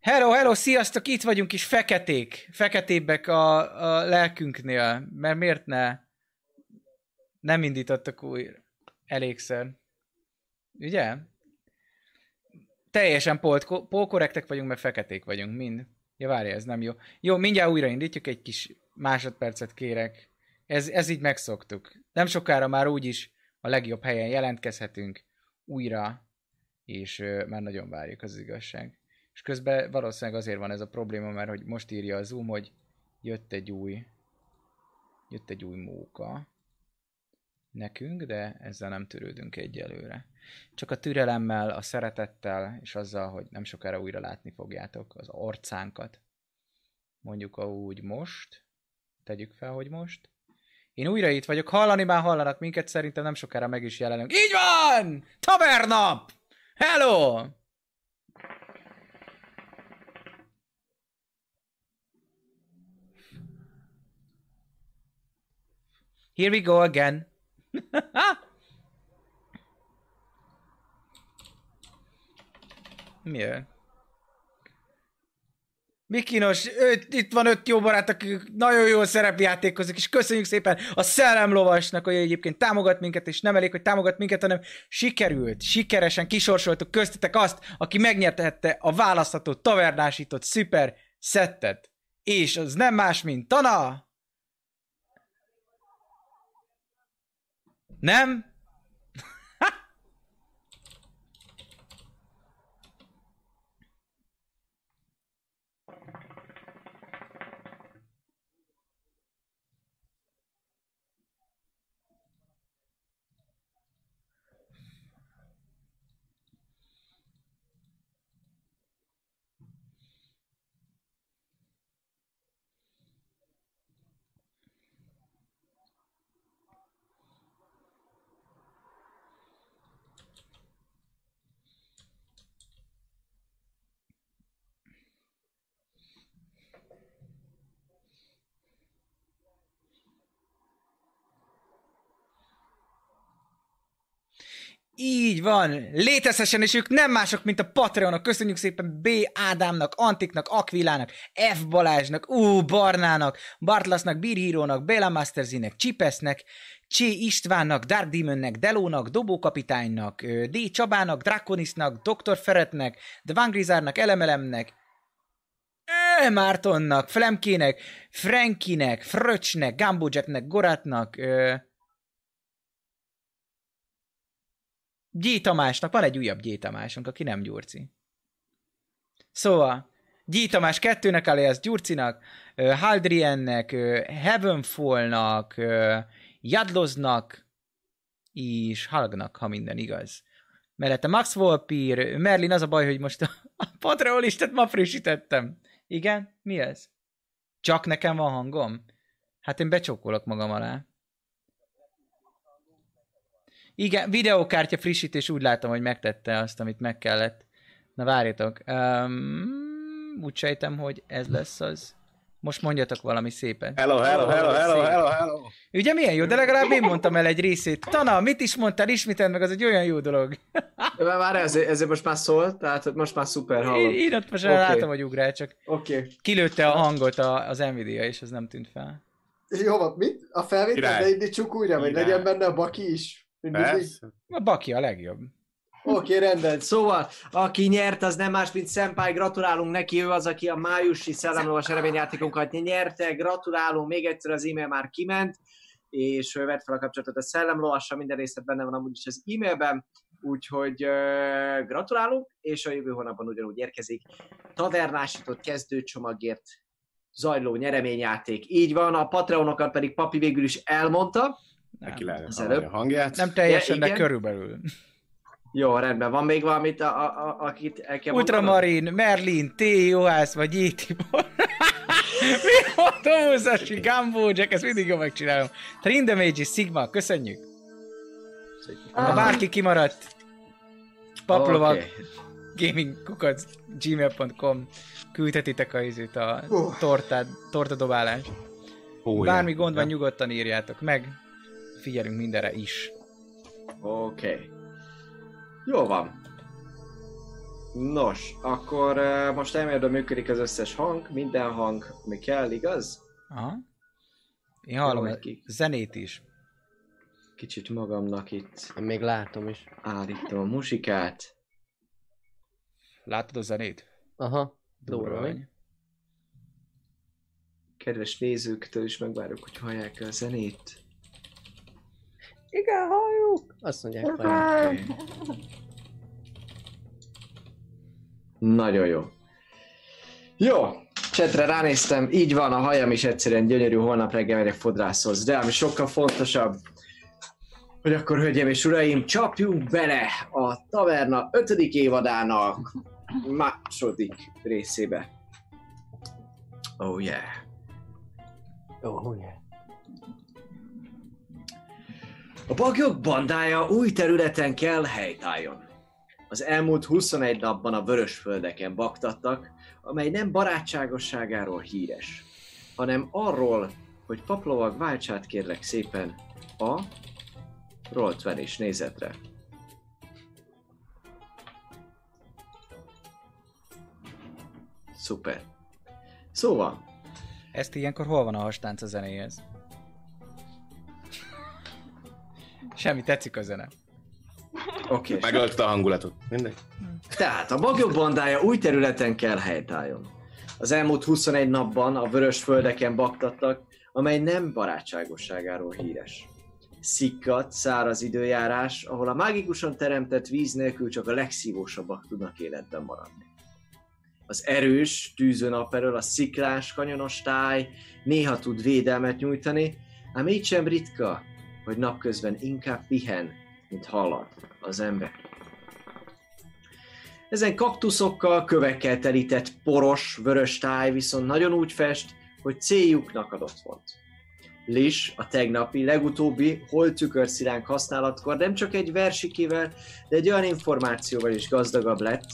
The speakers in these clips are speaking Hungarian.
Hello, hello, sziasztok, itt vagyunk is feketék, feketébbek a, a lelkünknél, mert miért ne? Nem indítottak új elégszer. Ugye? Teljesen polkorrektek vagyunk, mert feketék vagyunk, mind. Ja, várja, ez nem jó. Jó, mindjárt újraindítjuk, egy kis másodpercet kérek. Ez, ez így megszoktuk. Nem sokára már úgyis a legjobb helyen jelentkezhetünk újra, és uh, már nagyon várjuk az igazság. És közben valószínűleg azért van ez a probléma, mert hogy most írja a Zoom, hogy jött egy új jött egy új móka nekünk, de ezzel nem törődünk egyelőre. Csak a türelemmel, a szeretettel, és azzal, hogy nem sokára újra látni fogjátok az arcánkat. Mondjuk úgy most. Tegyük fel, hogy most. Én újra itt vagyok, hallani már hallanak minket, szerintem nem sokára meg is jelenünk. Így van! Tavernap! Hello! Here we go again. Miért? Mikinos, öt, itt van öt jó barát, akik nagyon jól szerepjátékozik, és köszönjük szépen a szellemlovasnak, hogy egyébként támogat minket, és nem elég, hogy támogat minket, hanem sikerült, sikeresen kisorsoltuk köztetek azt, aki megnyertette a választható tavernásított szuper szettet. És az nem más, mint Tana! Nem? Így van, létezhessen, és ők nem mások, mint a Patreonok. Köszönjük szépen B. Ádámnak, Antiknak, Akvilának, F. Balázsnak, U. Barnának, Bartlasznak, Birhírónak, Béla Masterzinek, Csipesznek, C. Istvánnak, Dark Demonnek, Delónak, Dobókapitánynak, D. Csabának, Draconisnak, Dr. Feretnek, The Vangrizárnak, Elemelemnek. Mártonnak, Flemkének, Frankinek, Fröcsnek, Gambojacknek, Goratnak, G. Tamásnak, van egy újabb G. Tamásunk, aki nem Gyurci. Szóval, G. Tamás kettőnek alias Gyurcinak, Haldriennek, Heavenfallnak, Jadloznak, és Halgnak, ha minden igaz. Mellette Max Volpir, Merlin, az a baj, hogy most a Patreon listát ma frissítettem. Igen? Mi ez? Csak nekem van hangom? Hát én becsókolok magam alá. Igen, videókártya frissítés úgy látom, hogy megtette azt, amit meg kellett. Na várjatok. Um, úgy sejtem, hogy ez lesz az. Most mondjatok valami szépen. Hello, hello, hello, hello, hello, hello. Ugye milyen jó, de legalább én mondtam el egy részét. Tana, mit is mondtál, ismételd meg, az egy olyan jó dolog. Várj, ezért, ezért most már szól, tehát most már szuper hallom. Én ott most okay. látom, hogy ugrál, csak okay. kilőtte a hangot a, az Nvidia, és az nem tűnt fel. Jó, mit? A felvétel, de indítsuk újra, vagy legyen benne a baki is? A Baki a legjobb. Oké, okay, rendben. Szóval, aki nyert, az nem más, mint Senpai, gratulálunk neki, ő az, aki a májusi szellemlovas eredményjátékunkat nyerte, gratulálunk, még egyszer az e-mail már kiment, és vett fel a kapcsolatot a szellemlovassal, minden részlet benne van amúgy is az e-mailben, úgyhogy uh, gratulálunk, és a jövő hónapban ugyanúgy érkezik. Tavernásított kezdőcsomagért zajló nyereményjáték. Így van, a Patreonokat pedig Papi végül is elmondta, Neki lehet a hangját. Nem teljesen, ja, de körülbelül. Jó, rendben. Van még valamit, a, a, a, akit el kell Ultramarin, Merlin, T. Johász vagy J. Tibor. Mi a Tomusashi, Gumbo, Jack, ezt mindig jól megcsinálom. Trindamage Sigma, köszönjük. Ha bárki kimaradt, paplovag, Oké. gamingkukac, gmail.com küldhetitek a, izét, a tortát, tortadobálást. Ó, Bármi gond van, nyugodtan írjátok meg. Figyelünk mindenre is. Oké. Okay. Jó van. Nos, akkor uh, most elméletben működik az összes hang, minden hang, ami kell, igaz? Aha. Én hallom Jó, a ki- zenét is. Kicsit magamnak itt Én még látom is. állítom a muzsikát. Látod a zenét? Aha. Durva vagy. Kedves nézőktől is megvárok, hogy hallják a zenét. Igen, halljuk! Azt mondják, halljuk. Nagyon jó. Jó, csetre ránéztem, így van, a hajam is egyszerűen gyönyörű, holnap reggel megyek fodrászhoz, de ami sokkal fontosabb, hogy akkor, hölgyeim és uraim, csapjunk bele a taverna ötödik évadának második részébe. Oh yeah. Ó, yeah. A bagyok bandája új területen kell helytálljon. Az elmúlt 21 napban a vörösföldeken baktattak, amely nem barátságosságáról híres, hanem arról, hogy paplovag váltsát kérlek szépen a Roll20 nézetre. Szuper. Szóval, Ezt ilyenkor hol van a hastánc a zenéhez? Semmi, tetszik a zene. oké. Okay. Megölte a hangulatot. Mindegy. Tehát a bagyok bandája új területen kell helytálljon. Az elmúlt 21 napban a vörös földeken baktattak, amely nem barátságosságáról híres. Szikkat, száraz időjárás, ahol a mágikusan teremtett víz nélkül csak a legszívósabbak tudnak életben maradni. Az erős, tűző nap elől a sziklás, kanyonos táj néha tud védelmet nyújtani, ám így sem ritka, hogy napközben inkább pihen, mint halad az ember. Ezen kaktuszokkal, kövekkel telített poros, vörös táj viszont nagyon úgy fest, hogy céljuknak adott volt. Lis a tegnapi, legutóbbi holtükörszilánk használatkor nem csak egy versikével, de egy olyan információval is gazdagabb lett,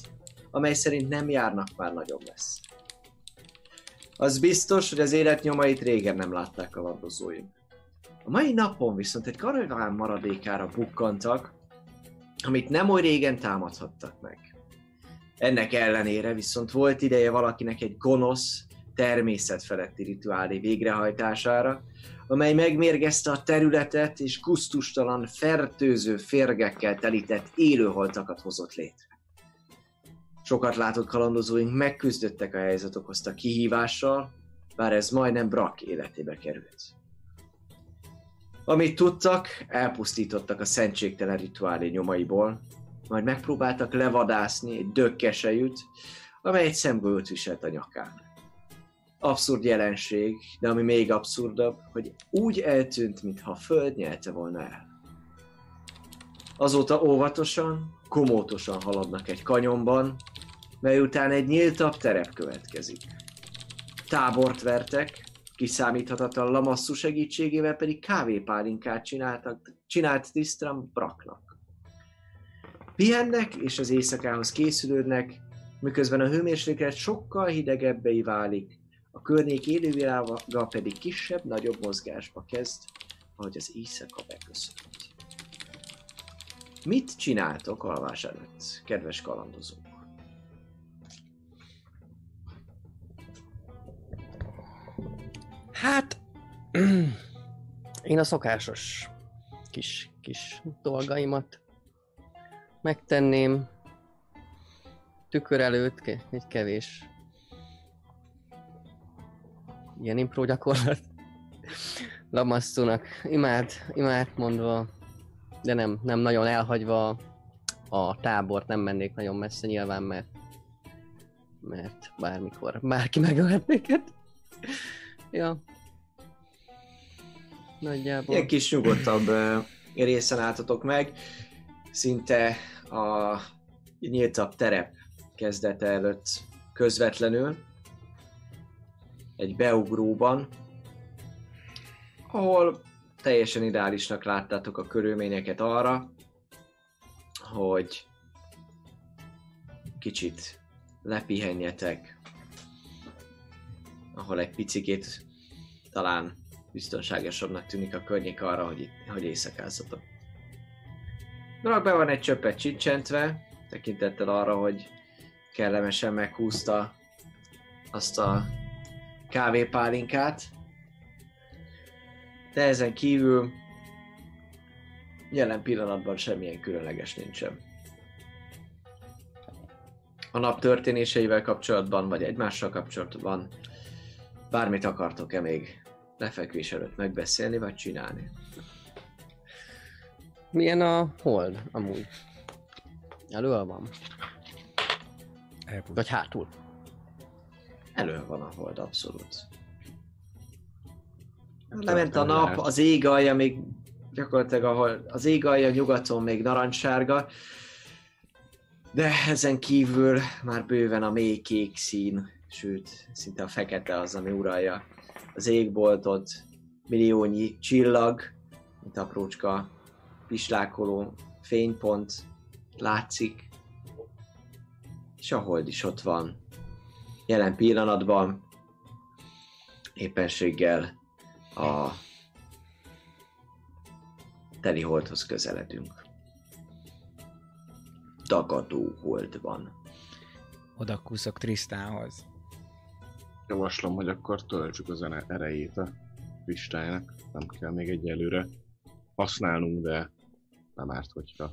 amely szerint nem járnak már nagyobb lesz. Az biztos, hogy az élet nyomait régen nem látták a labdozóink. A mai napon viszont egy karaván maradékára bukkantak, amit nem oly régen támadhattak meg. Ennek ellenére viszont volt ideje valakinek egy gonosz, természetfeletti rituálé végrehajtására, amely megmérgezte a területet és gusztustalan, fertőző férgekkel telített élőholtakat hozott létre. Sokat látott kalandozóink megküzdöttek a helyzet okozta kihívással, bár ez majdnem Brak életébe került. Amit tudtak, elpusztítottak a szentségtelen rituálé nyomaiból, majd megpróbáltak levadászni egy dökkesejűt, amely egy szemgolyót viselt a nyakán. Abszurd jelenség, de ami még abszurdabb, hogy úgy eltűnt, mintha a föld nyelte volna el. Azóta óvatosan, komótosan haladnak egy kanyonban, mely után egy nyíltabb terep következik. Tábort vertek, kiszámíthatatlan lamasszú segítségével pedig kávépálinkát csináltak, csinált Tristram Braknak. Pihennek és az éjszakához készülődnek, miközben a hőmérséklet sokkal hidegebbé válik, a környék élővilága pedig kisebb-nagyobb mozgásba kezd, ahogy az éjszaka beköszönt. Mit csináltok alvás előtt, kedves kalandozók? Hát, én a szokásos kis, kis dolgaimat megtenném. Tükör előtt egy kevés ilyen impro gyakorlat. Lamasszónak imád, imád mondva, de nem, nem nagyon elhagyva a tábort, nem mennék nagyon messze nyilván, mert mert bármikor bárki megölhet minket. Ja. Nagyjából. Ilyen kis nyugodtabb részen álltatok meg, szinte a nyíltabb terep kezdete előtt közvetlenül, egy beugróban, ahol teljesen ideálisnak láttátok a körülményeket arra, hogy kicsit lepihenjetek, ahol egy picikét talán biztonságosabbnak tűnik a környék arra, hogy, hogy éjszakázzatok. Drak be van egy csöppet csicsentve, tekintettel arra, hogy kellemesen meghúzta azt a kávépálinkát. De ezen kívül jelen pillanatban semmilyen különleges nincsen. A nap történéseivel kapcsolatban, vagy egymással kapcsolatban bármit akartok-e még lefekvés előtt megbeszélni, vagy csinálni? Milyen a hold amúgy? Elől van? Elpusztult. Vagy hátul? Elő van a hold, abszolút. Lement a nap, az ég alja még gyakorlatilag ahol az ég alja nyugaton még narancssárga, de ezen kívül már bőven a mély kék szín, sőt, szinte a fekete az, ami uralja az égboltot, milliónyi csillag, mint aprócska pislákoló fénypont látszik, és a hold is ott van. Jelen pillanatban éppenséggel a teli holdhoz közeledünk. Dagadó hold van. Oda kúszok Trisztánhoz. Javaslom, hogy akkor töltsük az erejét a kristálynak. Nem kell még egyelőre használnunk, de nem árt, hogyha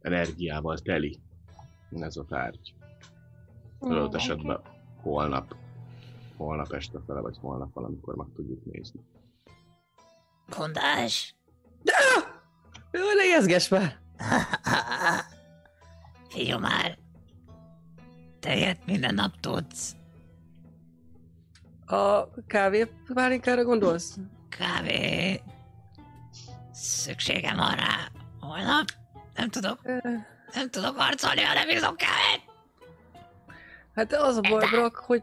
energiával teli ez a tárgy. Adott esetben holnap, holnap este fele, vagy holnap valamikor meg tudjuk nézni. Mondás? Jó, legezges már! Figyelj már! Te ilyet minden nap tudsz. A kávé pálinkára gondolsz? Kávé. Szükségem van rá. Holnap? Nem tudok, nem tudok harcolni, ha nem iszom kávét. Hát az a baj, Brock, hogy...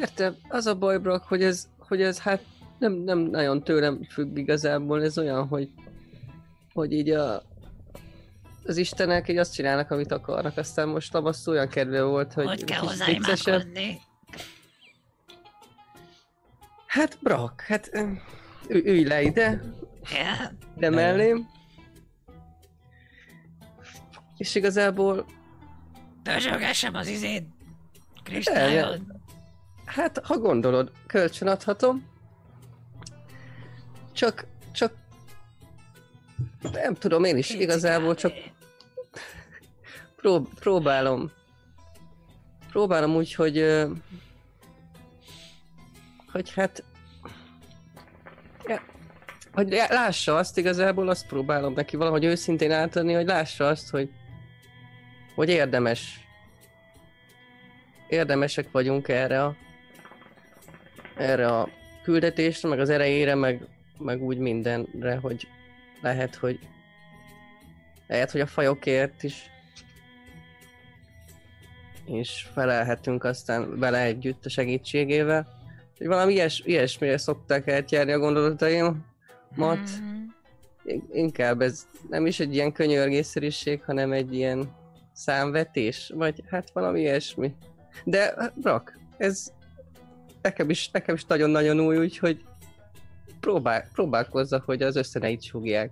Értem, az a baj, Brock, hogy ez, hogy ez hát nem, nem nagyon tőlem függ igazából, ez olyan, hogy hogy így a, az istenek így azt csinálnak, amit akarnak, aztán most Tabasz olyan kedve volt, hogy, Hogy kell hozzá? Hát Brock, hát ü- ülj le ide, Ja, de mellém. És igazából, dörzsölgessem az izét. Kristályod. hát ha gondolod, kölcsön adhatom. Csak, csak nem tudom, én is igazából csak prób- próbálom. Próbálom úgy, hogy hogy hát hogy lá- lássa azt igazából, azt próbálom neki valahogy őszintén átadni, hogy lássa azt, hogy hogy érdemes érdemesek vagyunk erre a erre a küldetésre, meg az erejére, meg, meg úgy mindenre, hogy lehet, hogy lehet, hogy a fajokért is és felelhetünk aztán vele együtt a segítségével. Hogy valami ilyes, ilyesmire szokták eltjárni a gondolataimat. Mm, In- Inkább ez nem is egy ilyen könyörgészerűség, hanem egy ilyen számvetés, vagy hát valami ilyesmi. De hát, Brak, ez nekem is, nekem is nagyon-nagyon új, úgyhogy próbál, próbálkozza, hogy az összeneit súgják.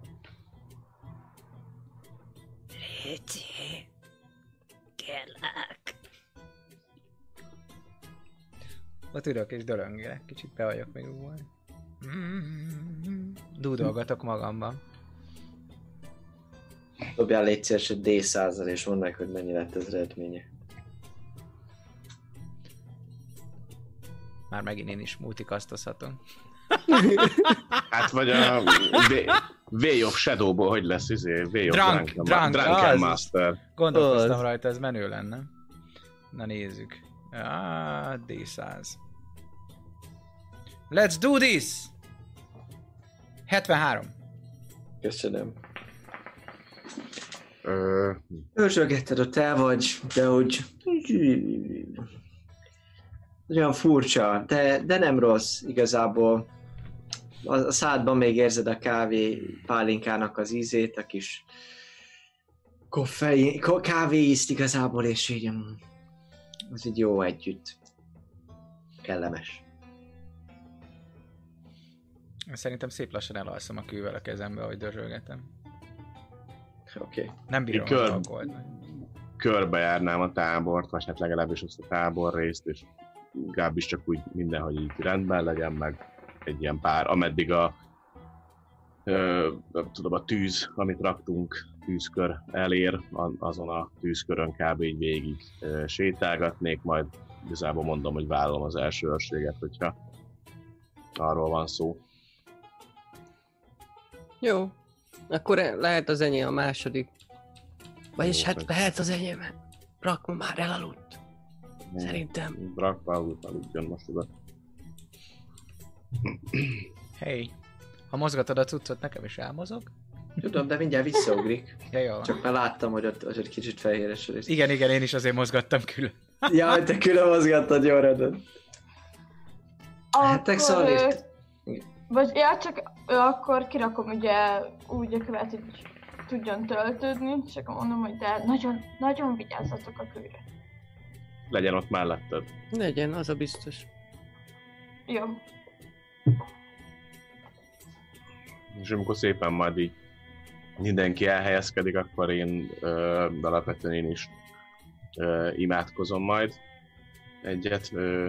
Ott ülök és döröngélek, kicsit be vagyok még ugolni. Dúdolgatok magamban. Dobjál légy szíves egy D100 és mondd meg, hogy mennyi lett az eredménye. Már megint én is multikasztozhatom. Hát vagy a Way of Shadowból, hogy lesz izé? Way of Drunk, drunk, Drunken az. Master. Gondolkoztam rajta, ez menő lenne. Na nézzük. Ah, D100. Let's do this! 73. Köszönöm. Őrzsölgetted ott el vagy, de úgy... Olyan furcsa, de, de nem rossz igazából. A, a szádban még érzed a kávé pálinkának az ízét, a kis koffein, ko- kávé ízt igazából, és így mm, az így jó együtt. Kellemes. Szerintem szép lassan elalszom a kővel a kezembe, ahogy dörzsölgetem. Oké. Okay. Nem bírom Én kör- körbejárnám a tábort, vagy hát legalábbis azt a tábor részt, és legalábbis csak úgy mindenhogy így rendben legyen, meg egy ilyen pár, ameddig a ö, nem tudom, a tűz, amit raktunk, tűzkör elér, azon a tűzkörön kb. így végig ö, sétálgatnék, majd igazából mondom, hogy vállalom az első őrséget, hogyha arról van szó. Jó. Akkor lehet az enyém a második. Vagyis hát hogy- lehet az enyém. Rakma már elaludt. Szerintem. Rakva alud, aludjon most oda. Hey, ha mozgatod a cuccot, nekem is elmozog? Tudom, de mindjárt visszaugrik. Ja, jó. Csak már láttam, hogy ott, ott kicsit fehéres rész. Igen, igen, én is azért mozgattam külön. Ja, hogy te külön mozgattad, jó rendben. Hát Akkor, Xalift. Vagy, ja, csak akkor kirakom ugye úgy a követ, hogy tudjon töltődni, csak mondom, hogy de nagyon, nagyon vigyázzatok a kőre. Legyen ott melletted. Legyen, az a biztos. Jó. És amikor szépen majd így mindenki elhelyezkedik, akkor én ö, alapvetően én is ö, imádkozom majd egyet ö,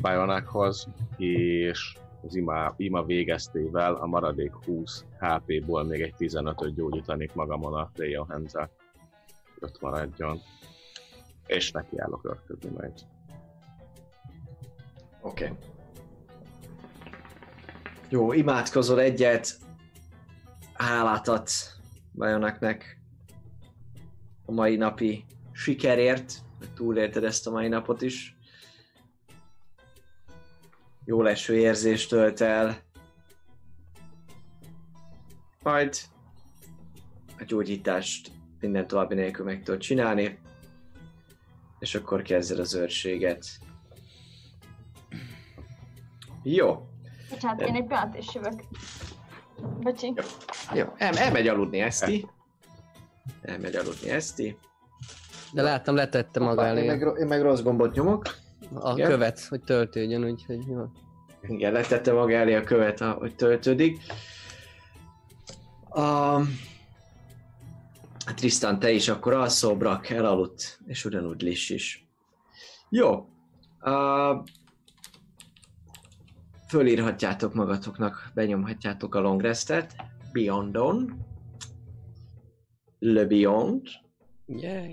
Bajonákhoz, és az ima, ima végeztével a maradék 20 HP-ból még egy 15-öt gyógyítanék magamon a Leon hands ott maradjon. És nekiállok örködni majd. Oké. Okay. Jó, imádkozol egyet, hálát adsz Bajonaknek a mai napi sikerért, hogy túlélted ezt a mai napot is. Jó leső érzést tölt el. Majd a gyógyítást minden további nélkül meg tudod csinálni, és akkor kezded az őrséget. Jó, Bocsánat, én egy pillanat is jövök. Bocsi. jó. El, elmegy aludni Eszti. Elmegy aludni Eszti. De láttam, letette maga Hoppá, én, elé meg, én meg rossz gombot nyomok. A igen. követ, hogy töltődjön, úgyhogy jó. Igen, letette maga elé a követ, hogy töltődik. A... Tristan, te is akkor alszol, Brak elaludt, és ugyanúgy Liss is. Jó. Uh, fölírhatjátok magatoknak, benyomhatjátok a long restet. Beyondon. Le Beyond. Yeah.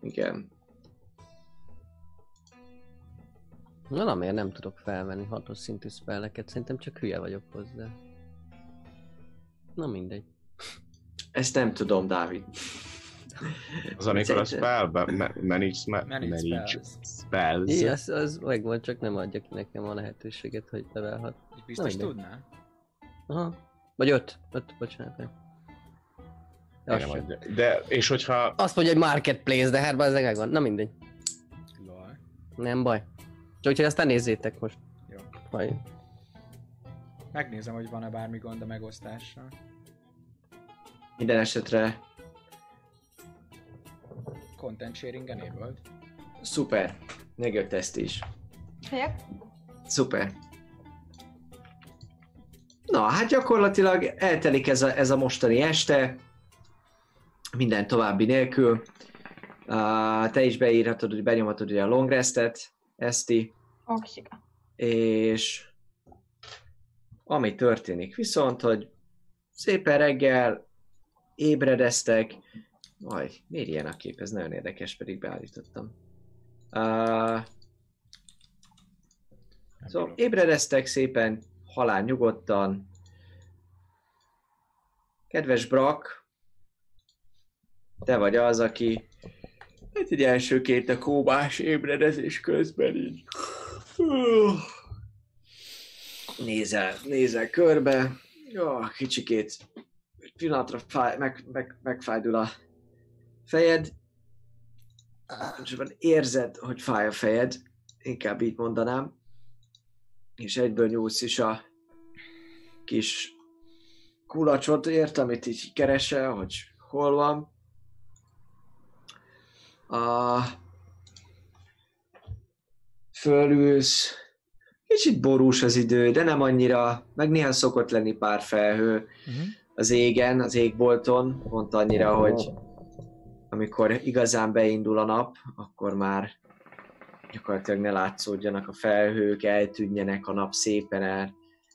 Igen. Valamiért nem tudok felvenni hatos szintű spelleket, szerintem csak hülye vagyok hozzá. Na mindegy. Ezt nem tudom, Dávid. Az amikor a Szerintem- spellbe, ma- manage, ma- Manage manage spells. spells. Igen, az, az megvan, csak nem adja ki nekem a lehetőséget, hogy levelhat. Biztos tudná? Aha. Vagy öt. Öt, bocsánat. nem. Adja. De, és hogyha Azt mondja, hogy marketplace, de hát az megvan. Na mindegy. Lol. Nem baj. Csak úgyhogy aztán nézzétek most. Jó. Vagy. Megnézem, hogy van-e bármi gond a megosztással. Minden esetre Content sharing enabled. szuper. Megjött ezt is. Helyek? Szuper. Na, hát gyakorlatilag eltelik ez a, ez a mostani este, minden további nélkül. Uh, te is beírhatod, hogy benyomhatod ugye a long restet, Eszti, Oksika. és ami történik viszont, hogy szépen reggel ébredeztek, Aj, miért ilyen a kép? Ez nagyon érdekes, pedig beállítottam. Uh, Szóval ébredeztek szépen, halál nyugodtan. Kedves Brak, te vagy az, aki hát egy elsőként a kóbás ébredezés közben így nézel, nézel körbe, jó, kicsikét pillanatra fáj, meg, meg, megfájdul a fejed. És érzed, hogy fáj a fejed, inkább így mondanám. És egyből nyúlsz is a kis kulacsot ért, amit így keresel, hogy hol van. A... Fölülsz. Kicsit borús az idő, de nem annyira. Meg néha szokott lenni pár felhő Uh-huh. az égen, az égbolton, pont annyira, hogy amikor igazán beindul a nap, akkor már gyakorlatilag ne látszódjanak a felhők, eltűnjenek a nap szépen el,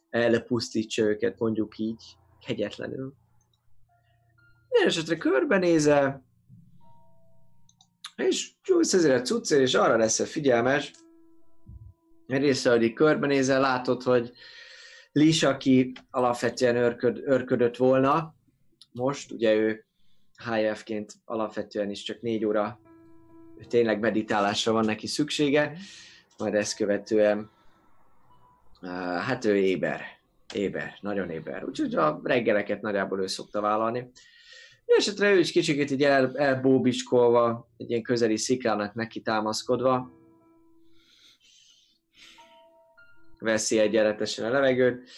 elpusztítsa őket, mondjuk így, kegyetlenül. Minden esetre körbenézel, és gyújtsz ezért a cuccért, és arra leszel figyelmes, így körbenézel, látod, hogy Lis, aki alapvetően örköd, örködött volna, most, ugye ő HF-ként alapvetően is csak négy óra tényleg meditálásra van neki szüksége, majd ezt követően hát ő éber, éber, nagyon éber. Úgyhogy a reggeleket nagyjából ő szokta vállalni. Esetre ő is kicsit így el, elbóbicskolva, egy ilyen közeli sziklának neki támaszkodva, veszi egyenletesen a levegőt,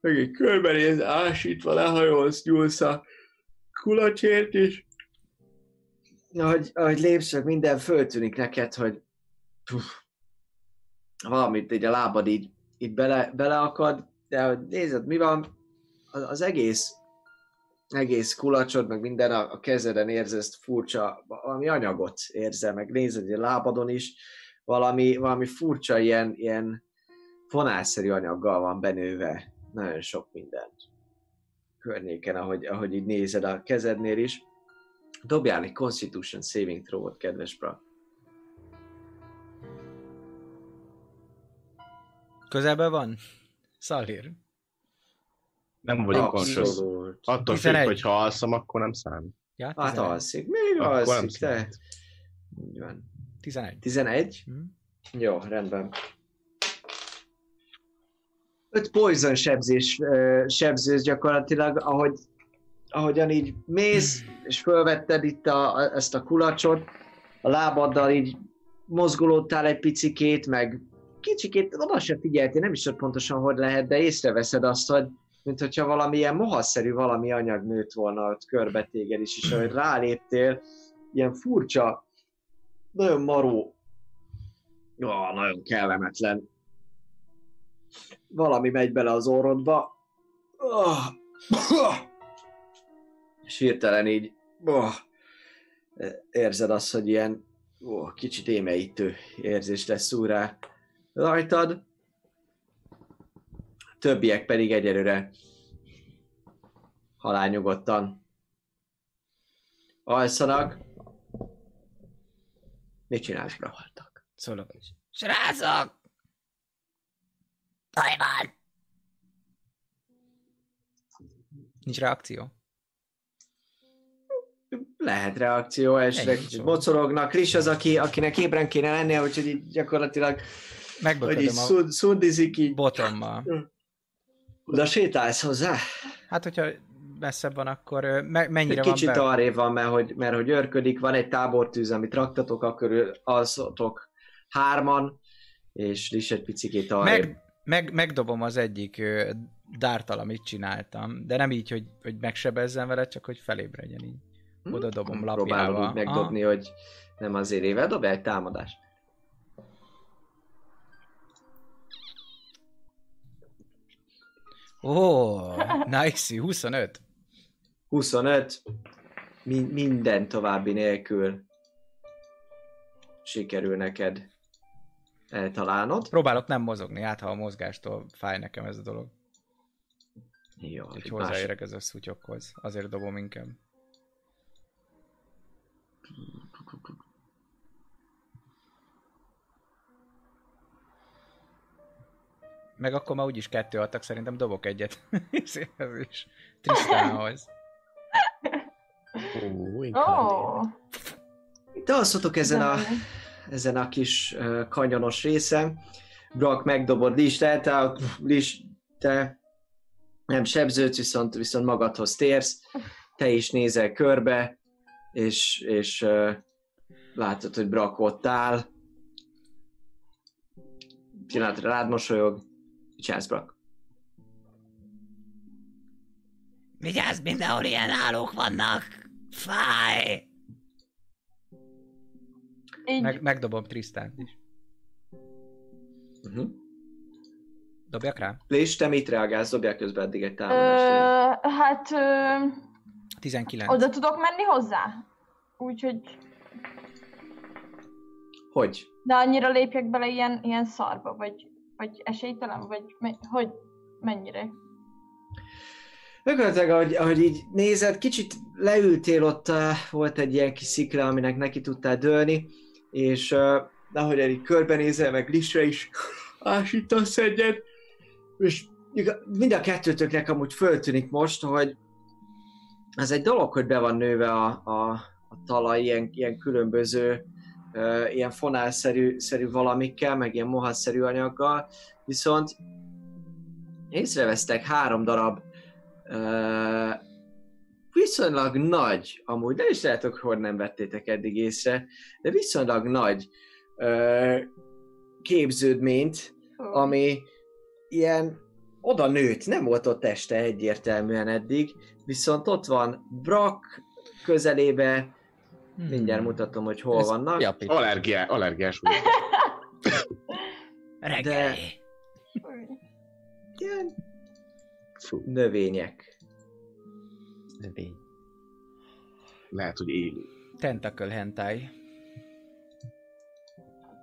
meg egy körbenéz, ásítva lehajolsz, nyúlsz a kulacsért is. Ahogy, ahogy lépsz, minden föltűnik neked, hogy puf, valamit így a lábad így, így bele, beleakad, de hogy nézed, mi van, az, az egész egész kulacsod, meg minden a, a kezeden érzed furcsa, valami anyagot érzel, meg nézed a lábadon is, valami, valami furcsa ilyen, ilyen fonálszerű anyaggal van benőve, nagyon sok mindent környéken, ahogy, ahogy így nézed a kezednél is. Dobjál egy Constitution Saving Throw-ot, kedves Bra. Közelben van? Szalír. Nem vagyok. Abszolút. Attól függ, 11. hogy ha alszom, akkor nem számít. Ja, Hát 11. alszik, még Akkor nem alszik, te. számít. Így van. 11. 11? Hm? Jó, rendben. 5 poison sebzés, sebzős gyakorlatilag, ahogy, ahogyan így mész, és fölvetted itt a, a, ezt a kulacsot, a lábaddal így mozgolódtál egy picikét, meg kicsikét oda se figyeltél, nem is tudod pontosan, hogy lehet, de észreveszed azt, hogy mint hogyha valamilyen mohaszerű valami anyag nőtt volna ott körbe téged is, és ahogy ráléptél, ilyen furcsa, nagyon maró, ó, nagyon kellemetlen. Valami megy bele az orrodba, oh, és hirtelen így oh, érzed azt, hogy ilyen oh, kicsit émeítő érzés lesz úr rá rajtad. Többiek pedig egyelőre halálnyugodtan alszanak. Mit csinálsz, bro? Szólok is. Srácok! Baj van! Nincs reakció? Lehet reakció, esetleg mocorognak. Chris az, aki, akinek ébren kéne lennie, úgyhogy így gyakorlatilag, hogy így a szund, szundizik így. botommal. Oda sétálsz hozzá? Hát, hogyha messzebb van, akkor me- mennyire Egy van kicsit be? arrébb van, mert hogy, mert hogy örködik, van egy tábortűz, amit raktatok, akkor alszotok hárman, és Lis egy picikét arrébb. Meg, meg, megdobom az egyik dártal, amit csináltam, de nem így, hogy, hogy megsebezzen vele, csak hogy felébredjen így. Hm? Oda dobom Próbálod lapjával. úgy megdobni, hogy nem az érével. Dobj egy támadást. Ó, oh, nice, 25. 25. Min- minden további nélkül sikerül neked eltalálnod. Próbálok nem mozogni, hát ha a mozgástól fáj nekem ez a dolog. Jó, másik. hozzáérek ez a szutyokhoz. Azért dobom inkább. Meg akkor már úgyis kettő adtak, szerintem dobok egyet. ez is. Trisztánhoz. Ó, Ó, inkább. Te alszotok ezen a, ezen a kis uh, kanyonos részen. Brock megdobod Lis, te, te, Lis, te nem sebződsz, viszont, viszont magadhoz térsz, te is nézel körbe, és, és uh, látod, hogy Brak ott áll. Pillanatra rád mosolyog, csinálsz Brak. Vigyázz, mindenhol ilyen állók vannak. Fáj. Így, Meg, megdobom Trisztánt is. Uh-huh. Dobjak rá? És te mit reagálsz? Dobjál közben eddig egy ö, támadást. hát ö, 19. oda tudok menni hozzá? Úgyhogy, Hogy? de annyira lépjek bele ilyen, ilyen szarba, vagy, vagy esélytelen, vagy me, hogy mennyire? Gyakorlatilag, ahogy, ahogy így nézed, kicsit leültél ott, uh, volt egy ilyen kis szikra, aminek neki tudtál dőlni, és uh, ahogy így körbenézel, meg Lisre is ásítasz egyet, és mind a kettőtöknek amúgy föltűnik most, hogy ez egy dolog, hogy be van nőve a, a, a talaj ilyen, ilyen különböző ilyen fonálszerű szerű valamikkel, meg ilyen mohasszerű anyaggal, viszont észrevesztek három darab uh, viszonylag nagy, amúgy nem is lehet, hogy nem vettétek eddig észre, de viszonylag nagy uh, képződményt, ami ilyen oda nőtt, nem volt ott este egyértelműen eddig, viszont ott van Brak közelébe, Hmm. mindjárt mutatom, hogy hol Ez vannak. Japit. Allergiá, allergiás vagyok. Reggeli. Ilyen Fú, növények. Növény. lehet, hogy élő. Tentacle hentai.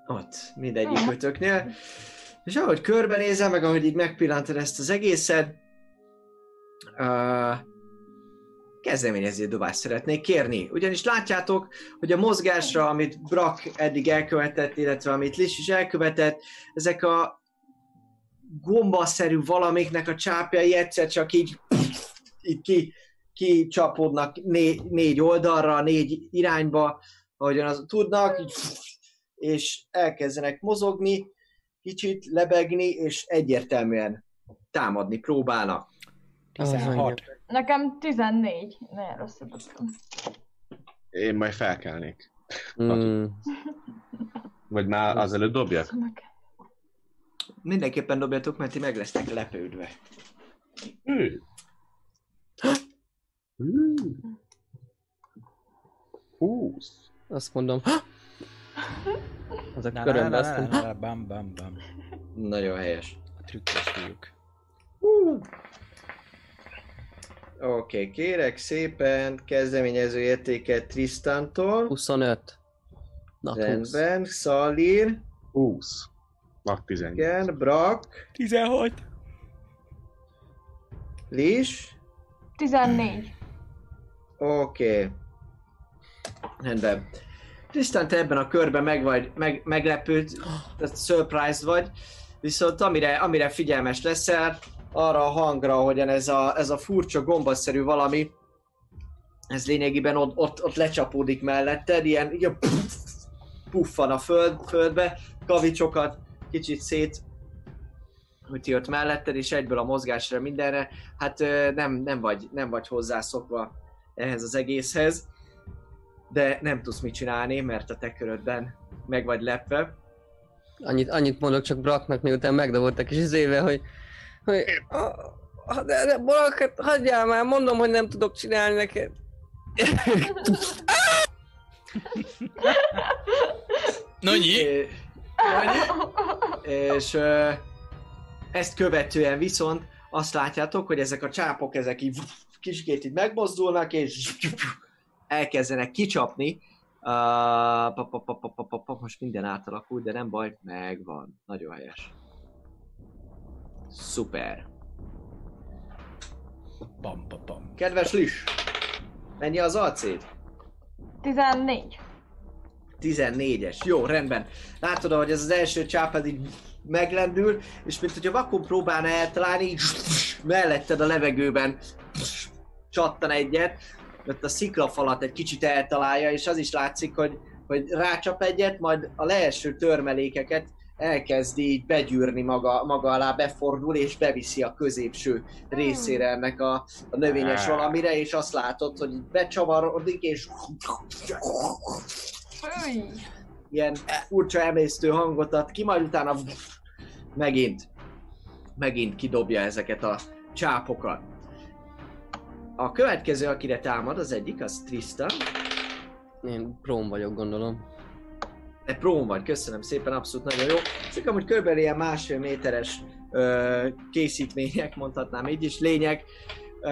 Ott, mindegyik ötöknél. És ahogy körbenézel, meg ahogy így megpillantod ezt az egészet, uh, kezdeményező dobást szeretnék kérni. Ugyanis látjátok, hogy a mozgásra, amit Brak eddig elkövetett, illetve amit Lis is elkövetett, ezek a gombaszerű valamiknek a csápjai egyszer csak így, így ki, kicsapódnak né, négy oldalra, négy irányba, ahogyan az tudnak, így, és elkezdenek mozogni, kicsit lebegni, és egyértelműen támadni próbálnak. 16. Nekem 14. Nagyon rosszul dobtam. Én majd felkelnék. Mm, Vagy már azelőtt dobjak? Mindenképpen dobjatok, mert ti meg lesznek lepődve. Ő. Ú. Húsz. azt mondom, az a Na, na, körömbe na, azt na, mondom, bam, bam, bam. Nagyon helyes. A trükkös fiúk. Oké, okay, kérek szépen kezdeményező értéket Tristantól. 25. Na, 20. Rendben, Szalir, 20. Nap 18. igen, Brak, 16. Lis. 14. Oké. Okay. Rendben. Tristan, te ebben a körben meg vagy, meg, meglepőd, tehát surprised vagy, viszont amire, amire figyelmes leszel, arra a hangra, hogyan ez a, ez a furcsa gombaszerű valami, ez lényegében ott, ott, ott lecsapódik melletted, ilyen, ilyen puff, puffan a föld, földbe, kavicsokat kicsit szét hogy ott melletted, és egyből a mozgásra mindenre, hát nem, nem, vagy, nem vagy hozzászokva ehhez az egészhez, de nem tudsz mit csinálni, mert a te körödben meg vagy lepve. Annyit, annyit mondok csak Braknak, miután megdobott a kis izével, hogy, hogy "Ah, de, de hát hagyjál már, mondom, hogy nem tudok csinálni neked. Nonyi? É, és ö, ezt követően viszont azt látjátok, hogy ezek a csápok, ezek így kicsikét így megmozdulnak, és elkezdenek kicsapni. Uh, pa, pa, pa, most minden átalakul, de nem baj, megvan. Nagyon helyes. Szuper. Bam, bam, bam. Kedves Lis, mennyi az acéd? 14. 14-es. Jó, rendben. Látod, hogy ez az első csápad így meglendül, és mint hogyha vakon próbálna eltalálni, így melletted a levegőben csattan egyet, mert a sziklafalat egy kicsit eltalálja, és az is látszik, hogy, hogy rácsap egyet, majd a leeső törmelékeket elkezdi így begyűrni maga, maga alá, befordul és beviszi a középső részére ennek a, a növényes valamire, és azt látod, hogy így becsavarodik, és ilyen furcsa emésztő hangot ad ki, majd utána megint, megint kidobja ezeket a csápokat. A következő, akire támad, az egyik, az Tristan. Én próm vagyok, gondolom. Te prón vagy, köszönöm szépen, abszolút nagyon jó. Csak amúgy körülbelül ilyen másfél méteres ö, készítmények, mondhatnám így is, lények. Ö,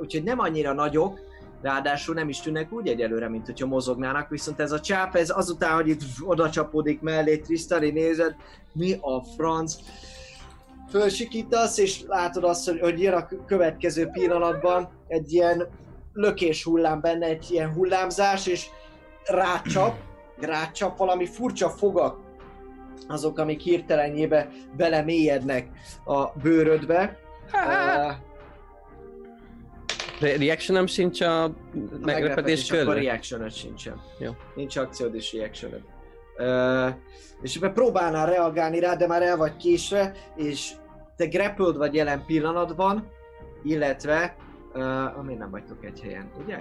úgyhogy nem annyira nagyok, ráadásul nem is tűnnek úgy egyelőre, mint hogyha mozognának, viszont ez a csáp, ez azután, hogy itt oda csapódik mellé, Tristani nézed, mi a franc, fölsikítasz, és látod azt, hogy, hogy jön a következő pillanatban egy ilyen lökés hullám benne, egy ilyen hullámzás, és rácsap, rácsap valami furcsa fogak, azok, amik hirtelenjébe belemélyednek a bőrödbe. Uh, Re- reactionem sincs a akkor körül? reaction sincsen. Jó. Nincs akciód és reaction uh, És próbálnál reagálni rá, de már el vagy késve, és te grappled vagy jelen pillanatban, illetve, uh, amíg nem vagytok egy helyen, ugye?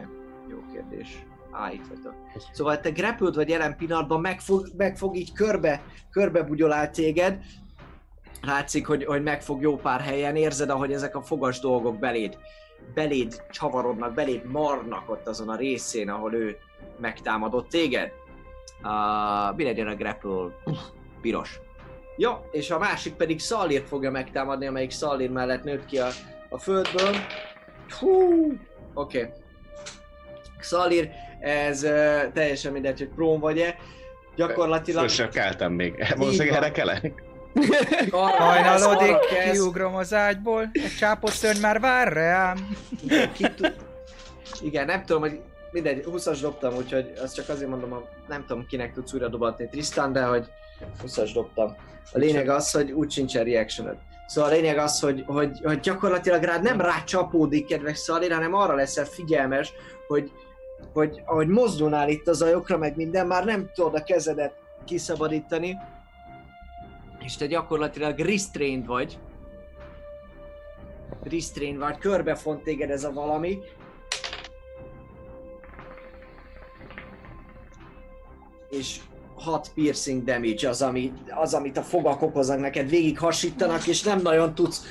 Jó kérdés. Á, itt vagytok. Szóval te grappled vagy jelen pillanatban, meg fog, meg fog így körbe, körbe bugyolál téged, látszik, hogy, hogy meg fog jó pár helyen, érzed, ahogy ezek a fogas dolgok beléd, beléd csavarodnak, beléd marnak ott azon a részén, ahol ő megtámadott téged. Uh, mi legyen a grapple? Piros. Jó, és a másik pedig Szallírt fogja megtámadni, amelyik Szallír mellett nőtt ki a, a földből. Hú, oké. Okay. Szallír, ez uh, teljesen mindegy, hogy prón vagy-e. Gyakorlatilag Föl sem keltem még. Valószínűleg erre kelek. Hajnalodik, kiugrom az ágyból, egy csápos szörny már vár rám. Tud... Igen, nem tudom, hogy mindegy, 20-as dobtam, úgyhogy azt csak azért mondom, hogy nem tudom kinek tudsz újra dobatni Tristan, de hogy 20-as dobtam. A lényeg az, hogy úgy sincsen reaction Szóval a lényeg az, hogy, hogy, hogy gyakorlatilag rád nem rácsapódik, kedves Szalira, hanem arra leszel figyelmes, hogy, hogy ahogy mozdulnál itt az ajokra, meg minden, már nem tudod a kezedet kiszabadítani, és te gyakorlatilag restrained vagy, restrained vagy, körbefont téged ez a valami, és 6 piercing damage az, ami, az, amit a fogak okoznak neked, végig hasítanak, és nem nagyon tudsz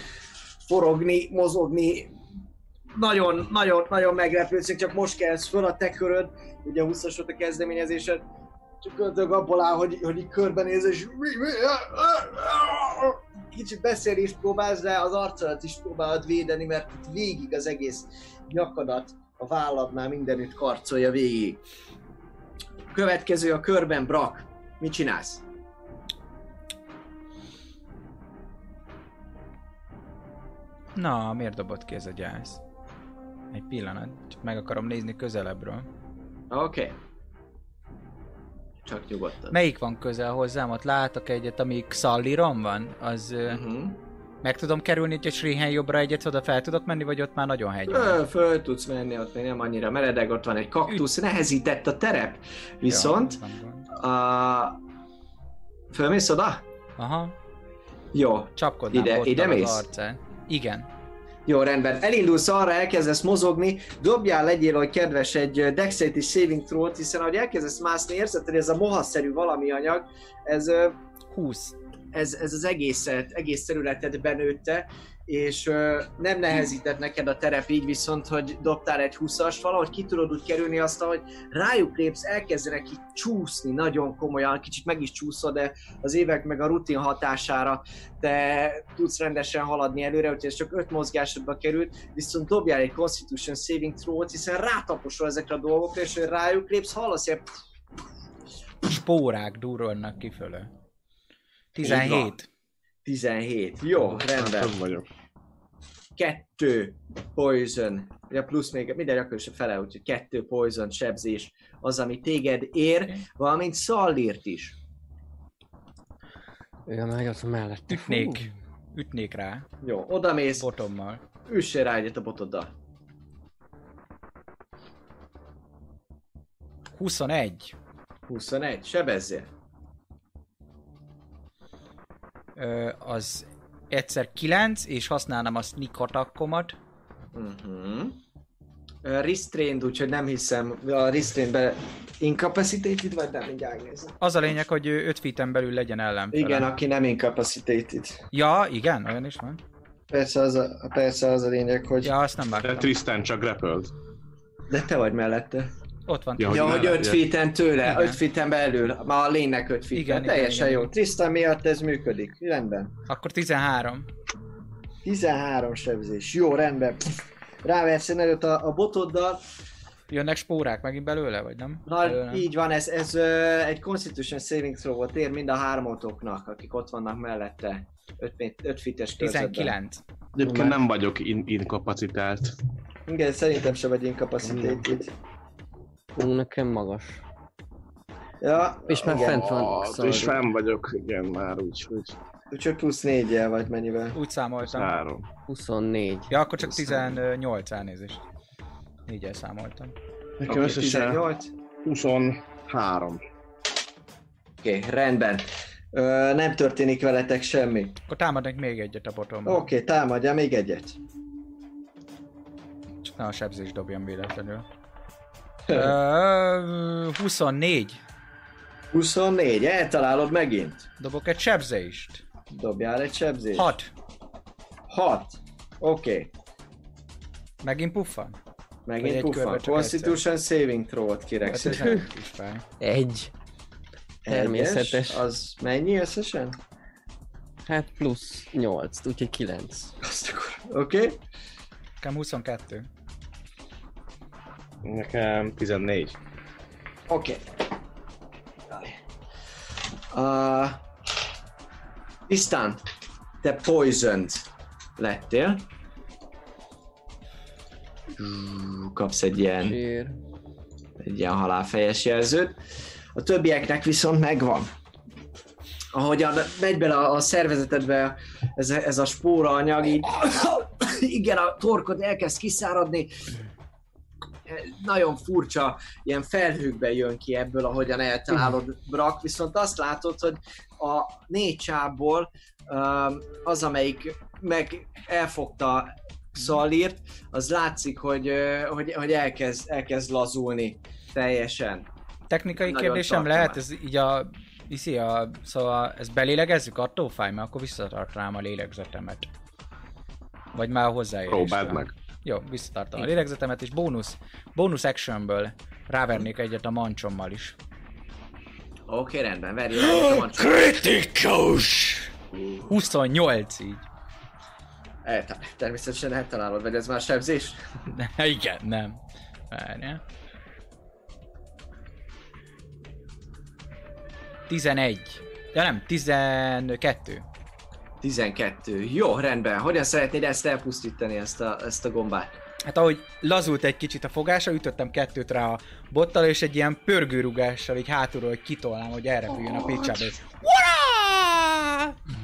forogni, mozogni, nagyon, nagyon, nagyon meglepődsz, csak most kelsz föl a te köröd, ugye 20-as volt a kezdeményezésed, csak ördög abból áll, hogy, hogy így körbenéz, és kicsit beszélni is próbálsz, de az arcodat is próbálod védeni, mert itt végig az egész nyakadat, a válladnál mindenütt karcolja végig. Következő a körben, Brak. Mit csinálsz? Na, miért dobott ki ez a gyász? Egy pillanat, csak meg akarom nézni közelebbről. Oké. Okay. Csak nyugodtan. Melyik van közel hozzám? Ott látok egyet, ami Xalliron van? Az uh, Uh-huh. meg tudom kerülni, hogy a Srihen jobbra egyet oda fel tudok menni, vagy ott már nagyon hegy van? Föl, föl tudsz menni, ott még nem annyira meredek, ott van egy kaktusz, nehezített a terep. Viszont, gond. a... Fölmész oda? Aha, Jó. csapkodnám Ide- bottal ide az mész? arcán. Igen. Jó, rendben. Elindulsz arra, elkezdesz mozogni, dobjál legyél, hogy kedves egy Dexterity Saving Throw-t, hiszen ahogy elkezdesz mászni, érzed, hogy ez a mohaszerű valami anyag, ez, ö, 20. ez, ez az egészet, egész területet benőtte, és ö, nem nehezített neked a terep így, viszont, hogy dobtál egy 20-ast, valahogy ki tudod úgy kerülni azt, hogy rájuk lépsz, elkezdenek így csúszni nagyon komolyan, kicsit meg is csúszod, de az évek meg a rutin hatására te tudsz rendesen haladni előre, úgyhogy ez csak 5 mozgásodba került, viszont dobjál egy Constitution Saving Throw-t, hiszen rátaposol ezekre a dolgokra, és hogy rájuk lépsz, hallasz ilyen Spórák durrolnak kifölö. 17. 17. Jó, rendben. Több vagyok. kettő poison, ugye plusz még minden akkor is a fele, úgyhogy kettő poison sebzés az, ami téged ér, valamint Szallírt is. Igen, meg az mellett. Ütnék. Ütnék rá. Jó, oda mész, Botommal. üssél rá egyet a botoddal. 21. 21, sebezzél. Ö, az egyszer 9, és használnám a sneak attackomat. Uh-huh. Uh, restrained, úgyhogy nem hiszem, a restrainedbe incapacitated, vagy nem, mindjárt nézem. Az a lényeg, hogy 5 feet belül legyen ellenfele. Igen, aki nem incapacitated. Ja, igen, olyan is van. Persze az a, persze az a lényeg, hogy... Ja, azt nem De vágtam. Tristan csak grappled. De te vagy mellette. Ott van. Ja, Ja, Hogy hogy mellett, 5 ja. feet tőle, Igen. 5 feet belül, ma a lénynek 5 feet Igen, Teljesen igen. jó. Tristan miatt ez működik. Rendben. Akkor 13. 13 sebzés. Jó, rendben. Ráversen előtt a, a botoddal. Jönnek spórák megint belőle, vagy nem? Na, Belőle így van, ez, ez ö, egy Constitution Saving Throw-ot ér mind a hármatoknak, akik ott vannak mellette. 5, 5 fites körzetben. 19. Egyébként nem vagyok in- inkapacitált. Igen, szerintem se vagy incapacitated. Ú, nekem magas. Ja, És már igen. fent van. Szóval és fenn vagyok, igen, már úgy, hogy Úgyhogy plusz 4 vagy mennyivel. Úgy számoltam. három. 24. Ja, akkor csak 18 elnézést. 4 számoltam. Nekem Okay, összesen 18. 23. Oké, okay, rendben. Ö, nem történik veletek semmi. Akkor támadnak még egyet a botomba. Oh. Oké, okay, támadja még egyet. Csak ne a sebzés dobjam véletlenül. Ö, 24. 24, eltalálod megint. Dobok egy sebzést. Dobjál egy sebzést. 6. 6. Oké. Okay. Megint puffan? Megint egy puffan. Constitution Saving Throw-ot kérek Hát. Egy. Természetes. Egyes, Az mennyi összesen? Hát plusz 8, úgyhogy 9. Azt akkor. Oké. Okay. Nekem 22. Nekem 14. Oké. Uh, Tisztán, te poisoned lettél. Kapsz egy ilyen, Sír. egy ilyen halálfejes jelzőt. A többieknek viszont megvan. Ahogyan megy bele a, a szervezetedbe ez, a- ez a spóra anyag, így igen, a torkod elkezd kiszáradni, nagyon furcsa, ilyen felhőkben jön ki ebből, ahogyan eltalálod Brak, viszont azt látod, hogy a négy csából az, amelyik meg elfogta Szalírt, az látszik, hogy, hogy, hogy elkezd, elkezd lazulni teljesen. Technikai Nagyon kérdésem lehet, ez így a... Iszi a... Szóval ezt belélegezzük attól fáj, mert akkor visszatartanám a lélegzetemet. Vagy már hozzáérés. Próbáld meg. Jó, visszatartom a lélegzetemet, és bónusz, bónusz actionből rávernék egyet a mancsommal is. Oké, okay, rendben, egyet a mancsot. Kritikus! 28 így. Elta- természetesen eltalálod, vagy ez már sebzés? Igen, nem. Várjál. 11. Ja nem, 12. 12. Jó, rendben. Hogyan szeretnéd ezt elpusztítani, ezt a, ezt a gombát? Hát ahogy lazult egy kicsit a fogása, ütöttem kettőt rá a bottal, és egy ilyen pörgőrugással így hátulról, hogy kitolnám, hogy elrepüljön a picsába, és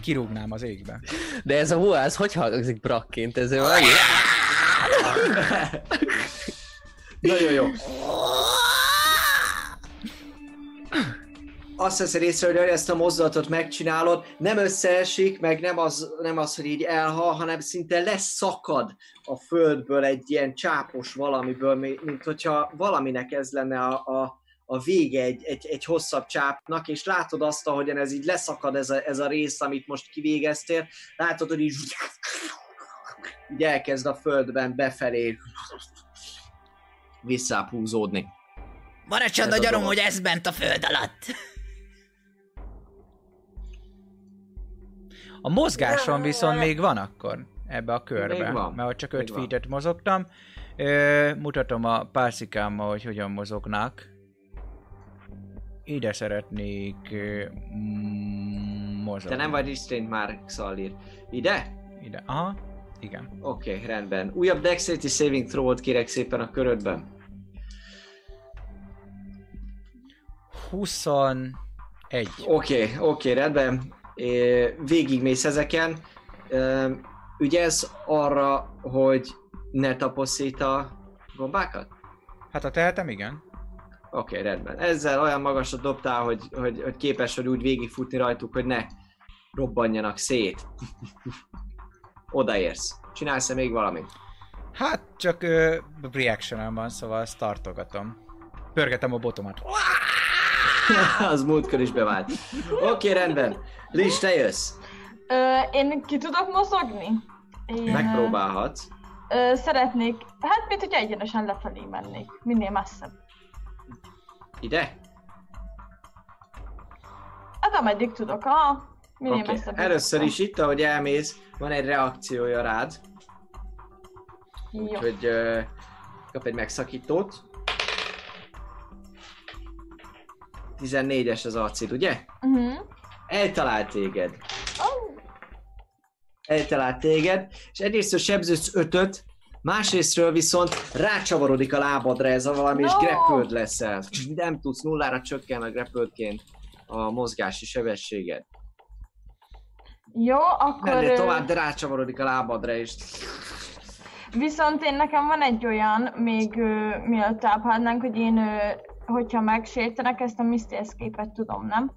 kirúgnám az égbe. De ez a vuász hogy hangzik brakként? Ez olyan... Nagyon jó. Azt veszed észre, hogy ezt a mozdulatot megcsinálod, nem összeesik, meg nem az, nem az, hogy így elhal, hanem szinte leszakad a földből egy ilyen csápos valamiből, mi- mint hogyha valaminek ez lenne a, a, a vége egy, egy, egy hosszabb csápnak, és látod azt, ahogyan ez így leszakad ez a, ez a rész, amit most kivégeztél, látod, hogy így, így elkezd a földben befelé visszáphúzódni. Maradjon a gyarom, hogy ez bent a föld alatt. A mozgásom viszont még van akkor ebbe a körbe, Még van. mert hogy csak Még 5 van. feet mozogtam. Ö, mutatom a párcikámmal, hogy hogyan mozognak. Ide szeretnék ö, mm, mozogni. Te nem vagy restrained már, Xalir. Ide? Ide. Aha, igen. Oké, okay, rendben. Újabb Dexterity Saving Throw-ot kérek szépen a körödben. 21. Oké, okay, oké, okay, rendben. Végigmész ezeken. Ügyelsz arra, hogy ne taposz szét a gombákat? Hát ha tehetem, igen. Oké, okay, rendben. Ezzel olyan magasra dobtál, hogy, hogy, hogy képes vagy úgy végigfutni rajtuk, hogy ne robbanjanak szét. Odaérsz. Csinálsz-e még valamit? Hát csak ö, reaction van, szóval ezt tartogatom. Pörgetem a botomat. az múltkor is bevált. Oké, okay, rendben. Lis, te jössz. Ö, én ki tudok mozogni? Én, Megpróbálhatsz. Ö, szeretnék, hát mint hogy egyenesen lefelé mennék, minél messzebb. Ide? Hát ameddig tudok, ah, minél Oké. messzebb. Először is itt, ahogy elmész, van egy reakciója rád. Jó. Úgyhogy uh, kap egy megszakítót. 14-es az acid, ugye? Uh-huh. Eltalált téged. Eltalált téged, és egyrészt sebződsz ötöt, másrésztről viszont rácsavarodik a lábadra ez a valami, és No! grappled leszel. Nem tudsz, nullára csökken a grappledként a mozgási sebességed. jó, akkor... Mennél tovább, de rácsavarodik a lábadra, és Viszont én nekem van egy olyan, még ö, mielőtt elhaladnánk, hogy én, ö, hogyha megsértenek, ezt a Misty Escape-et tudom, nem?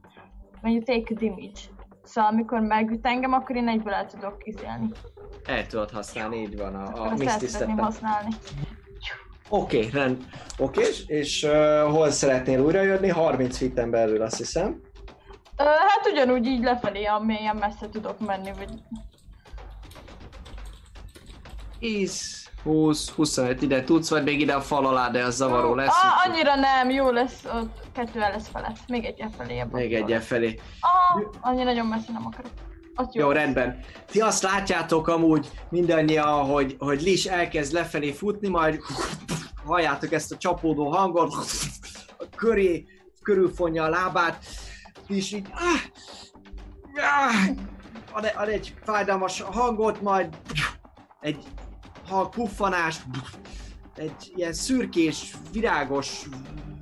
Mondjuk take damage. Szóval amikor megüt engem, akkor én egyből el tudok izélni. el tudod használni, így van a, a Misty használni. Oké, okay, rend. Oké, okay, és, és uh, hol szeretnél újra jönni? 30 feet belül azt hiszem. Ö, hát ugyanúgy így lefelé, amilyen messze tudok menni, vagy... 10, 20, 25, ide tudsz, vagy még ide a fal alá, de az zavaró lesz. Ah, annyira nem, jó lesz, ott kettő el lesz felett. Még egy felé. Még egy felé. Ah, annyi nagyon messze nem akarok. Ott jó. Jó, rendben. Ti azt látjátok amúgy mindannyian, hogy, hogy Lis elkezd lefelé futni, majd halljátok ezt a csapódó hangot, köré, körülfonja a lábát, és így ah, ah, ad, ad egy fájdalmas hangot, majd egy halk puffanás, egy ilyen szürkés, virágos,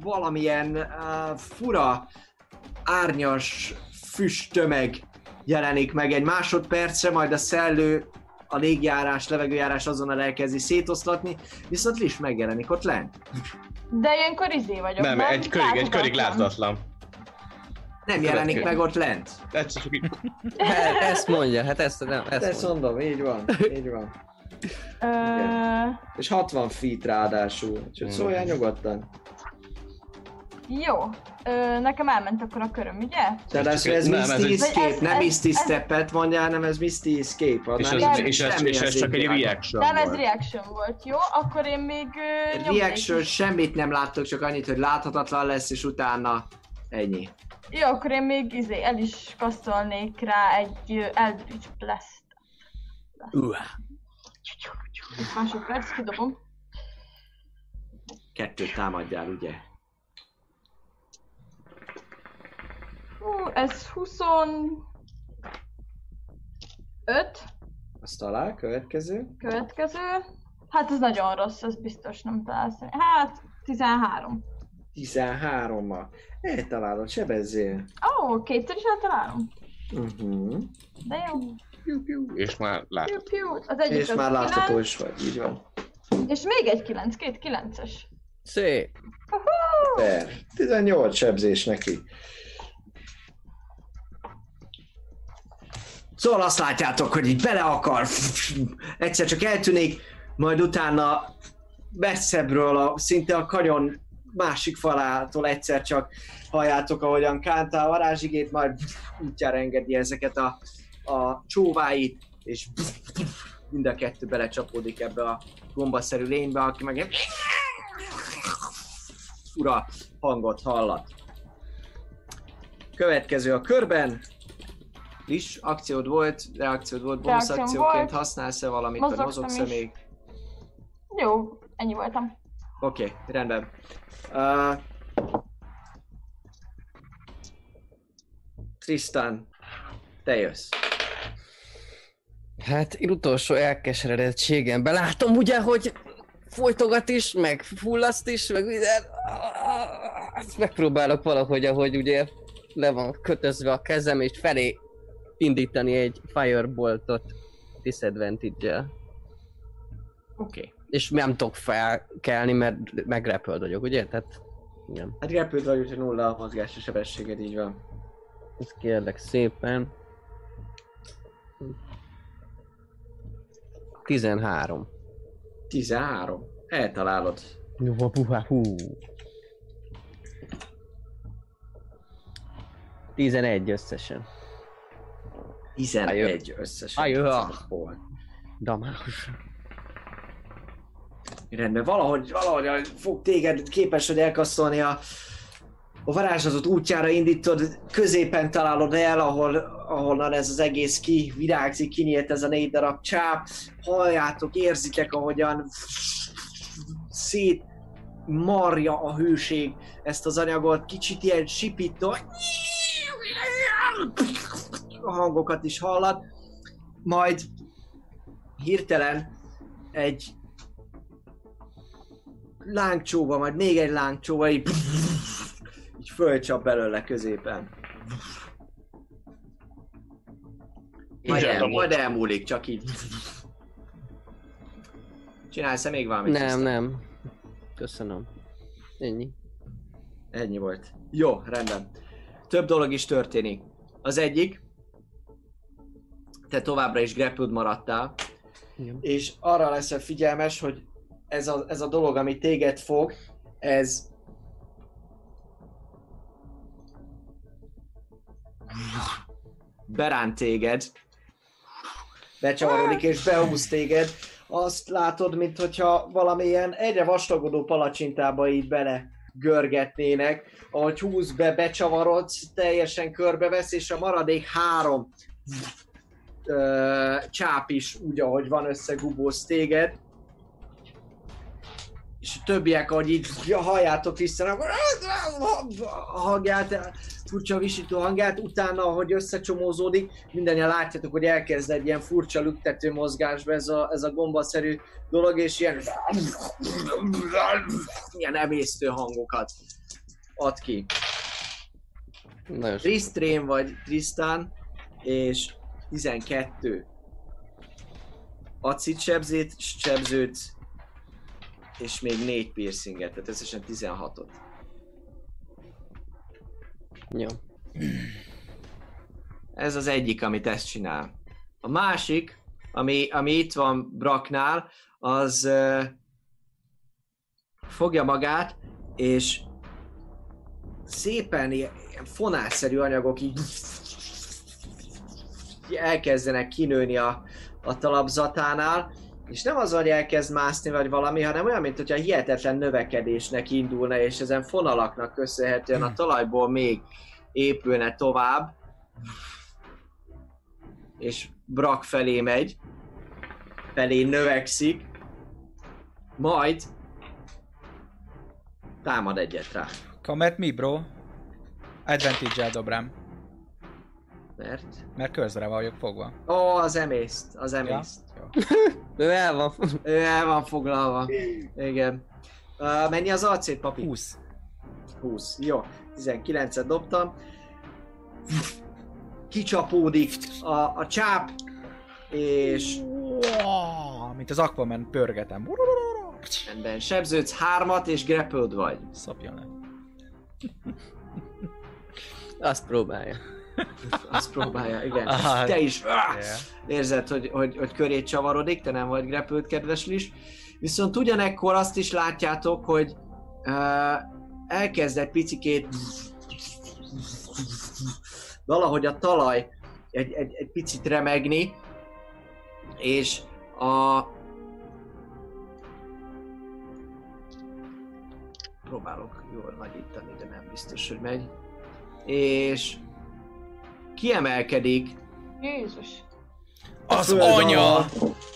valamilyen uh, fura, árnyas füsttömeg jelenik meg egy másodpercre, majd a szellő a légjárás, levegőjárás azonnal elkezdi szétoszlatni, viszont Lis megjelenik ott lent. De ilyenkor izé vagyok, Nem, egy körig, egy körig láthatatlan. Nem jelenik Következő. meg ott lent. Egyszer csak így... Hát, ezt mondja, hát ezt nem, ezt Ezt mondom, így van, így van. Ö, És 60 feet ráadásul, úgyhogy Hmm. szóljál nyugodtan. jó. Ö, nekem elment akkor a köröm, ugye? De ez, ez Nem, ez Misty egy- Escape, Ez- nem ez- Misty ez- Step-et mondja, hanem ez Misty Escape. És annál ez, nincs és, ez, és ez az csak egy reaction Nem, ez volt. reaction volt, jó? Akkor én még nyomnék Reaction, is. semmit nem láttok, csak annyit, hogy láthatatlan lesz, és utána ennyi. Jó, akkor én még izé, el is kasztolnék rá egy ö, Eldritch Blast. Uh. Egy másodperc, kidobom. Kettőt támadjál, ugye? Hú, ez 25. Azt talál, következő. Következő. Hát ez nagyon rossz, ez biztos nem találsz. Hát 13. 13-mal. Eltalálod, sebezzél. Ó, oh, kétszer is eltalálom. Uh-huh. De jó. És már Piu, látod. piu. Az egyik És az már látható 9, is vagy, így van. És még egy 9, két 9-es. Szép. Per. 18 sebzés neki. Szóval azt látjátok, hogy így bele akar, egyszer csak eltűnik, majd utána messzebbről, a, szinte a kanyon másik falától egyszer csak halljátok, ahogyan kántál a varázsigét, majd útjára engedi ezeket a, a csóváit, és mind a kettő belecsapódik ebbe a gombaszerű lénybe, aki meg fura hangot hallat. Következő a körben, is akciód volt, reakciód volt, bonus akcióként használsz-e valamit, vagy mozogsz-e is. még? Jó, ennyi voltam. Oké, okay, rendben. Uh, Tristan, te jössz. Hát én utolsó elkeseredettségemben látom ugye, hogy folytogat is, meg fullaszt is, meg minden. Azt megpróbálok valahogy, ahogy ugye le van kötözve a kezem, és felé indítani egy fireboltot disadvantage-el. Oké. Okay. És nem tudok felkelni, mert megrepöld vagyok, ugye? Tehát, igen. Hát repült vagy, úgyhogy nulla a mozgási sebességed, így van. Ezt kérlek szépen. 13. 13. Eltalálod. Hú, hú, hú. 11 összesen. 11 összesen. Ajaj. Hol? Damás. Rendben, valahogy, valahogy fog téged képes, hogy elkasszolni a, a varázslatot útjára indítod, középen találod el, ahol, ahonnan ez az egész ki virágzik, kinyílt ez a négy darab csáp. Halljátok, érzitek, ahogyan szét marja a hőség ezt az anyagot, kicsit ilyen sipító. Hangokat is hallat, majd hirtelen egy lángcsóva, majd még egy lángcsóva, így, így fölcsap belőle középen. Majd, el, majd elmúlik, csak így. Csinálsz-e még valamit? Nem, Krisztán? nem. Köszönöm. Ennyi. Ennyi volt. Jó, rendben. Több dolog is történik. Az egyik, te továbbra is grappled maradtál, Igen. és arra leszel figyelmes, hogy ez a, ez a dolog, ami téged fog, ez beránt téged, becsavarodik és behúz téged. Azt látod, mintha valamilyen egyre vastagodó palacsintába így bele görgetnének, ahogy húz be, becsavarodsz, teljesen körbevesz, és a maradék három ö, csáp is úgy, ahogy van összegubóz téged. És a többiek, ahogy így halljátok vissza, akkor a hangját, furcsa visító hangját, utána, ahogy összecsomózódik, mindannyian látjátok, hogy elkezd egy ilyen furcsa lüktető mozgásba ez a, ez a gombaszerű dolog, és ilyen ilyen emésztő hangokat ad ki. Tristrén vagy Tristan, és 12 acid sebzét, sebzőt, és még 4 piercinget, tehát összesen 16-ot. Jó. Ez az egyik, amit ezt csinál. A másik, ami, ami itt van Braknál, az uh, fogja magát, és szépen ilyen fonásszerű anyagok így elkezdenek kinőni a, a talapzatánál, és nem az, hogy elkezd mászni vagy valami, hanem olyan, mint hogyha hihetetlen növekedésnek indulna, és ezen fonalaknak köszönhetően a talajból még épülne tovább, és Brak felé megy, felé növekszik, majd támad egyet rá. Come at me, bro. Advantage-el dob rám, Mert... mert közre vagyok fogva. Ó, az emészt, az emészt. Jó. Ő el van. Ő el van foglalva. Igen. Uh, mennyi az arcét, papi? 20. 20. Jó. 19-et dobtam. Kicsapódik a, a csáp, és Wow, mint az Aquaman pörgetem. rendben sebződsz hármat, és grappled vagy. Szopjon le. Azt próbálja. Azt próbálja, igen. Aha. Te is ah, Yeah. érzed, hogy, hogy, hogy körét csavarodik, te nem vagy grappled, kedves Lis. Viszont ugyanekkor azt is látjátok, hogy uh, elkezd egy picikét valahogy a talaj egy, egy, egy picit remegni, és a próbálok jól nagyítani, de nem biztos, hogy megy. És kiemelkedik Jézus. Az föld anya! alatt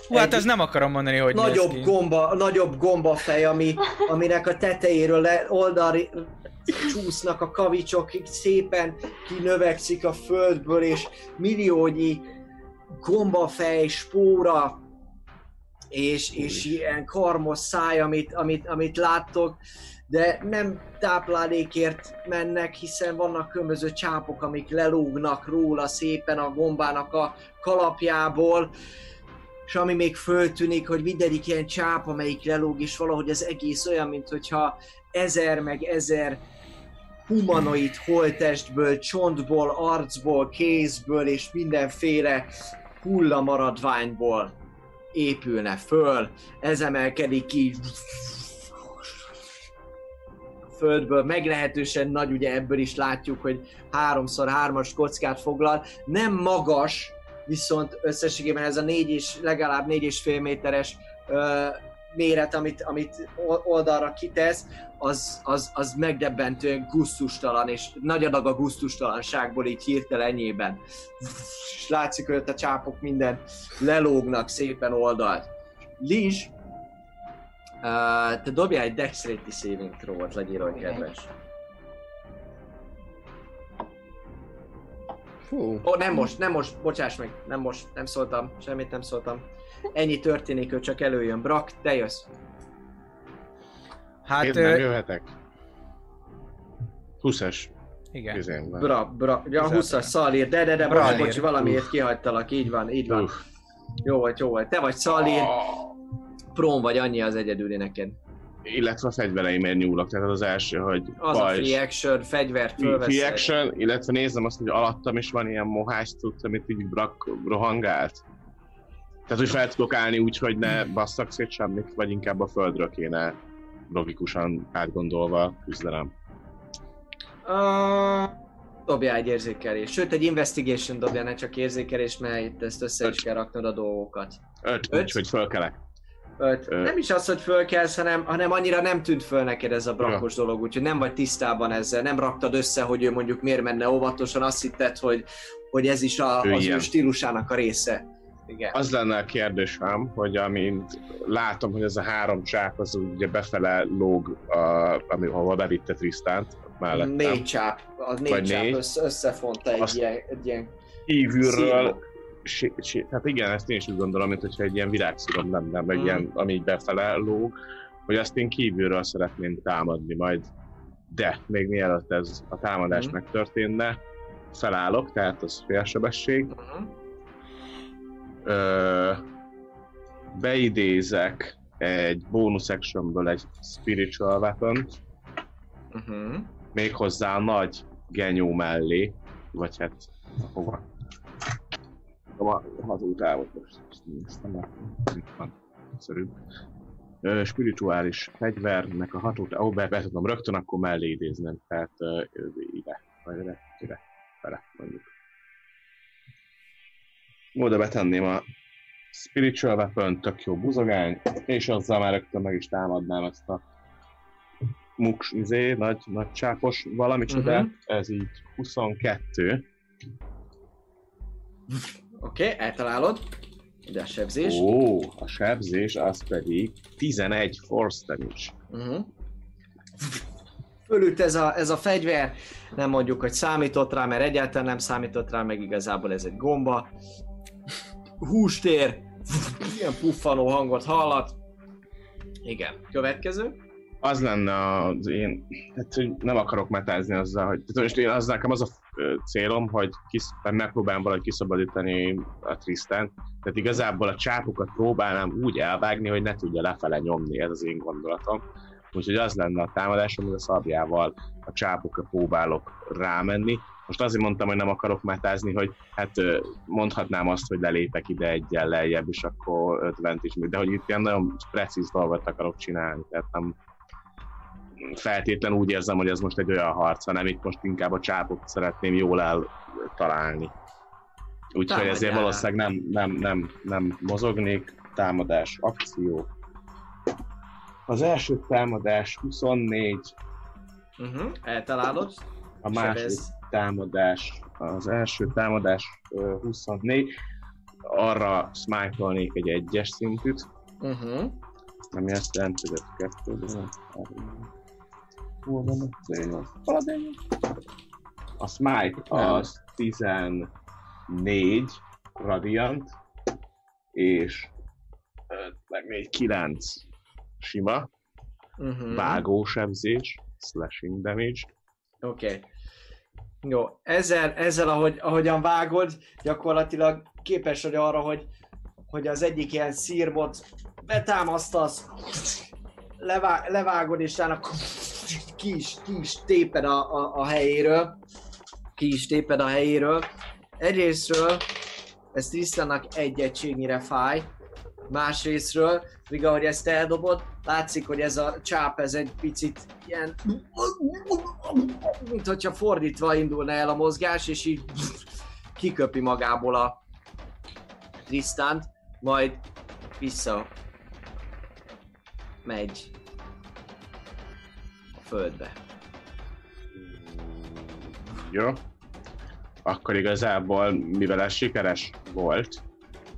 Hú, hát ez nem akarom mondani, hogy néz nagyobb ki. gomba, nagyobb gombafej, ami, aminek a tetejéről le, oldalra csúsznak a kavicsok, így szépen kinövekszik a földből, és milliónyi gombafej, spóra, és, és ilyen karmos száj, amit, amit, amit láttok, de nem táplálékért mennek, hiszen vannak különböző csápok, amik lelógnak róla szépen a gombának a kalapjából, és ami még föltűnik, hogy mindegyik ilyen csáp, amelyik lelóg, és valahogy az egész olyan, mint hogyha ezer meg ezer humanoid holtestből, csontból, arcból, kézből és mindenféle hullamaradványból épülne föl, ez emelkedik ki földből, meglehetősen nagy, ugye ebből is látjuk, hogy háromszor hármas kockát foglal, nem magas, viszont összességében ez a négy és, legalább négy és fél méteres ö, méret, amit, amit oldalra kitesz, az, az, az megdebbentően gusztustalan, és nagy adag a gusztustalanságból így hirtelenjében. És látszik, hogy ott a csápok minden lelógnak szépen oldalt. Liz, uh, te dobjál egy Dexterity saving throw-ot, legyél olyan kedves. Ó, oh, nem most, nem most, bocsáss meg, nem most, nem szóltam, semmit nem szóltam. Ennyi történik, hogy csak előjön. Brak, te jössz. Hát, Én nem ö, jöhetek. 20-es igen. izénben. Bra, bra, ja, a 20-as Szalír, de, de, de, Bralír. bocs, valamiért kihagytalak, így van, így van. Uff. Jó volt, jó volt. Te vagy Szalír, prón vagy, annyi az egyedüli neked. Illetve a fegyvereimért nyúlok, tehát az első, hogy Az a pajzs. free action, fegyvert fölveszed. Free action, illetve nézem azt, hogy alattam is van ilyen mohás cucc, amit így brak, rohangált. Tehát, hogy fel tudok állni úgy, hogy ne basszak szét semmit, vagy inkább a földről kéne logikusan átgondolva küzdenem. Uh, dobjál egy érzékelés. Sőt, egy investigation dobjál, ne csak érzékelés, mert itt ezt össze is kell raknod a dolgokat. Öt, Öt? úgy, hogy fölkelek. Öt. Ö. Nem is az, hogy fölkelsz, hanem, hanem annyira nem tűnt föl neked ez a brakos dolog, úgyhogy nem vagy tisztában ezzel, nem raktad össze, hogy ő mondjuk miért menne óvatosan, azt hitted, hogy, hogy ez is a, Ő az ő ilyen. stílusának a része. Igen. Az lenne a kérdésem, hogy amint látom, hogy ez a három csáp az ugye befele lóg, a, ami, ahova bevitte Trisztánt mellettem. Négy csáp, a négy Vagy csáp négy. Össze, összefonta egy, Azt- ilyen, egy ilyen Kívülről. Si, hát igen, ezt én is úgy gondolom, mint hogyha egy ilyen virágszírom lenne, meg Mm. ilyen, ami így befele lóg, hogy azt én kívülről szeretném támadni majd. De még mielőtt ez a támadás Mm. megtörténne, felállok, tehát az félsebesség, Mhm. ö, beidézek egy bonus actionből egy spiritual weapon Mhm. méghozzá a nagy genyó mellé, vagy hát hova? A hazútávot most ezt néztem, mert itt van egyszerűbb. Spirituális fegyvernek a hatótávot, ó, be, be tudom rögtön akkor mellé idéznem, tehát ö, ide, vagy ide, ide, fele mondjuk. Oda betenném a Spiritual Weapon, tök jó buzogány, és azzal már rögtön meg is támadnám ezt a muks, izé, nagy, nagy csápos valamicsoda, Mhm. ez így 22. Oké, okay, eltalálod. Ide a sebzés. Ó, a sebzés az pedig 11 force damage. Uh-huh. Fölült ez a, ez a fegyver, nem mondjuk, hogy számított rá, mert egyáltalán nem számított rá, meg igazából ez egy gomba. Hústér, ilyen puffanó hangot hallat. Igen, következő. Az lenne az én, hát hogy nem akarok metázni azzal, hogy tehát most én az nekem az a célom, hogy kis, megpróbálom valahogy kiszabadítani a Tristan, tehát igazából a csápokat próbálnám úgy elvágni, hogy ne tudja lefele nyomni, ez az én gondolatom. Úgyhogy az lenne a támadásom, hogy a szabjával a csápokra próbálok rámenni. Most azért mondtam, hogy nem akarok metázni, hogy hát mondhatnám azt, hogy lelépek ide egyen lejjebb, és akkor 50 is, de hogy itt ilyen nagyon precíz dolgot akarok csinálni, tehát nem, feltétlen úgy érzem, hogy ez most egy olyan harc, hanem itt most inkább a csápot szeretném jól eltalálni. Úgyhogy ezért valószínűleg nem, nem, nem, nem mozognék. Támadás, akció. Az első támadás 24, Uh-huh. Eltalálod. a második Sebez. támadás, az első támadás ö, 24, arra smite egy egyes szintűt, Uh-huh. ami azt jelenti, hogy ez kettő, de nem, hol van a cél? Paladin. A smite az 14 radiant, és 5, meg 4, 9 sima, Uh-huh. vágósebzés, slashing damage. Oké. Okay. Jó, ezzel, ezzel ahogy, ahogyan vágod, gyakorlatilag képes vagy arra, hogy, hogy az egyik ilyen szírbot betámasztasz, levá, levágod, és utána ki is, ki is téped a, a, a helyéről. Ki is téped a helyéről. Egyrésztről ez Tristannak egy egységnyire fáj. Másrésztről, míg ahogy ezt eldobod, látszik, hogy ez a csáp, ez egy picit ilyen... Mint hogyha fordítva indulna el a mozgás, és így kiköpi magából a Tristant, majd vissza megy földbe. Jó. Akkor igazából, mivel ez sikeres volt,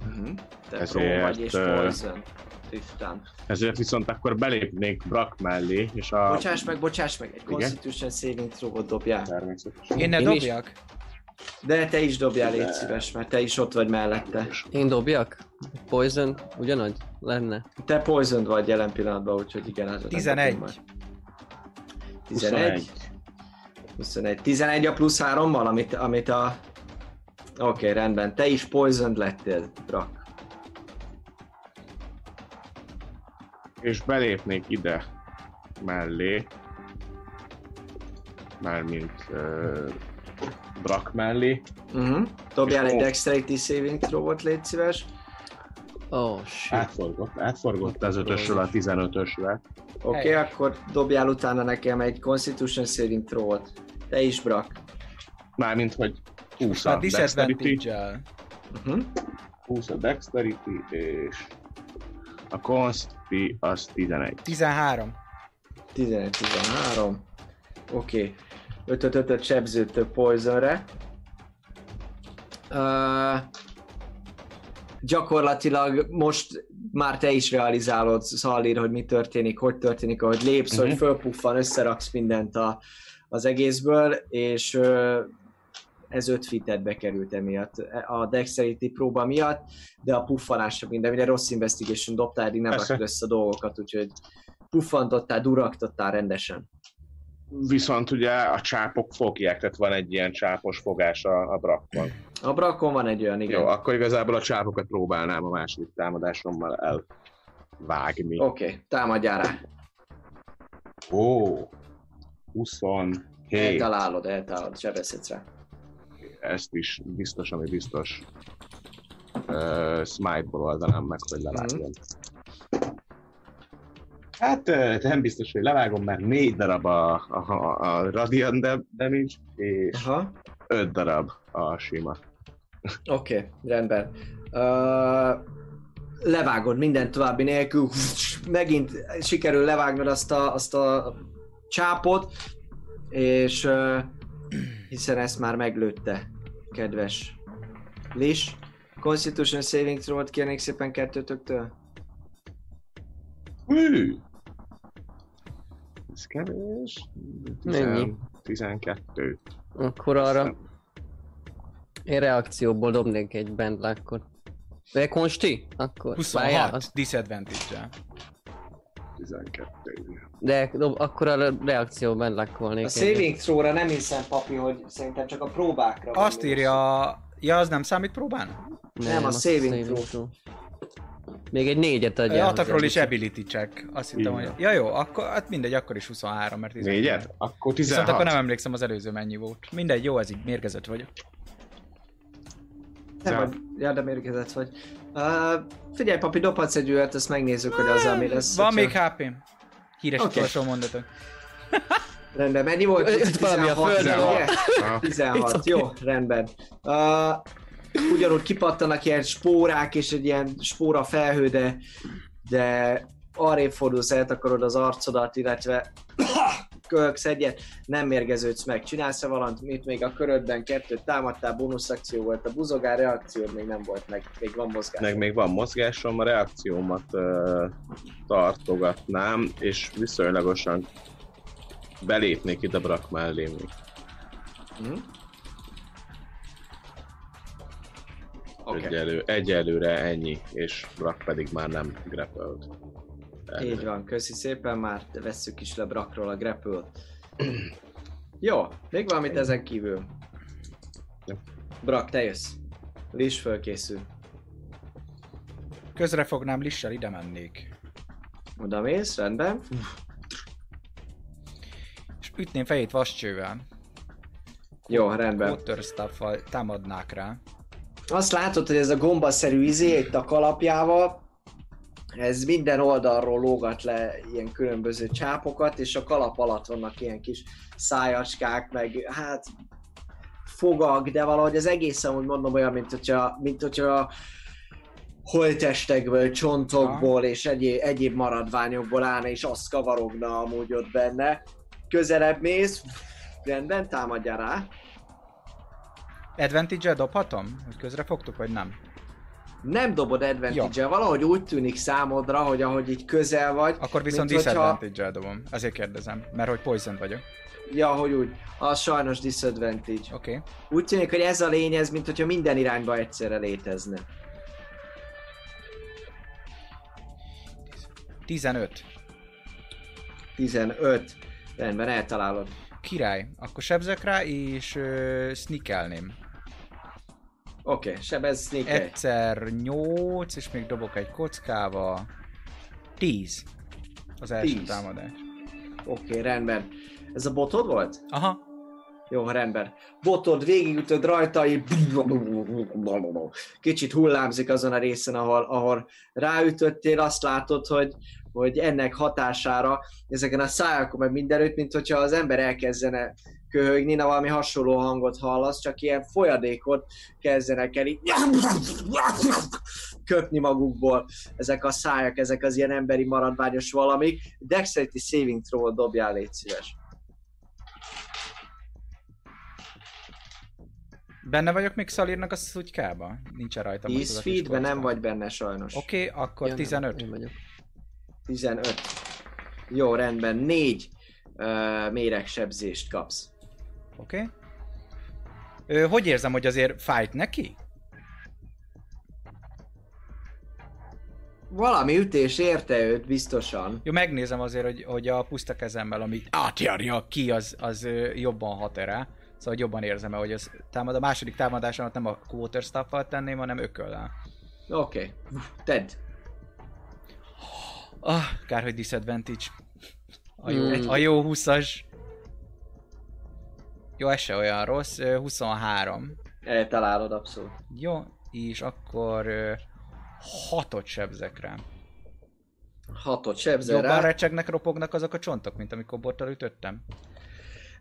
Uh-huh. Te Ezért, vagy és Poison. Tristan. ezért viszont akkor belépnék Brak mellé, és a... Bocsáss meg, bocsáss meg, egy? Constitution saving throw dobjál. Természetesen. Én ne dobjak? De te is dobjál, légy szíves, mert te is ott vagy mellette. Én dobjak? Poison? Ugyanúgy? Lenne? Te poisoned vagy jelen pillanatban, úgyhogy igen, ez 11. 11. 21. 11 a plusz 3-mal, amit, amit a... Oké, okay, rendben. Te is poisoned lettél, Brak. És belépnék ide mellé, mármint uh, Brak mellé. Uh-huh. Dobjál egy dexterity saving throw-ot, légy szíves. Oh shit. Átforgott, átforgott az ötösről a 15-ösre. Oké, okay, Helyes. akkor dobjál utána nekem egy constitution saving throw-ot. Te is, Brak. Mármint, hogy 20 A a dexterity. Uh-huh. 20 a dexterity, és a consti az 11. 13. 11-13. Oké. Okay. 5-5-5 sebződtök poisonre. Uh, gyakorlatilag most már te is realizálod, Szalír, hogy mi történik, hogy történik, ahogy lépsz, uh-huh. hogy Mhm. fölpuffan, összeraksz mindent a, az egészből, és ez 5 fitedbe került emiatt, a Dexterity próba miatt, de a puffanásra minden, minden rossz investigation dobtál, eddig nem rakod össze a dolgokat, úgyhogy puffantottál, duraktottál rendesen. Viszont ugye a csápok fogják, tehát van egy ilyen csápos fogás a, a Brakban. A brakon van egy olyan, igen. Jó, akkor igazából a csápokat próbálnám a második támadásommal elvágni. Oké, okay, támadjál rá. Ó, 27. Eltalálod, eltalálod, sebezhetsz rá. Ezt is biztos, ami biztos. Uh, Smite-ból oldanám meg, hogy levágjon. Hát nem biztos, hogy levágom, mert négy darab a, a, a Radiant da- damage, és Aha, öt darab a sima. oké, okay, rendben. Uh, levágod minden további nélkül, megint sikerül levágnod azt a, azt a csápot, és uh, hiszen ezt már meglőtte, kedves Lis. Constitution Saving Throw-t kérnék szépen kettőtöktől. Hű! Ez kevés. Mennyi? 12. Akkor arra én reakcióból dobnék egy bandlákkot. De konsti? Akkor 26 az- disadvantage-el. 12. De dob, akkor a reakció bandlákolnék. A saving throw-ra nem hiszem, papi, hogy szerintem csak a próbákra. Azt írja... Ja, az nem számít próbán? Nem, a saving throw. Még egy négyet adjál. Atakról is ability check. Azt hittem, hogy... Ja jó, akkor hát mindegy, akkor is 23, mert 16. Négyet? Akkor Viszont 16. akkor nem emlékszem az előző mennyi volt. Mindegy, jó, ez így mérgezett vagyok. Nem, Ja. vagy, ja, de mérgezett vagy. Uh, figyelj, papi, dobhatsz egy üvet, azt megnézzük, hogy az mi lesz. Van még HP-m. Híres Oké. utolsó mondatok. Rendben, mennyi volt? Öt valami a földön ugye? Aha. 16, jó, rendben. Uh, ugyanúgy kipattanak ilyen spórák és egy ilyen spóra felhő, de, de arrébb fordulsz, eltakarod az arcodat, illetve kölksz egyet, nem mérgeződsz meg. Csinálsz-e valamit mit még a körödben, kettőt támadtál, bónusz akció volt, a buzogár reakciód még nem volt meg, még van mozgás. Meg még van mozgásom, a reakciómat uh, tartogatnám, és viszonylagosan belépnék ide Brak mellé még. Hm? Oké, Egyelő, egyelőre ennyi, és Brak pedig már nem grappled. így van, köszi szépen, már vesszük is le Brakról a grapple Jó, még valamit ezen kívül. Brak, te jössz. Lis fölkészül. Közre fognám lissel, ide mennék. Oda mész, rendben. És ütném fejét vascsővel. Jó, rendben. Water stuff támadnák rá. Azt látod, hogy ez a gombaszerű izé itt a kalapjával, ez minden oldalról lógat le ilyen különböző csápokat, és a kalap alatt vannak ilyen kis szájacskák, meg hát fogak, de valahogy az egész amúgy mondom olyan, mint hogyha, mint hogyha holtestekből, csontokból és egyéb, egyéb maradványokból állna, és azt kavarogna amúgy ott benne. Közelebb mész, rendben, támadja rá. Advantage-el dobhatom? Hogy közre fogtuk, vagy nem? Nem dobod advantage valahogy úgy tűnik számodra, hogy ahogy így közel vagy, Akkor viszont Mint hogyha- dobom. Ezért kérdezem, mert hogy poison vagyok. ja, hogy úgy, az sajnos disadvantage. Oké. Okay. Úgy tűnik, hogy ez a lény, ez mint hogyha minden irányba egyszerre létezne. 15. 15. Rendben, eltalálod. Király. Akkor sebzek rá, és uh, sneakelném. Oké, okay, sebez sneak Egyszer 8, és még dobok egy kockával. 10. Az első 10. támadás. Oké, okay, rendben. Ez a botod volt? Aha. Jó, rendben. Botod, végigütöd rajta, így kicsit hullámzik azon a részen, ahol, ahol ráütöttél, azt látod, hogy, hogy ennek hatására ezeken a szájakon, meg mindenütt, mint hogyha az ember elkezdene köhögni, na valami hasonló hangot hallasz, csak ilyen folyadékot kezdenek el így köpni magukból ezek a szájak, ezek az ilyen emberi maradványos valamik. Dexterity saving throw dobjál, légy szíves. Benne vagyok még Szalírnak a szutykába? Nincsen rajta most 10 az a kis feedben nem vagy benne sajnos. Oké, okay, akkor Ja, nem, 15. Én vagyok. 15. Jó, rendben. 4 uh, méregsebzést kapsz. Oké. Okay. Hogy érzem, hogy azért fájt neki? Valami ütés érte őt, biztosan. Jó, megnézem azért, hogy, hogy a puszta kezemmel, amit átjárja ki, az, az jobban hat rá. Szóval jobban érzem hogy az támad. A második támadásomat nem a quarter staff tenném, hanem ököllel. Oké. Okay. Tedd. Ah, kár, hogy disadvantage. A jó, Mm. a jó 20-as. Jó, ez se olyan rossz. ö, 23. Eltalálod abszolút. Jó, és akkor ö, hatot sebzek rá. Hatot sebzel Jobban rá. recsegnek, ropognak azok a csontok, mint amikor bottal ütöttem.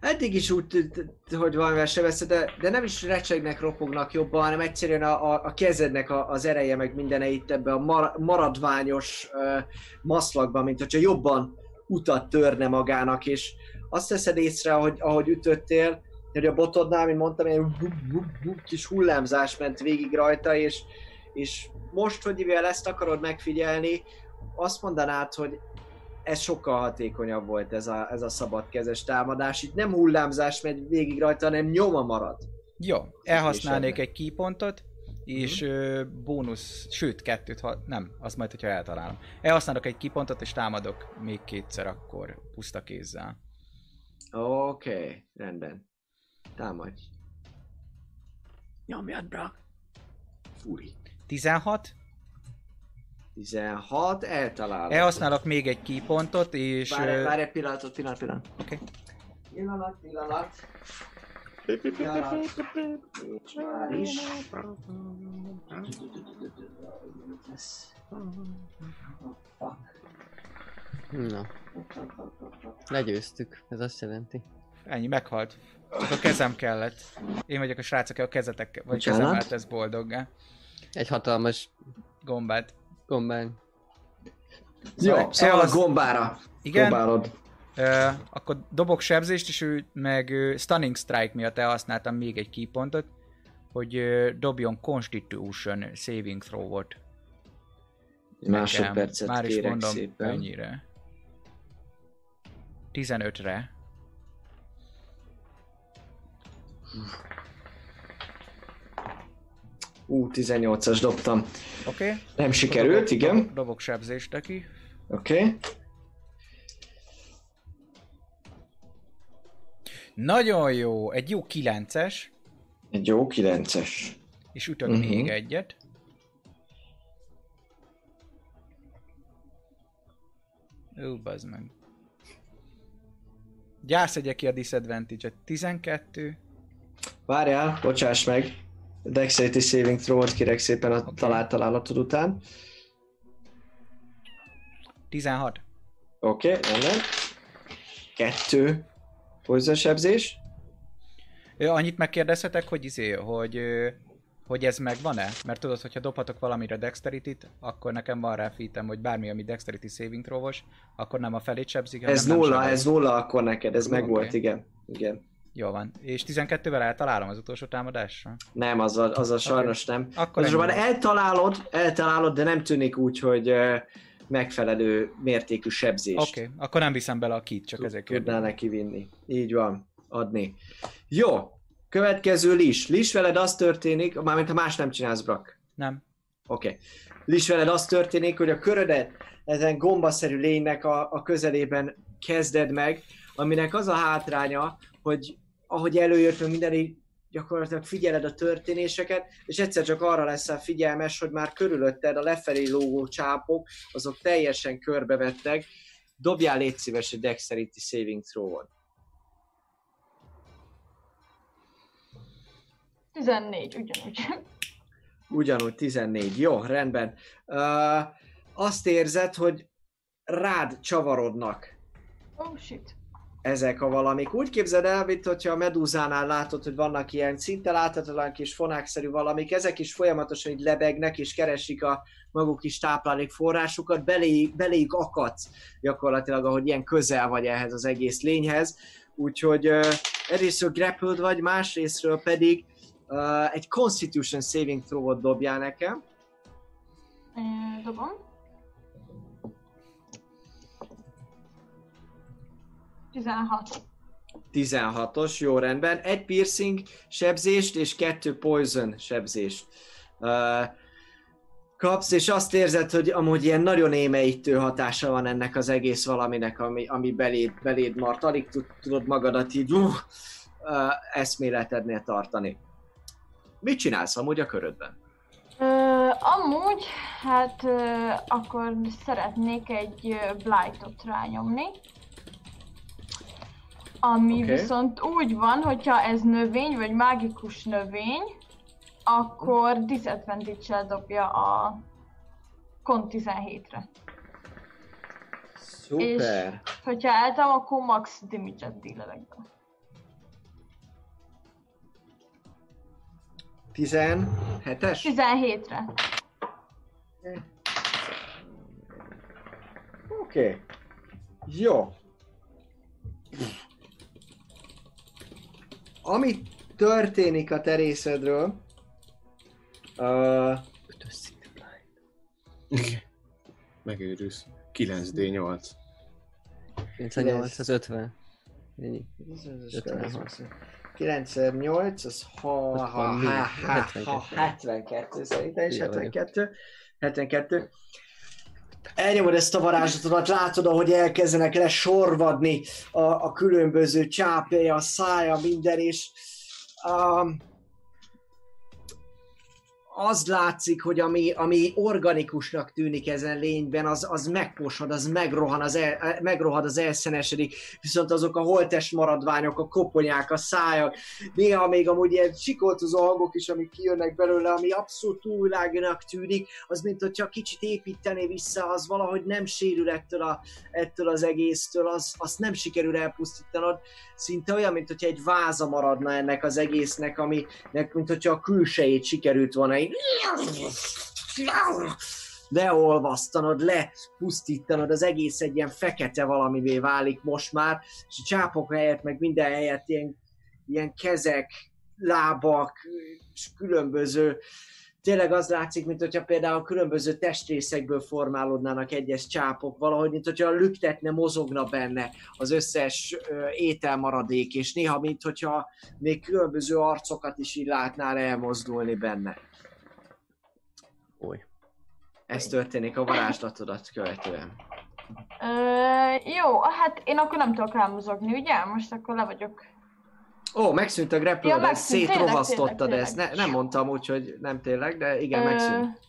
Eddig is úgy tűnt, hogy valamivel sebezte, de, de nem is recsegnek, ropognak jobban, hanem egyszerűen a, a, a kezednek a, az ereje, meg mindene itt ebbe a mar, maradványos uh, maszlakban, mint hogyha jobban utat törne magának, és azt teszed észre, hogy ahogy ütöttél, hogy a botodnál, mint mondtam, ilyen vup, kis hullámzás ment végig rajta, és, és most, hogy mivel ezt akarod megfigyelni, azt mondanád, hogy ez sokkal hatékonyabb volt ez a, ez a szabadkezes támadás. Itt nem hullámzás megy végig rajta, hanem nyoma marad. Jó, elhasználnék egy keypontot, és ö, bónusz, sőt kettőt, ha, nem, az majd, hogyha eltalálom. Elhasználok egy keypontot, és támadok még kétszer akkor puszta kézzel. Oké, okay, rendben. Támadj. Nyomjad, bra. Fúri. 16, 16, eltalálod. elhasználok még egy keypontot, és... Várj, várj egy pillanatot, pillanat, pillanat. Oké. Pillanat, pillanat. Pillanat. És már is. Na. Legyőztük, ez azt jelenti. Ennyi, meghalt. Csak a kezem kellett. Én vagyok a srác, aki a kezetek, vagy Bocsánat? kezemmel tesz boldoggá. Egy hatalmas Gombát. gombán. Jó, Szóval szóval a elhasz- gombára. Igen, Gombálod. Ö, akkor dobok sebzést, és ő meg ö, Stunning Strike miatt elhasználtam még egy keypontot, hogy ö, dobjon Constitution Saving Throw-ot. Másodpercet Már is kérek mondom, szépen. ennyire. 15-re. Ú, 18-as dobtam. Oké? Okay? Nem sikerült, igen. Dobok, dobok sebzést neki. Oké. Okay. Nagyon jó, egy jó 9-es, Egy jó 9-es. és ütök Mhm. még egyet. Ó, bazd meg. Gyászedje ki a disadvantage-et. 12. Várjál, bocsáss meg. Dexterity saving throw-ot kérek szépen a talált találatod után. 16. Oké, okay, rendben. Kettő poison sebzés. Ö, Annyit megkérdezhetek, hogy izé, hogy, hogy ez megvan-e? Mert tudod, hogyha dobhatok valamire dexterity akkor nekem van rá fitem, hogy bármi, ami dexterity saving throw akkor nem a felét sebzik, Ez nulla, ez nulla akkor neked, ez Oké. meg volt, igen. Igen. Jó van. És 12-vel eltalálom az utolsó támadásra? Nem, az a, az a sajnos nem. Akkor Azonban ennyi. eltalálod, eltalálod, de nem tűnik úgy, hogy megfelelő mértékű sebzést Oké, okay. akkor nem viszem bele a kit, csak ezért tudná kérdezem. neki vinni. Így van, adni. Jó, következő Lis. Lis veled az történik, mármint ha más nem csinálsz, Brak. Nem. Oké. Okay. Lis veled az történik, hogy a körödet ezen gombaszerű lénynek a, a közelében kezded meg, aminek az a hátránya, hogy ahogy előjött meg minden, így gyakorlatilag figyeled a történéseket, és egyszer csak arra leszel figyelmes, hogy már körülötted a lefelé lógó csápok, azok teljesen körbevettek. Dobjál légy szíves egy Dexterity Saving Throw-ot. 14, ugyanúgy. Ugyanúgy 14. Jó, rendben. Uh, azt érzed, hogy rád csavarodnak Oh shit. Ezek a valamik. Úgy képzeld el, mint hogyha a medúzánál látod, hogy vannak ilyen szinte láthatatlan kis fonákszerű valamik, ezek is folyamatosan így lebegnek és keresik a maguk is táplálék forrásukat, belé, beléjük akadsz gyakorlatilag, ahogy ilyen közel vagy ehhez az egész lényhez. Úgyhogy uh, egyrésztről grappled vagy, másrésztről pedig uh, egy Constitution Saving Throw-ot dobjál nekem. Dobom. 16. 16-os, jó rendben. Egy piercing sebzést és kettő poison sebzést uh, kapsz, és azt érzed, hogy amúgy ilyen nagyon émeítő hatása van ennek az egész valaminek, ami, ami beléd, beléd mart. Alig tud, tudod magadat így uh, eszméletednél tartani. Mit csinálsz amúgy a körödben? Ö, amúgy, hát ö, akkor szeretnék egy blightot rányomni. Ami okay. viszont úgy van, hogyha ez növény, vagy mágikus növény, akkor disadvantage dobja a Con 17-re. Szuper! Hogyha eltem, akkor max damage-et dealelek be. 17-es? 17-re. Oké. Okay. Jó. Ami történik a terészedről, uh. Megőrülsz. 9D8. 98, az 50. Ennyi. 56. 98, az ha, ha, ha, ha, ha, 72. 72 szerintem, és Hülye vagyok. 72. 72. Elnyomod ezt a varázslatodat, látod, ahogy elkezdenek lesorvadni a, a különböző csápja, a szája, minden, és um, az látszik, hogy ami, ami organikusnak tűnik ezen lényben, az, az megposad, az megrohan, az el, megrohad, az elszenesedik, viszont azok a holtest maradványok, a koponyák, a szájak, néha még amúgy ilyen sikoltozó hangok is, amik kijönnek belőle, ami abszolút túlviláginak tűnik, az mint hogyha kicsit építené vissza, az valahogy nem sérül ettől, a, ettől az egésztől, az, azt nem sikerül elpusztítanod, szinte olyan, mint hogyha egy váza maradna ennek az egésznek, aminek, mint hogyha a külsejét sikerült volna így leolvasztanod, lepusztítanod, az egész egy ilyen fekete valamivé válik most már, és a csápok helyett, meg minden helyett ilyen, ilyen kezek, lábak, és különböző tényleg az látszik, mint hogyha például különböző testrészekből formálódnának egyes csápok, valahogy, mint hogyha lüktetne, mozogna benne az összes ételmaradék, és néha, mint hogyha még különböző arcokat is így látnál elmozdulni benne. Oly. Ez történik a varázslatodat követően. Ö, jó, hát én akkor nem tudok elmozogni, ugye? Most akkor le vagyok. Ó, megszűnt a grapple, Ja, ja, megszűnt, tényleg, szétrohasztottad ezt. Ne, nem mondtam úgy, hogy nem tényleg, de igen, Ö, megszűnt.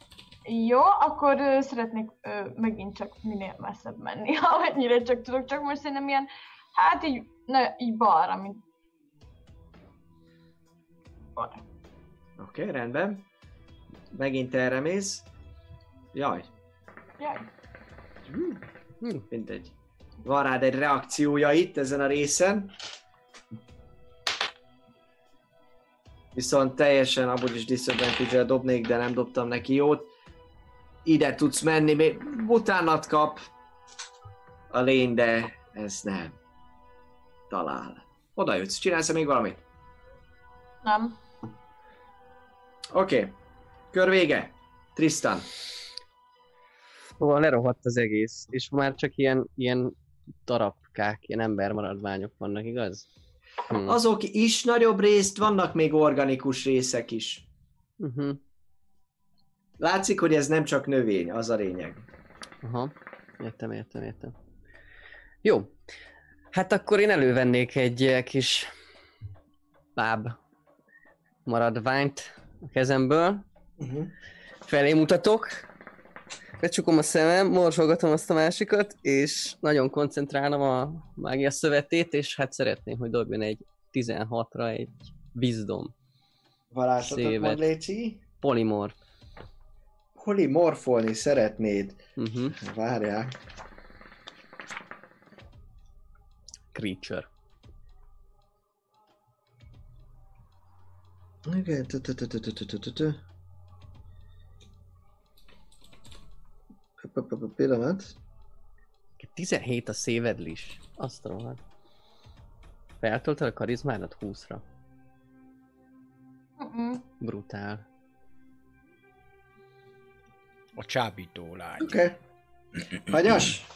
Jó, akkor ö, szeretnék ö, megint csak minél messzebb menni, amennyire csak tudok, csak most szerintem ilyen, hát így, ne, így balra, mint balra. Oké, okay, rendben. Megint erre mész. Jaj, Jaj. Hm. mindegy. Van rád egy reakciója itt ezen a részen. Viszont teljesen abból is disadvantage dobnék, de nem dobtam neki jót. Ide tudsz menni, még utánat kap a lény, de ez nem. Talál. Oda jutsz, csinálsz még valamit? Nem. Oké. Okay. Kör vége. Tristan. Szóval lerohadt az egész, és már csak ilyen, ilyen darabkák, ilyen embermaradványok vannak, igaz? Hm. Azok is nagyobb részt, vannak még organikus részek is. Uh-huh. Látszik, hogy ez nem csak növény, az a lényeg. Aha, értem, értem, értem. Jó. Hát akkor én elővennék egy kis láb maradványt a kezemből. Uh-huh. Felé mutatok. Becsukom a szemem, morsolgatom azt a másikat, és nagyon koncentrálom a mágia szövetét, és hát szeretném, hogy dobjon egy 16-ra egy wisdom Varázslatot mond, Léci. polimorf. Polimorfolni szeretnéd. Uh-huh. Várjál. Creature. Igen, Pillanat. 17 a szévedlis. Azt rohad. Feltöltöd a karizmádat 20-ra. Mm-mm. Brutál. A csábító lány. Oké. Okay. Hagyas?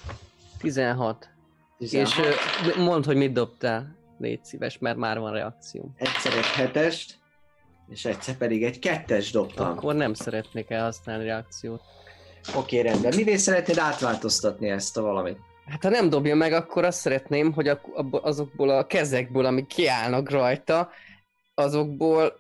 16. 16. És ö, mondd, hogy mit dobtál. Légy szíves, mert már van reakció. Egyszer egy hetest, és egyszer pedig egy kettes dobtam. Akkor nem szeretnék elhasználni reakciót. Okay, rendben. Mivé szeretnéd átváltoztatni ezt a valamit? Hát ha nem dobja meg, akkor azt szeretném, hogy azokból a kezekből, amik kiállnak rajta, azokból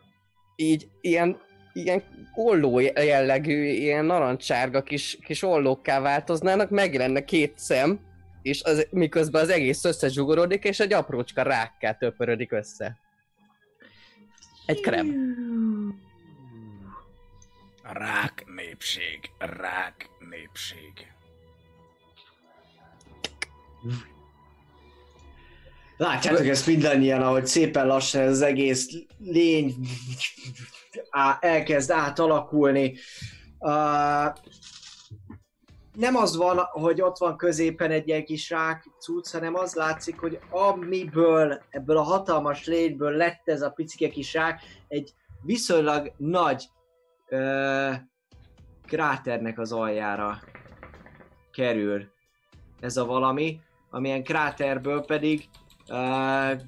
így ilyen, ilyen olló jellegű, ilyen narancsárga kis, kis ollókká változnának, megjelenne két szem, és az, miközben az egész összezsugorodik, és egy aprócska rákká töpörödik össze. Egy krem. Rák népség, rák népség. Látjátok ezt mindannyian, ahogy szépen lassan ez az egész lény elkezd átalakulni. Uh, nem az van, hogy ott van középen egy ilyen kis rák cucc, hanem az látszik, hogy amiből, ebből a hatalmas lényből lett ez a picike kis rák, egy viszonylag nagy uh, kráternek az aljára kerül ez a valami, amilyen kráterből pedig uh,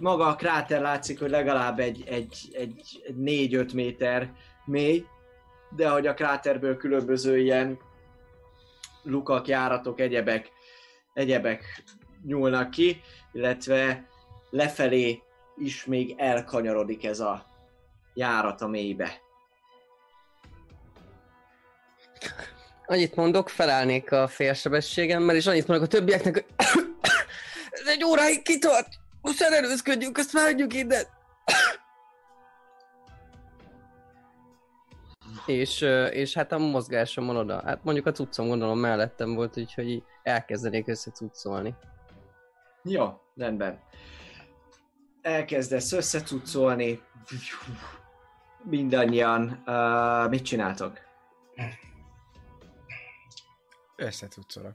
maga a kráter látszik, hogy legalább egy, egy, egy, egy 4-5 méter mély, de hogy a kráterből különböző ilyen lukak, járatok, egyebek, egyebek nyúlnak ki, illetve lefelé is még elkanyarodik ez a járat a mélybe. Annyit mondok, felállnék a félsebességemmel, és annyit mondok a többieknek, hogy ez egy óráig kitart! Most erőzködjünk, azt vágyjuk innen! és, és hát a mozgásomon oda, hát mondjuk a cuccom gondolom mellettem volt, úgyhogy elkezdenék összecuccolni. Jó, rendben. Elkezdesz összecuccolni. Mindannyian. Uh, mit csináltok? Összecuccolok.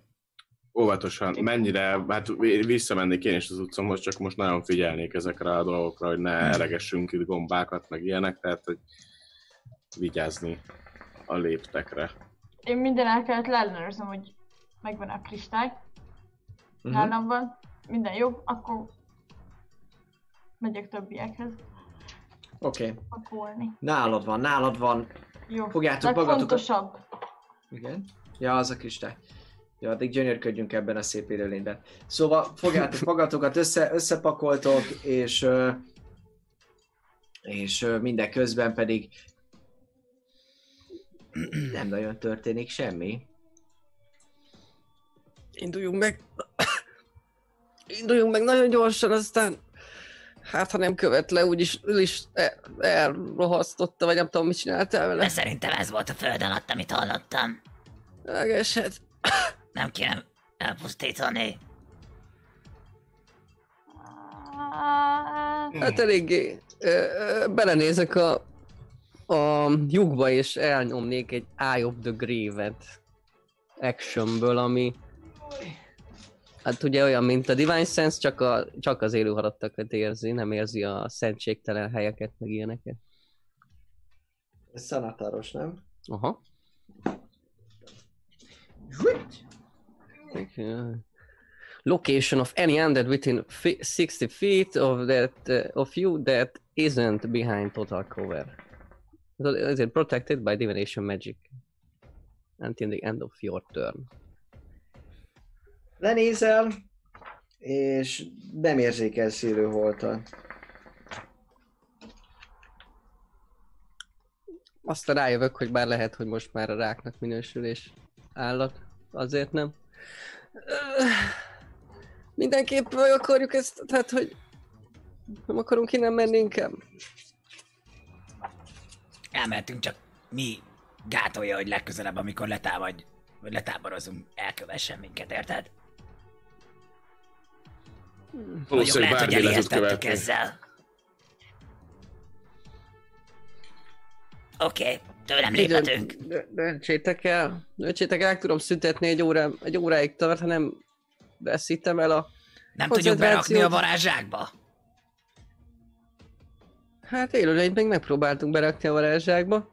Óvatosan, mennyire, hát visszamennék én is az utcomhoz, csak most nagyon figyelnék ezekre a dolgokra, hogy ne elegessünk itt gombákat, meg ilyenek, tehát hogy vigyázni a léptekre. Én minden el kellett leellenőrzöm, hogy megvan a kristály. Mhm. Nálam van. Minden jó, akkor megyek többiekhez Oké. Okay. pakolni. Nálad van, nálad van. Jó. Fogjátok magatokat. Legfontosabb. Igen. Ja, az a kristály. Ja, addig gyönyörködjünk ebben a szép élőlényben. Szóval fogjátok magatokat, össze, összepakoltok, és és ö, mindeközben pedig nem nagyon történik semmi. Induljunk meg! Induljunk meg nagyon gyorsan, aztán Hát, ha nem követ le, úgyis is el, elrohasztotta, vagy nem tudom, mit csináltál De vele. szerintem ez volt a föld alatt, amit hallottam. Megesett. Nem kéne elpusztítani. Hát eléggé belenézek a, a lyukba, és elnyomnék egy Eye of the Grave-et actionből, ami Hát ugye olyan, mint a Divine Sense, csak, a, csak az élő halottakat érzi, nem érzi a szentségtelen helyeket, meg ilyeneket. Ez szanatáros, nem? Aha. Okay. Location of any undead within fi- 60 feet of that uh, of you that isn't behind total cover. So Is it protected by divination magic until the end of your turn? Lenézel, és nem érzékelsz élő holtan. Aztán rájövök, hogy bár lehet, hogy most már a ráknak minősül és állat, azért nem. Ö, Mindenképp vagy akarjuk ezt, tehát hogy nem akarunk innen menni inkább. Elmehetünk, csak mi gátolja, hogy legközelebb, amikor letámadj, vagy letáborozunk, elkövessen minket, érted? Valószínűleg lehet, hogy követni. ezzel. Oké, okay, tőlem léphetünk. dö- Döntsétek el, döntsétek el, tudom szüntetni egy, órá, egy óráig tart, ha nem veszítem el a... Nem tudjuk berakni a varázsákba? Hát élőlényt még megpróbáltunk berakni a varázsákba.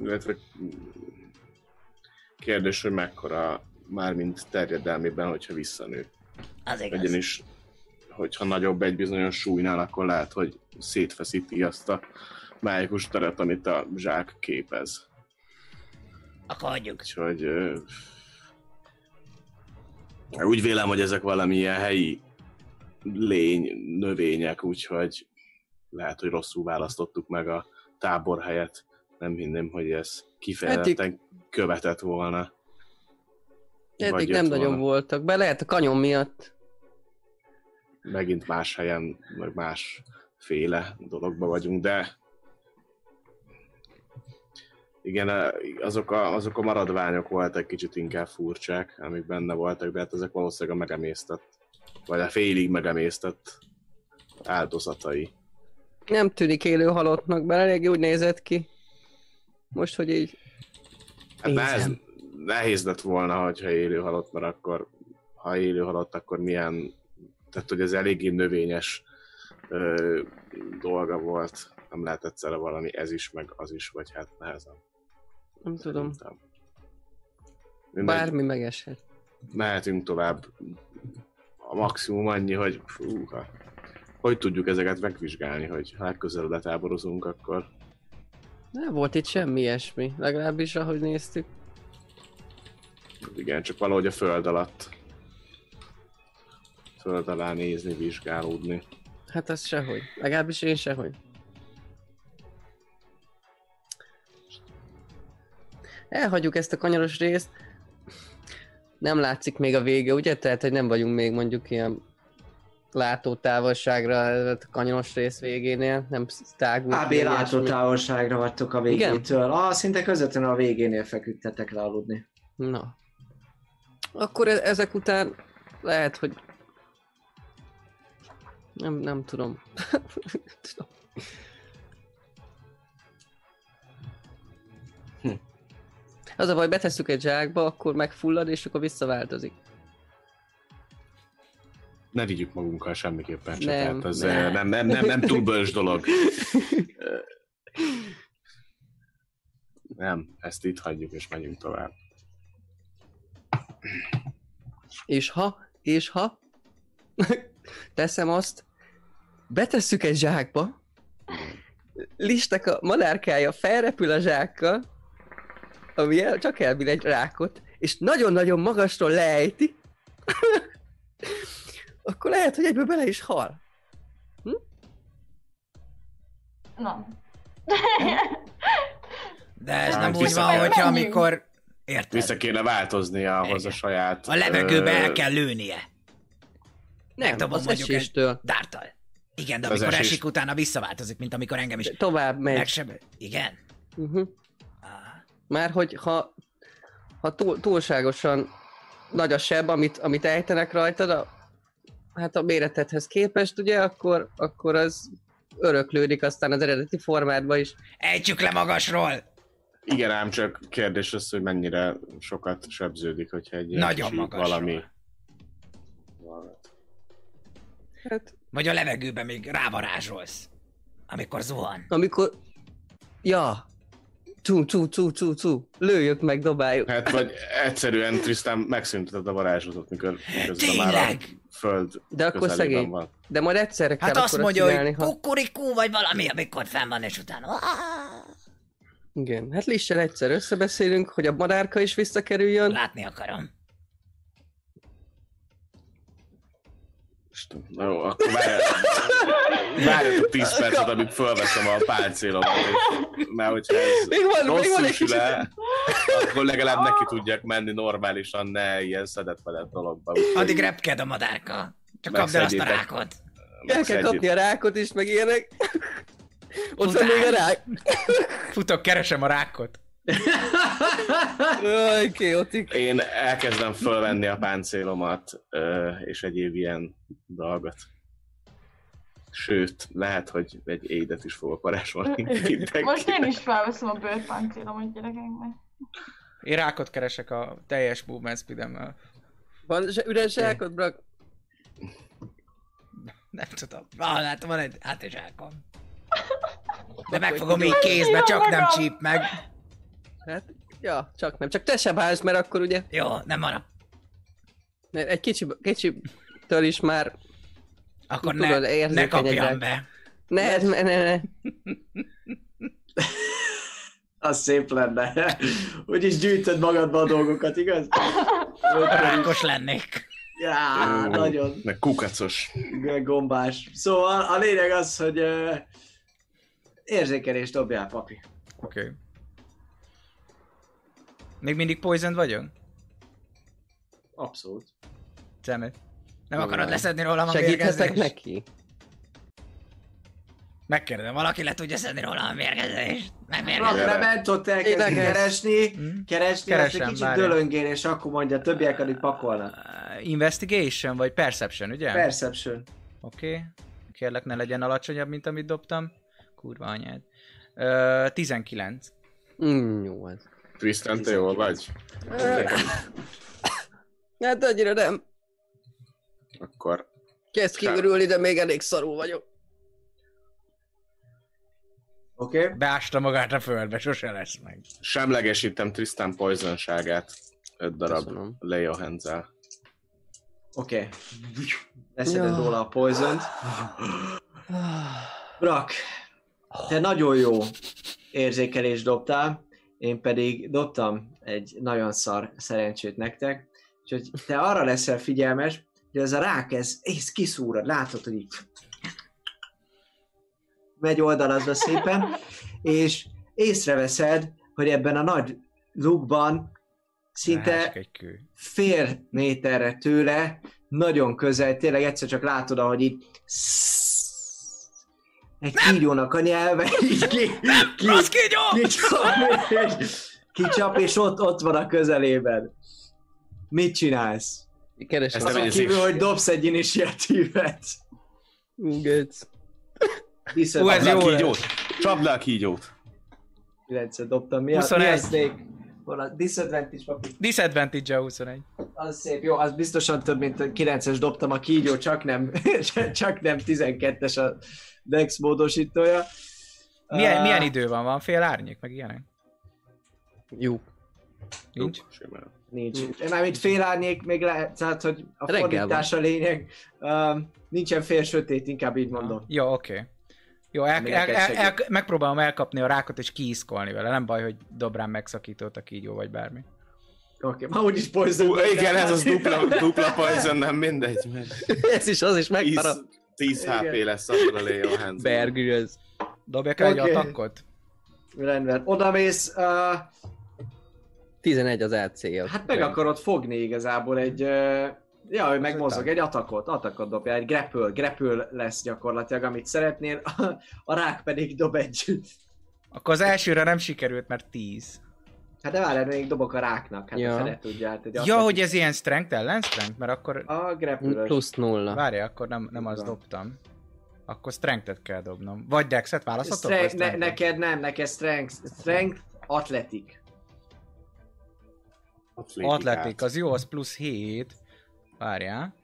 Illetve kérdés, hogy mekkora mármint terjedelmében, hogyha visszanő. Az igaz. Ugyanis, hogyha nagyobb egy bizonyos súlynál, akkor lehet, hogy szétfeszíti azt a májikus teret, amit a zsák képez. Akkor hagyjuk. Úgyhogy ö, úgy vélem, hogy ezek valamilyen helyi lény, növények, úgyhogy lehet, hogy rosszul választottuk meg a táborhelyet. Nem hinném, hogy ez kifejezetten követett volna. Eddig nem nagyon volna. voltak, be lehet a kanyon miatt. Megint más helyen, meg más féle dologba vagyunk, de igen, azok a, azok a maradványok voltak kicsit inkább furcsák, amik benne voltak, de hát ezek valószínűleg a megemésztett, vagy a félig megemésztett áldozatai. Nem tűnik élő halottnak, bár eléggé úgy nézett ki. Most, hogy így... Hát Nézem. nehéz lett volna, hogyha élő halott, mert akkor, ha élő halott, akkor milyen, tehát hogy ez eléggé növényes ö, dolga volt. Nem lehet egyszerre valami ez is, meg az is, vagy hát nehezen. Nem tudom, Szerintem. Bármi megeshet. mehetünk tovább. A maximum annyi, hogy fúha, hogy tudjuk ezeket megvizsgálni, hogy ha legközelebb letáborozunk, akkor Nem volt itt semmi ilyesmi, legalábbis ahogy néztük. igen, csak valahogy a föld alatt föld alá nézni, vizsgálódni. Hát az sehogy. Legalábbis én sehogy. Elhagyjuk ezt a kanyaros részt. Nem látszik még a vége, ugye? Tehát, hogy nem vagyunk még mondjuk ilyen látótávolságra a kanyaros rész végénél, nem tágult. AB még ilyesmi. látó távolságra vagytok a végétől. Ah, szinte közvetlenül a végénél feküdtetek le aludni. Na. Akkor e- ezek után lehet, hogy... Nem, nem tudom. tudom. Az a baj, betesszük egy zsákba, akkor megfullad, és akkor visszaváltozik. Ne vigyük magunkkal semmiképpen, csak Nem, hát ez nem. nem, nem, nem, nem túl bölcs dolog. Nem, ezt itt hagyjuk és megyünk tovább. És ha, és ha teszem azt, betesszük egy zsákba, listek a madárkája felrepül a zsákkal, ami el, csak elbír egy rákot, és nagyon-nagyon magasról leejti, akkor lehet, hogy egyből bele is hal. Na. De ez Hát nem úgy van, hogyha amikor... Érted? Vissza kéne változni ahhoz a saját... A levegőbe ö, el kell lőnie. Nem, Megdobom az mondjuk egy eséstől. dártal. Igen, de Az amikor esik utána visszaváltozik, mint amikor engem is Tovább megy. megsebel. Igen? Uh-huh. Már hogy ha, ha túl, túlságosan nagy a seb, amit, amit ejtenek rajtad, a, hát a méretedhez képest, ugye, akkor, akkor az öröklődik aztán az eredeti formádba is. Ejtsük le magasról! Igen, ám csak kérdés az, hogy mennyire sokat sebződik, hogyha egy Nagyon magasról. valami... Hát, Vagy a levegőben még rávarázsolsz. Amikor zuhan. amikor... Ja! Csú, csú, csú, csú, csú. Lőjük meg, dobáljuk. Hát vagy egyszerűen Tristan megszünteted a varázslatot, mikor közben már a föld De akkor szegény. van. De majd egyszerre kell Hát azt mondja, csinálni, hogy ha... kukurikú vagy valami, amikor fenn van, és utána... Igen, hát Lissel egyszer összebeszélünk, hogy a madárka is visszakerüljön. Látni akarom. Isten, Na jó, akkor várj- várjatok 10 percet, amíg fölveszem a pálcélomat, és mert hogyha ez Még van, még van egy kicsit. el, akkor legalább neki tudjak menni normálisan, ne ilyen szedett-vedett dologba. Úgyhogy Addig repked a madárka. Csak kapd el azt a rákot. El kell kapni a rákot is, meg ilyenek. Ott van még a rák. Futok, keresem a rákot. Jaj, chaotic. Én elkezdem fölvenni a páncélomat, és egyéb ilyen dolgot. Sőt, lehet, hogy egy édet is fogok varázsolni. Most én is felveszem a bőrpáncélomat gyerekeknek. Én rákot keresek a teljes movement speedemmel. Van üres zsákod, brak? Nem tudom. Ah, látom, van egy hátizsákom. De megfogom így kézbe, csak nem csíp meg. Hát, ja, csak nem. Csak te sem állsz, mert akkor ugye Jó, nem marad. mert egy kicsi, kicsitől is már Akkor Tudod, ne, ne kapjam be. ne, ne, ne, ne. Az szép lenne. Úgyis gyűjtöd magadba a dolgokat, igaz? Rákos lennék. Já, nagyon Meg kukacos. gombás. Szóval a lényeg az, hogy uh, érzékelést dobjál, papi. Oké. Okay. Még mindig poisoned vagyok? Abszolút. Szemet. Nem akarod leszedni rólam a Segíthetek mérgezést? neki? Megkérdem. Valaki le tudja szedni rólam a mérgezést? Megmérgezést? lement, ott elkezdi Tényleg ez? keresni, Hm? keresni, azt egy Keresem, kicsit dölöngél, és akkor mondja, a többiek addig pakolnak. Uh, investigation vagy perception, ugye? Perception. Oké. Okay. Kérlek, ne legyen alacsonyabb, mint amit dobtam. Kurva anyád. Uh, 19. Mm, jó az. Tristan, te jól vagy? Hát annyira nem. Akkor Kezd kiürülni, de még elég szarul vagyok. Oké? Okay? Beásta magát a földbe, sose lesz meg. semlegesítem Tristan poisonságát. 5 darab Köszönöm. Leo hands Oké. Okay. Leszeded Ja. róla a poison Brak, te nagyon jó érzékelést dobtál, én pedig dobtam egy nagyon szar szerencsét nektek, úgyhogy te arra leszel figyelmes, hogy ez a rák, ez, ez kiszúrod, látod, hogy így megy oldalazva szépen, és észreveszed, hogy ebben a nagy lukban szinte fél méterre tőle, nagyon közel, tényleg egyszer csak látod, ahogy így egy kígyónak a nyelve így ki, ki, kígyó! kicsap, kicsap, és ott, ott van a közelében. Mit csinálsz? Keresem. Azon kívül, hogy dobsz egy initiatívet. Viszont Hú, ez jó kígyót! Csapd le a kígyót! 9 dobtam. Mi a, mi 21. a disadvantage, papi? Disadvantage a 21. Az szép, jó, az biztosan több, mint 9-es dobtam a kígyó, csak nem, csak nem 12-es a Dex módosítója. Milyen, Ah, milyen idő van? Van fél árnyék, meg ilyenek? Jó. Nincs? Simán. Nincs. Mármint fél árnyék még lehet, tehát hogy a Reggel fordítás a lényeg. Um, nincsen fél sötét, inkább így mondom. Jó, oké. Okay. Jó, el, el, el, el, megpróbálom elkapni a rákot és kiiszkolni vele. Nem baj, hogy dob rám megszakítót a kígyó vagy bármi. Oké, okay. ma úgyis poison. Ú, igen, ez az dupla, dupla poison, nem mindegy. mert Ez is, az is 10, megpara. 10 HP lesz akkor a Leo hands Bergőz. Dobjak Oké. egy attackot? Rendben. Oda mész, uh, 11 az AC-ja. hát meg akarod fogni igazából egy, uh, Ja, ő megmozog egy atakot, atakot dobja, egy grapple, grapple lesz gyakorlatilag, amit szeretnél, a, a rák pedig dob egy... Akkor az elsőre nem sikerült, mert 10. Hát de várjál, még dobok a ráknak, hát Ja. fele tudja, hát egy Ja, hogy ez ilyen strength ellen strength, mert akkor... A grapple Plusz nulla. Várj, akkor nem, nem azt dobtam. Akkor strength-et kell dobnom. Vagy dexet választhatok? Strength, ne, neked nem, neked strength, strength, athletic. Atletik, az jó, az plusz 7. Várjál.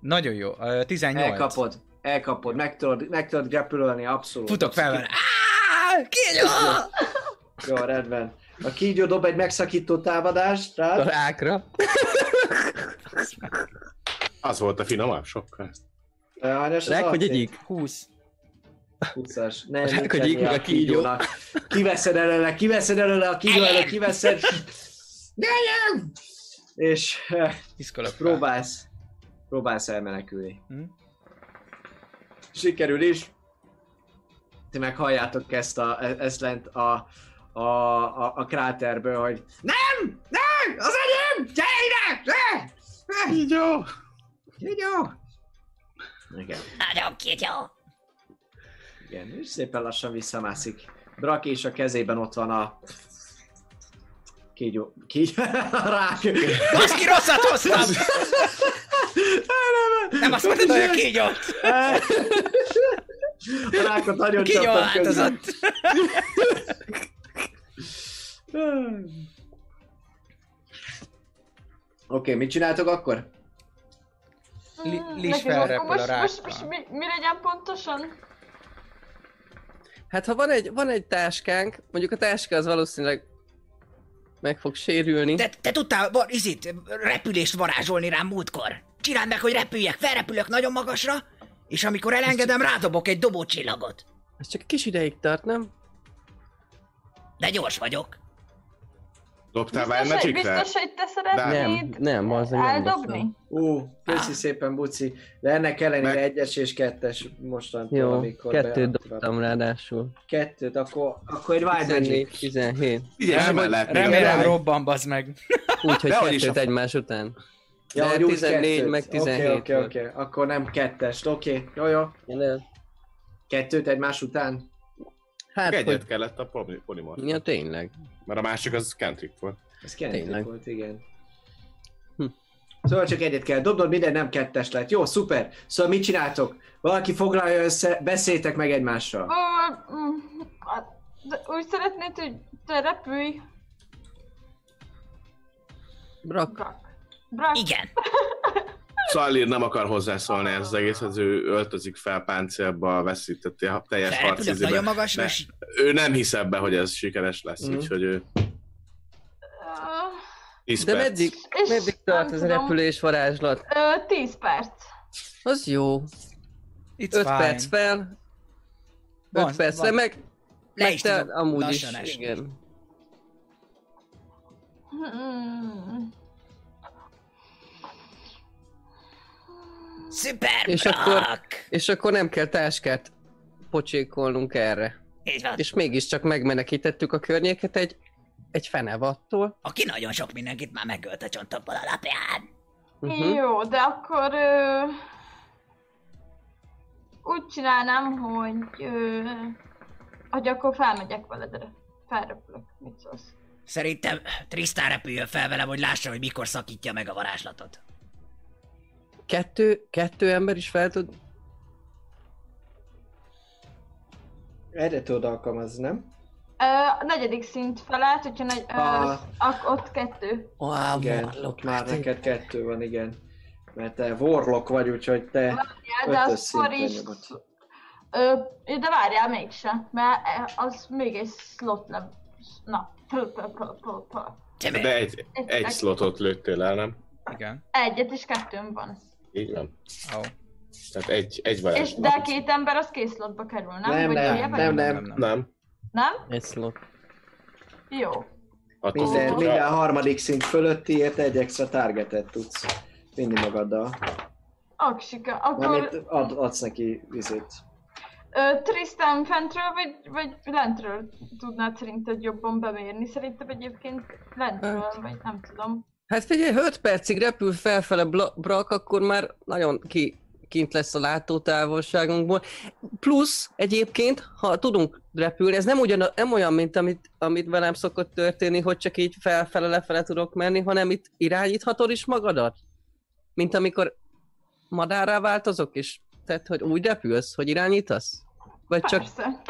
Nagyon jó. Ö, 18. Elkapod, elkapod, meg tudod, meg tudod grapple abszolút. Futok fel vele. Jó, rendben. A kígyó dob egy megszakító támadást A rád. rákra. Az volt a finomabb sokkal. Az Rák vagy egyik? 20. 20-as. Nem, Rák, meg a kígyó. kígyónak. Kiveszed előle, kiveszed előle a kígyó előtt, kiveszed. Gyerünk! És Iszkolok rá. próbálsz, próbálsz elmenekülni. Hm? Sikerül is. Ti meg halljátok ezt, a, e- ezt lent a, a, a, a kráterből, hogy Nem! Nem! Az enyém! Gyere ide! Ne! Kígyó! Kígyó! Igen. Nagyon kígyó. Igen, és szépen lassan visszamászik. Brak és a kezében ott van a... Kígyó... Kígyó... a rák. Baszki, rosszat hoztam! Nem azt mondtad, hogy a kígyót! A rákot nagyon Kígyó közben. Oké, mit csináltok akkor? Li- Mm, Lis felrepül a most, most, most mi, mi legyen pontosan? Hát ha van egy, van egy táskánk, mondjuk a táska az valószínűleg meg fog sérülni. Te, te tudtál va, izit, repülést varázsolni rám múltkor. Csináld meg, hogy repüljek, felrepülök nagyon magasra, és amikor elengedem, rádobok egy dobócsillagot. Ez csak egy kis ideig tart, nem? De gyors vagyok. Dobtál Biztos, hogy, Vármagicre? biztos, hogy te szeretnéd Nem, nem, az nem eldobni? Ú, köszi Ah. szépen, Buci. De ennek ellenére Meg- egyes és kettes mostantól, Jó, amikor kettőt dobtam ráadásul. Kettőt, akkor, akkor egy Wild Magic. 14, 17. Figyelj, Remélem, remélem robban, bazd meg. Úgyhogy kettőt egymás után. Ja, De hogy úgy 14 kettőt. meg 17 Oké, oké, oké. Akkor nem kettest, oké. Jó, jó. De- Kettőt egymás után. Hát, Egyet hogy... kellett a poli- polimorf. Ja, tényleg. Mert a másik az cantrip volt. Ez Tényleg. volt, igen. Hm. Szóval csak egyet kell dobnod, minden nem kettes lett. Jó, szuper. Szóval mit csináltok? Valaki foglalja össze, beszéltek meg egymással. De Úgy szeretnéd, hogy te repülj? Brak. Brak. Brak. Igen. Szalír nem akar hozzászólni ez az egész, az ő öltözik fel páncélba, veszítette a teljes harcizébe. nagyon magasra, De és ő nem hisz ebbe, hogy ez sikeres lesz, Mhm. úgyhogy ő 10 De perc. meddig, meddig tart ez a tudom. repülés varázslat? ö, 10 perc. Az jó. It's 5 fine. perc fel. 5 Van- percre van. meg, le meg is te amúgy is. esni. Igen. Hmm. Szuper, És Brak! akkor- És akkor nem kell táskát pocsékolnunk erre. Így van. És mégiscsak megmenekítettük a környéket egy, egy fenevattól. Aki nagyon sok mindenkit már megölt a csontokból alapján. Uh-huh. Jó, de akkor ö, úgy csinálnám, hogy, ö, hogy akkor felmegyek veled, erre. felrepülök. Mit szólsz? Szerintem Tristan repüljön fel velem, hogy lássa, hogy mikor szakítja meg a varázslatot. Kettő, kettő ember is fel tud... Erre tudod alkalmazni, nem? Ö, a negyedik szint felállt, hogyha negy, ö, Ah. ak- ott kettő. Wow, Igen, ott már neked kettő van, igen. Mert te warlock vagy, úgyhogy te Ja, de ötös az akkor szinten is... nyomod. Ö, de várjál mégse, mert az még egy slot nem... Na, pö, pö, pö, pö, De egy, egy slotot lőttél el, nem? Igen. Egyet és kettőm van. Így van. Oh. Tehát egy, egy És varázs. de a két ember az két slotba kerül, nem? Nem, nem, nem, vagyok? nem. Nem. Nem? Egy slot. Jó. Attól Minden, függ, minden harmadik szint fölöttiért egy extra targetet tudsz vinni magaddal. Aksika, akkor Amit ad, adsz neki vizét. ö, Tristan fentről vagy, vagy lentről tudnád szerinted jobban bemérni? Szerintem egyébként lentről, vagy nem tudom. Hát figyelj, ha 5 percig repül felfele Brak, akkor már nagyon ki, kint lesz a látótávolságunkból. Plusz egyébként, ha tudunk repülni, ez nem, ugyan, nem olyan, mint amit, amit velem szokott történni, hogy csak így felfele, lefele tudok menni, hanem itt irányíthatod is magadat? Mint amikor madárrá változok, és tehát, hogy úgy repülsz, hogy irányítasz? Vagy csak Persze.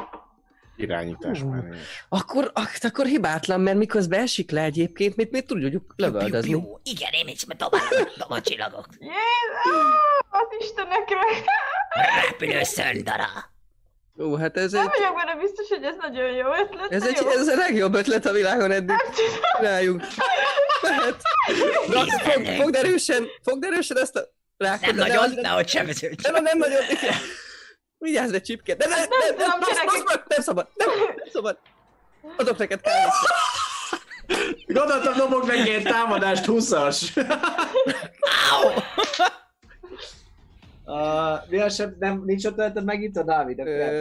Irányítás Hú. már nincs. akkor, ak- akkor hibátlan, mert miközben esik le egyébként, mit, mit tudjuk lövöldözni. Jó, igen, én is dobálom, a csillagok. Az Istenekre! Repülő szöndara. Ó, hát ez Nem egy, vagyok benne biztos, hogy ez nagyon jó ötlet. ez, egy, jó. ez a legjobb ötlet a világon eddig. Csináljunk. Lehet. Fogd erősen, fogd erősen ezt a rákot. Nem nagyon, ne- nehogy sebeződj. Nem, nem nagyon. Vigyázz egy csipket. De ne, nem, nem, tudom, nem, nem, nem, nem szabad. Nem, nem szabad. Adok neked kávét. Gondoltam, dobok neki egy támadást 20-as. Au! Uh, mi az sem, nem, nincs ott ötleted megint a Dávid? Ö,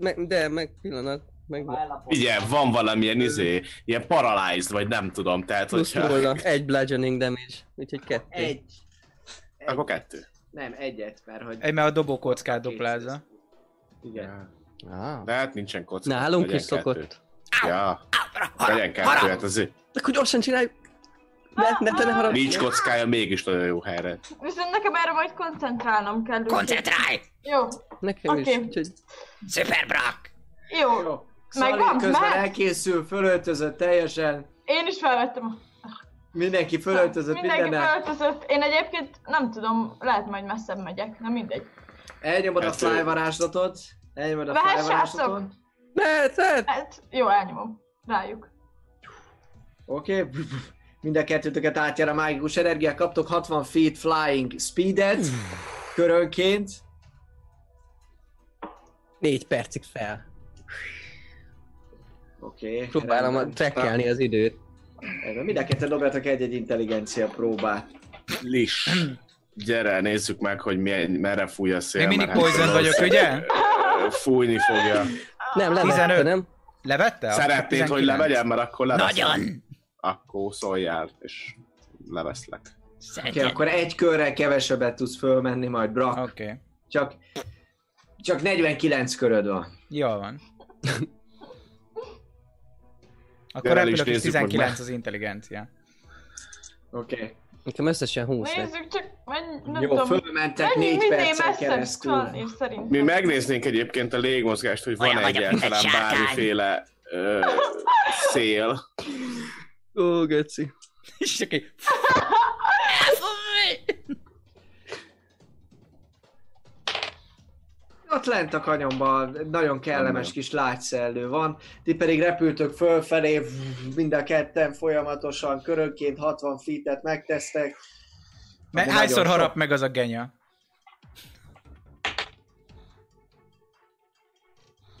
meg- De, meg pillanat. Meg Ugye, van valamilyen izé, ilyen paralyzed, vagy nem tudom, tehát plusz hogyha... nulla. Egy bludgeoning damage. Úgyhogy kettő. Egy. Akkor kettő. Nem, egyet, mert hogy... Egy, mert a dobókockát duplázza. Igen. Ah. De hát nincsen kocka. Nálunk is szokott. Ja, legyen kettő, hát azért Akkor gyorsan csináljuk. Ne, ne, te ne haragudj. nincs kockája, mégis nagyon jó helyre. Viszont nekem erre majd koncentrálnom kell. Koncentrálj! Jó, Nekem is. Oké. Úgyhogy Szuper Brock! jó. Jó. Megvan? Közben Mehet? elkészül, fölöltözött teljesen. Én is felvettem. a- Mindenki fölöltözött Mindenki mindennel. felöltözött. Én egyébként nem tudom, lehet majd messzebb megyek, na mindegy. Elnyomod a Hát, fly ő- varázslatot. Elnyomod a Várj, fly varázslatot. ne, te, Hát, jó, elnyomom. Rájuk. Oké. Okay. Mind a kettőtöket átjár a mágikus energia. Kaptok 60 feet flying speedet. Körönként. négy percig fel. Oké. Okay, Próbálom a trekkelni az időt. Mind a ketten dobjatok egy-egy intelligencia próbát. Lis. Gyere, nézzük meg, hogy milyen, merre fúj a szél. Még mindig hát poison vagyok, ugye? Fújni fogja. Nem, levette, 15. nem? Levette? Szeretnéd, hogy 19. levegyem, mert akkor leveszem. Nagyon! Akkor szóljál, és leveszlek. Oké, okay, akkor egy körrel kevesebbet tudsz fölmenni majd, Brak. Oké. Okay. Csak, csak 49 köröd van. Jól van. Akkor is repülök, hogy 19 me- az intelligencia. Oké. Okay. Nekem összesen 20 lett. Nézzük csak, menj, nem Jó, tudom. fölmentek 4 minél percen messzebb keresztül. Szerintem. Mi megnéznénk egyébként a légmozgást, hogy Olyan van vagyok, mint egy egyáltalán sárkány. bármiféle ö, szél. Ó, geci. És csak egy... Elfúj! Ott lent a kanyomban nagyon kellemes Van. kis lágyszellő van, ti pedig repültök fölfelé, mind a ketten folyamatosan, körönként 60 feet-et megtesztek. Mert Ami hányszor nagyon sok. harap meg az a genya?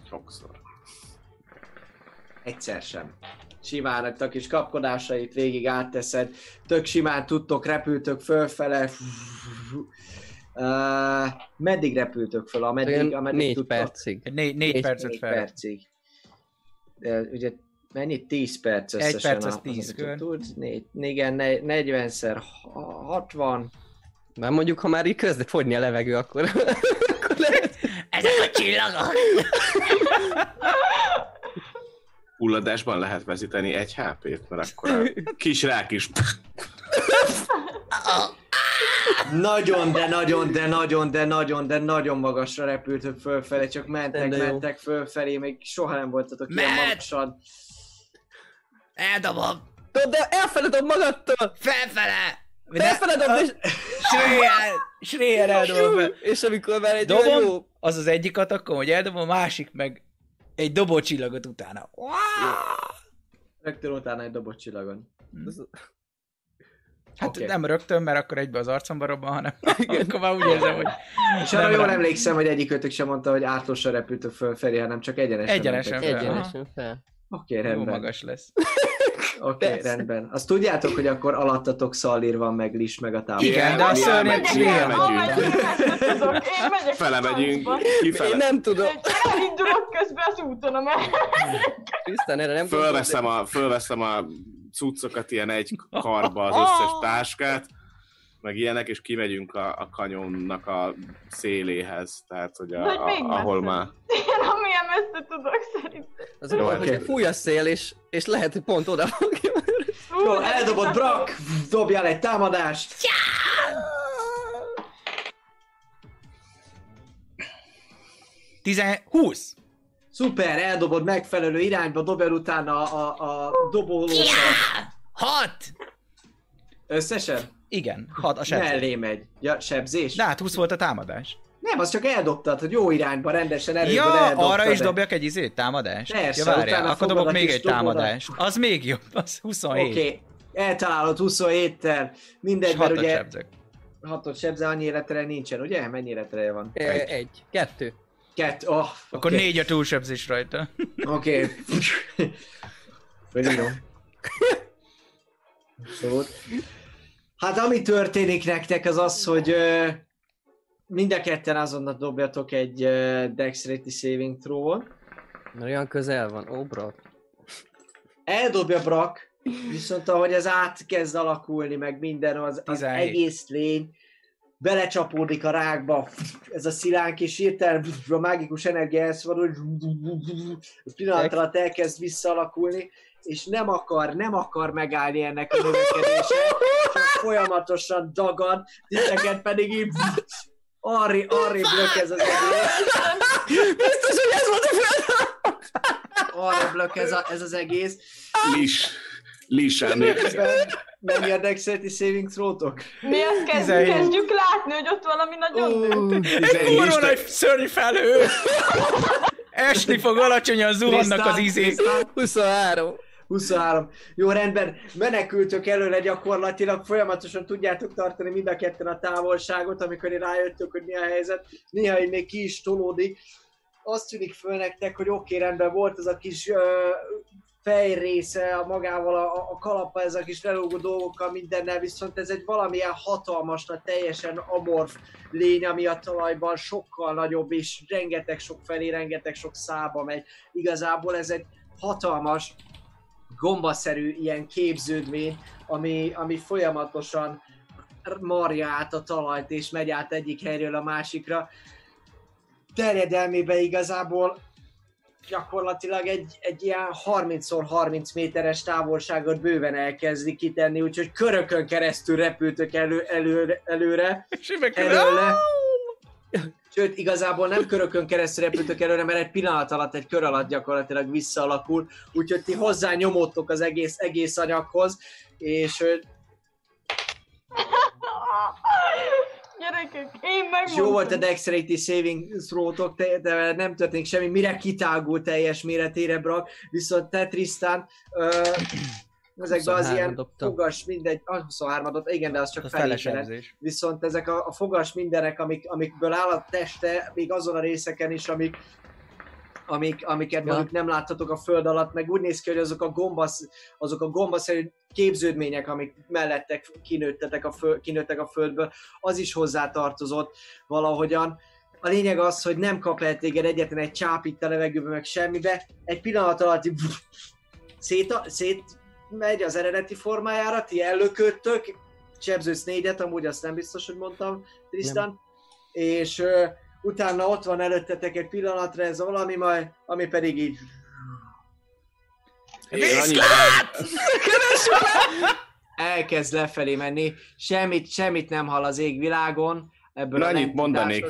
Sokszor. Egyszer sem. Simán a kis kapkodásait végig átteszed, tök simán tudtok, repültök fölfele. Uh, meddig repültök föl? Ameddig, Olyan ameddig négy tudtok? percig. Egy Négy, négy Négy- percet Négy fel. percig. De ugye mennyi? 10 perc Egy összesen. perc az a- 10 az, kör. Tudsz, négy, igen, ne- 40-szer 60. Már mondjuk, ha már így kezdett fogyni a levegő, akkor, akkor lehet. Ezek a csillagok! Hulladásban lehet vezíteni egy HP-t, mert akkor a kis rák is... Nagyon, de nagyon, de nagyon, de nagyon, de nagyon magasra repültök fölfelé, csak mentek, De jó. mentek fölfelé, még soha nem voltatok ilyen Mehet! magasan. Eldobom! Tudod, de elfeledom magadtól! Felfele! Elfeledom, és, Schreier! Schreier eldobom fel. és amikor már egy Dobom, jó... az az egyik atakom, hogy eldobom, a másik meg egy dobócsillagot utána. Rögtön utána egy dobott csillagon. Hát okay. nem rögtön, mert akkor egybe az arcomba robban, hanem akkor már úgy érzem, hogy És arra jól emlékszem, hogy egyikőtök sem mondta, hogy átlosan repültök fölfelé, hanem csak egyenesen. Egyenesen fel. Egyenesen fel. Oké, jó rendben. magas lesz. Oké, Persze. rendben. Azt tudjátok, hogy akkor alattatok Szallír van, meg Lis, meg a tábor. Igen, de a megyek Fele megyünk, francba. Én kifele. nem tudom. Elindulok közben az úton, amely... Tisztán erre nem Fölveszem a, fölveszem a cuccokat ilyen egy karba, az összes táskát, meg ilyenek, és kimegyünk a, a kanyonnak a széléhez, tehát hogy a, a, még ahol már... Én amilyen messze tudok szerintem. Az Jó, hogy fúj a szél, és, és lehet, hogy pont oda fog Jó, eldobott Brak, dobjál egy támadást. Tizen... 20! Szuper, eldobod megfelelő irányba, dobjál utána a, a, a dobólót. Hat! Összesen? Igen, 6 a sebzés. Mellé megy. Ja, sebzés? De hát 20 volt a támadás. Nem, az csak eldobtad, hogy jó irányba, rendesen erőből Ja, eldobtad. arra is dobjak egy izét, támadást? Persze, ja, várjál, utána akkor dobok még egy dobodat. támadást. Az még jobb, az 27. Oké, okay. eltalálod 27-tel, mindegy, mert ugye sebzök. hatot sebze, annyi életre nincsen, ugye? Mennyi életre van? Egy. egy. Kettő. Kettő, oh, Akkor négy a túlsebzés rajta. Oké. Felírom. Szóval. Hát ami történik nektek az az, hogy ö, mind a ketten azonnal dobjatok egy ö, Dexterity Saving Throw-on. Mert olyan közel van. Ó, bro. Eldobja Brak, viszont ahogy ez átkezd alakulni, meg minden, az, az 17. egész lény belecsapódik a rákba, ez a szilánk, és hirtelen a mágikus energia elszabadul, az pillanat alatt elkezd visszaalakulni, és nem akar, nem akar megállni ennek a növekedése, csak folyamatosan dagad, titeket pedig így arri, lök ez az egész. Biztos, hogy ez volt a arra blokk ez, a, ez az egész. Lis. Lis emlékezik. Miközben mennyi a Dexterity Saving Throw-tok? Mi azt kezdjük, 17. kezdjük látni, hogy ott valami nagyon nő. Egy kurva nagy szörny felhő! Esni fog, alacsonyan zuhannak az izék. Tristan, 23. 23. Jó, rendben. Menekültök előle gyakorlatilag, folyamatosan tudjátok tartani mind a ketten a távolságot, amikor rájöttök, hogy mi a helyzet. Néha így még ki is tolódik. Azt tűnik föl nektek, hogy oké, rendben volt ez a kis ö, fejrésze a magával, a, a kalapa, ez a kis lelógó dolgokkal, mindennel, viszont ez egy valamilyen hatalmas, nagy, teljesen amorf lény, ami a talajban sokkal nagyobb, és rengeteg sok felé, rengeteg sok szába megy. Igazából ez egy hatalmas, gombaszerű ilyen képződmény, ami, ami folyamatosan marja át a talajt, és megy át egyik helyről a másikra. Terjedelmébe igazából gyakorlatilag egy, egy ilyen 30x30 méteres távolságot bőven elkezdi kitenni, úgyhogy körökön keresztül repültök elő, elő, előre, És előle. Sőt, igazából nem körökön keresztül repültök előre, mert egy pillanat alatt, egy kör alatt gyakorlatilag visszaalakul, úgyhogy ti hozzá nyomódtok az egész, egész anyaghoz, és ö, Gyerekek, én megmondtam. És jó volt a Dexterity Saving throw de, nem történik semmi, mire kitágul teljes méretére Brak, viszont te Tristan, ö, ezekben az 23-at ilyen dobtam. fogas mindegy, az 23 igen, de az csak A felé kellett. felesebzés. Viszont ezek a, a fogas mindenek, amik, amikből áll a teste, még azon a részeken is, amik, amik, amiket Ja. mondjuk nem láthatok a föld alatt, meg úgy néz ki, hogy azok a gombasz, azok a gombaszerű képződmények, amik mellettek kinőttetek a, föld, kinőttek a földből, az is hozzá tartozott valahogyan. A lényeg az, hogy nem kap el téged egyetlen egy csáp itt a levegőbe, meg semmibe. Egy pillanat alatt szét, szét megy az eredeti formájára, ti ellököttök, sebzősz négyet, amúgy azt nem biztos, hogy mondtam, Tristan. És utána ott van előttetek egy pillanatra ez a valami, majd, ami pedig így annyit, elkezd lefelé menni, semmit, semmit nem hall az égvilágon, ebből Na, a nem mondanék.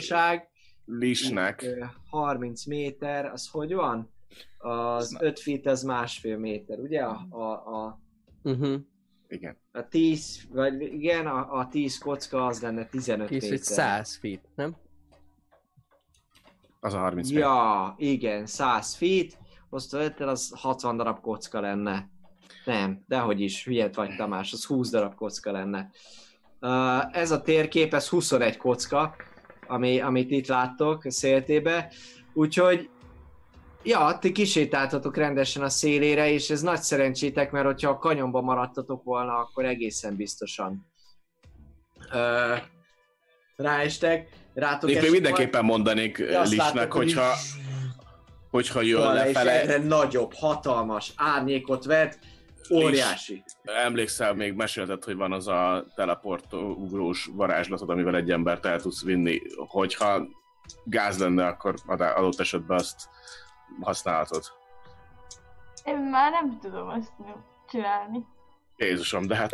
Lisnek. Ö, 30 méter, az hogy van? Az 5 feet az másfél méter, ugye? A, a, a, Uh-huh. Igen. a 10, vagy igen, a, a 10 kocka az lenne 15 Kész, méter. hogy 100 feet, nem? Az a 30 méter. Ja, igen, 100 feet, osztva öttel az 60 darab kocka lenne. Nem, dehogy is, hülyet vagy Tamás, az 20 darab kocka lenne. Uh, ez a térkép, ez 21 kocka, ami, amit itt láttok széltébe, úgyhogy ja, ti kisétáltatok rendesen a szélére, és ez nagy szerencsétek, mert hogyha a kanyonba maradtatok volna, akkor egészen biztosan uh, ráestek. Rátok Én még mindenképpen mondanék Lisnek, hogyha, hogyha jön Fele és lefele, egyre nagyobb, hatalmas árnyékot vet, Óriási. Emlékszel, még mesélted, hogy van az a teleport ugrós varázslatod, amivel egy embert el tudsz vinni. Hogyha gáz lenne, akkor adott esetben azt használhatod. Én már nem tudom azt csinálni. Jézusom, de hát.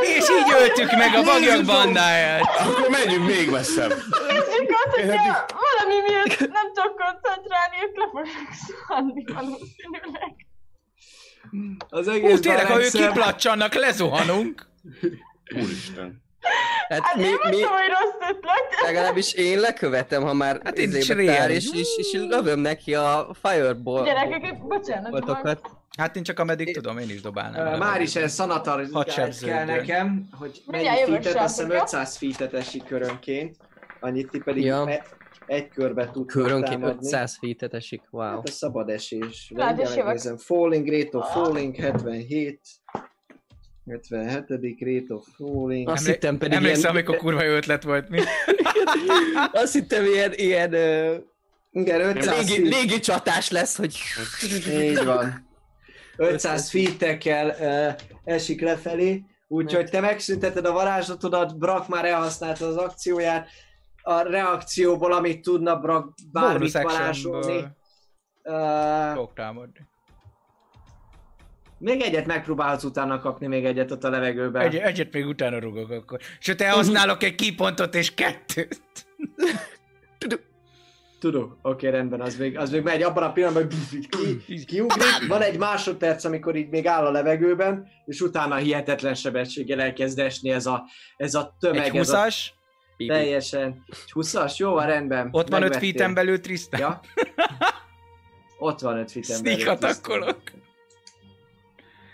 És így öltük meg a bagyok bandáját. Akkor menjünk még messzebb. És akkor, hogyha valami miatt nem tudok koncentrálni, ők le fognak szanni valószínűleg. Az Hú, egész tényleg, ha ők kiplacsannak, lezuhanunk. Úristen. Hát Hát mi, én mi, mondtam, hogy rossz ötlet. legalábbis én lekövetem, ha már Hát én izébe is tár, és, és, és lövöm neki a fireball Gyerekek, bocsánat. boltokat. Hát én csak ameddig tudom, én is dobálnám. Ö, Már is ez szanatar kell nekem, hogy mennyi feetet, azt hiszem srácok, 500 feetet esik körönként. Annyit ti pedig Ja. e- egy körbe tudtok Körönként támadni. 500 feet esik, wow. Hát a szabad esés. Mindjárt megnézem. Falling, rate of falling, 77. 77. rate of falling. Azt Emlé- hittem pedig Emlékszem, ilyen, amikor kurva jó ötlet volt mi? azt hittem ilyen, ilyen Igen, 500 légi, légi csatás lesz, hogy Így van. 500 feet-ekkel uh, esik lefelé, úgyhogy te megszünteted a varázslatodat, Brak már elhasználta az akcióját, a reakcióból, amit tudna Brak bármit varázsolni. Uh, fogok támadni. Még egyet megpróbálhatsz utána kapni, még egyet ott a levegőben. Egy, egyet még utána rugok akkor. Sőt, elhasználok egy kipontot és kettőt. Tudom, oké, rendben, az még, az még megy abban a pillanatban, hogy ki, kiugrik, van egy másodperc, amikor így még áll a levegőben, és utána hihetetlen sebességgel elkezd esni ez a, ez a tömeg, Egy a 20-as, teljesen. Egy 20-as, jó, van, rendben. ott van 5 megvettél. feet belül Tristan. Ja. Ott van 5 feet Sneak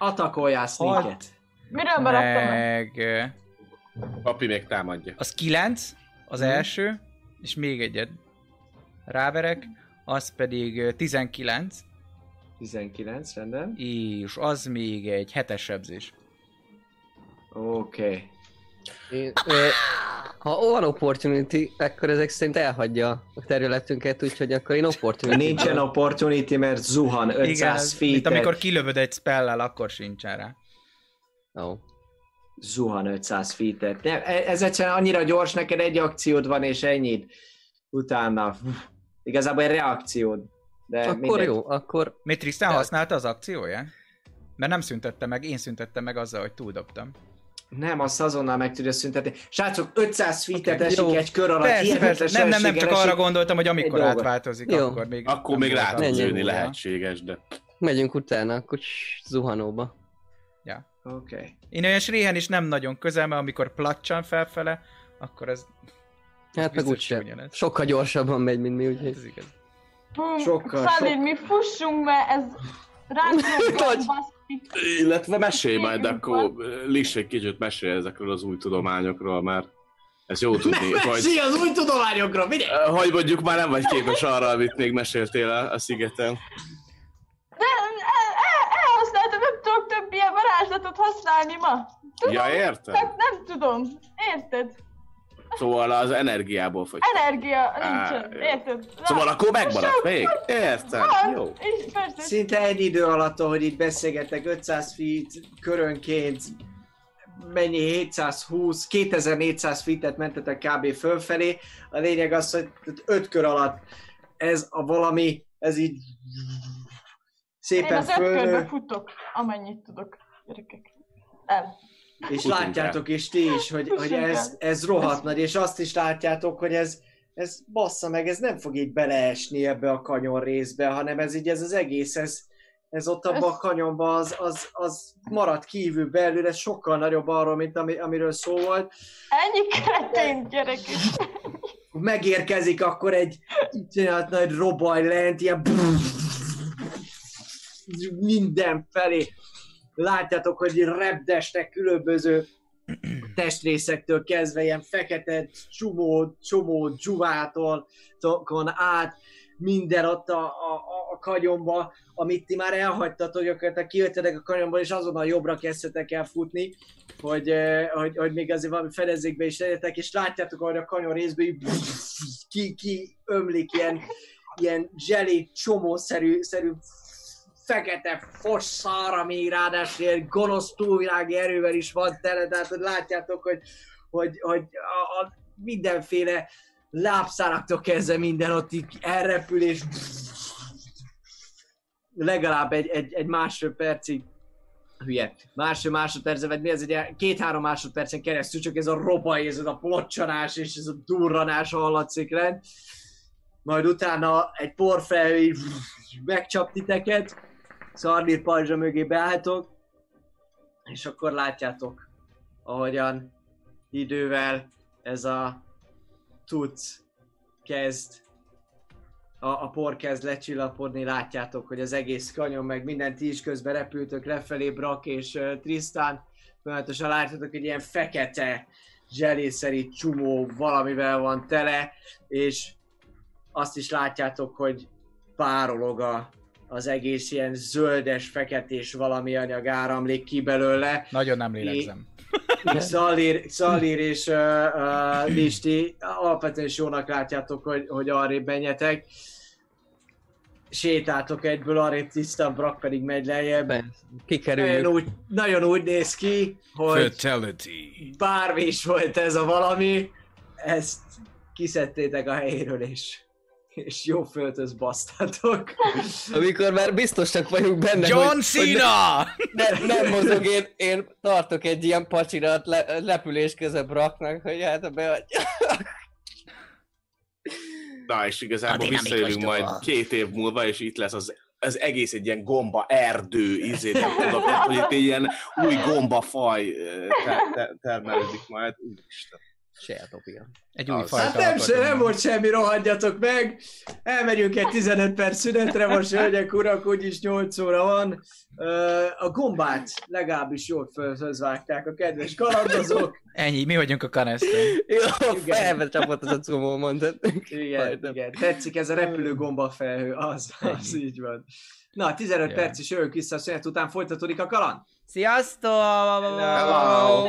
Atakoljál sneaket. Miről maradtam meg? Papi még támadja. Az 9, az első, és még egyet ráverek, az pedig ö, 19, 19, rendben. és az még egy hetes sebzés. Oké. Okay. Én, ö, ha van opportunity, akkor ezek szerint elhagyja a területünket, úgyhogy akkor én opportunity. Nincsen opportunity, mert zuhan 500 Igen, ez, feet mint amikor kilövöd egy spellel, akkor sincsen rá. Oh. Zuhan 500 feet-et. Nem, e- ez egyszerűen annyira gyors, neked egy akciód van, és ennyit. Utána. Igazából egy reakciód. De Akkor mindegy. jó, akkor Mi Tristan De- használta az akcióját? Mert nem szüntette meg, én szüntettem meg azzal, hogy túldobtam. Nem, azt azonnal meg tudja szüntetni. Srácok, 500 feet-et Oké, esik jó. egy kör alatt. Persze, persze. Nem, nem, nem, csak arra gondoltam, hogy amikor átváltozik, Jó. akkor még... Akkor még rá tudsz róla. lehetséges, de... megyünk utána, akkor zuhanóba. Oké. Okay. Én olyan sréhen is nem nagyon közel, mert amikor placsan felfele, akkor ez, Hát meg úgyse. Sokkal gyorsabban megy, mint mi, úgyhogy... ez igaz. Sokkal, Sokkal, Szalid, sok- mi fussunk, mert ez ránk. Illetve mesélj majd, akkor Liss egy kicsit mesélj ezekről az új tudományokról, mert ez jó tudni, hogy, Mesélj az új tudományokról, mindegy! hogy mondjuk már nem vagy képes arra, amit még meséltél a, a szigeten. De el- el- elhasználtam, nem tudok több ilyen varázslatot használni ma. Tudom, Ja, érted? csak nem tudom. Érted? Szóval az energiából fogy. Energia nincsen. Érted? Szóval akkor megmaradt Sok- még? Értem, jó. És persze. Szinte egy idő alatt, ahogy itt beszélgettek, 500 feet körönként, mennyi 720, 2400 feet-et mentetek kb. fölfelé. A lényeg az, hogy 5 kör alatt ez a valami, ez így Én szépen az öt körbe futok, amennyit tudok, gyerekek. El. És Futunk látjátok is ti is, hogy, hogy ez, ez rohadt nagy, és azt is látjátok, hogy ez, ez bassza meg, ez nem fog így beleesni ebbe a kanyon részbe, hanem ez így ez az egész, ez, ez ott abban a kanyonban az, az, az marad kívül belül, ez sokkal nagyobb arról, mint ami, amiről szó volt. Ennyi kretén, gyerekek. Megérkezik akkor egy iszonyat nagy robaj lent, ilyen mindenfelé. Látjátok, hogy repdestek különböző testrészektől kezdve, ilyen fekete csomó, csomó dzsuvától át, minden ott a, a, a- kanyomba, amit ti már elhagytatok, gyakorlatilag kijöttetek a kanyomból, és azonnal jobbra kezdtetek el futni, hogy, hogy, hogy még azért valami fedezékbe is legyetek, és látjátok, hogy a kanyon részből így ki, ki ömlik ilyen, ilyen zselé csomószerű szerű fekete fosszar, ami ráadásul ilyen gonosz túlvilági erővel is van tele, tehát hogy látjátok, hogy, hogy, hogy a, a mindenféle lábszáraktól kezdve minden ott így elrepül, és legalább egy, egy, egy másfél percig. Hülye, másfél másodperce, vagy mi ez egy két-három másodpercen keresztül, csak ez a robaj, ez a plocsanás és ez a durranás hallatszik lent. Majd utána egy porfelhő megcsap titeket, szarnír pajzsa mögé beálltok, és akkor látjátok, ahogyan idővel ez a tudsz kezd a, a por kezd lecsillapodni, látjátok, hogy az egész kanyon, meg mindent is közben repültök lefelé, Brak és uh, Tristan. Folyamatosan látjátok, hogy ilyen fekete zselészeri csomó valamivel van tele, és azt is látjátok, hogy párolog a, az egész ilyen zöldes, feketés valami anyag áramlik ki belőle. Nagyon nem lélegzem. Szalír, Szalír és uh, uh, Listi alapvetően is jónak látjátok, hogy, hogy arrébb menjetek. Sétáltok egyből, arrébb tisztán, Brak pedig megy lejjebb. Nagyon Kikerüljük. úgy, nagyon úgy néz ki, hogy Fatality. bármi is volt ez a valami, ezt kiszedtétek a helyéről, és, és jó földhöz basztátok. Amikor már biztosak vagyunk benne, John hogy, hogy Cena! ne, nem mozog, én, én tartok egy ilyen pacsirat le, lepülés közben raknak, hogy hát be Na, és igazából A dinamikus visszajövünk majd dolog. két év múlva, és itt lesz az, az egész egy ilyen gomba erdő, izé, nem tudom, tehát, hogy itt egy ilyen új gombafaj ter, ter, termelődik majd. Úristen. Sejtopia. Egy új fajta Hát nem, se, nem volt semmi, rohadjatok meg. Elmegyünk egy 15 perc szünetre, most hölgyek, urak, úgyis 8 óra van. A gombát legalábbis jól fölhözvágták a kedves kalandozók. Ennyi, mi vagyunk a kanesztő. Jó, Igen. felbe csapott az a cumó mondat. Igen, igen, tetszik ez a repülő gomba felhő, az, az így van. Na, 15 Ja. perc is jövünk vissza a szünet után, folytatódik a kaland. Sziasztok! Hello!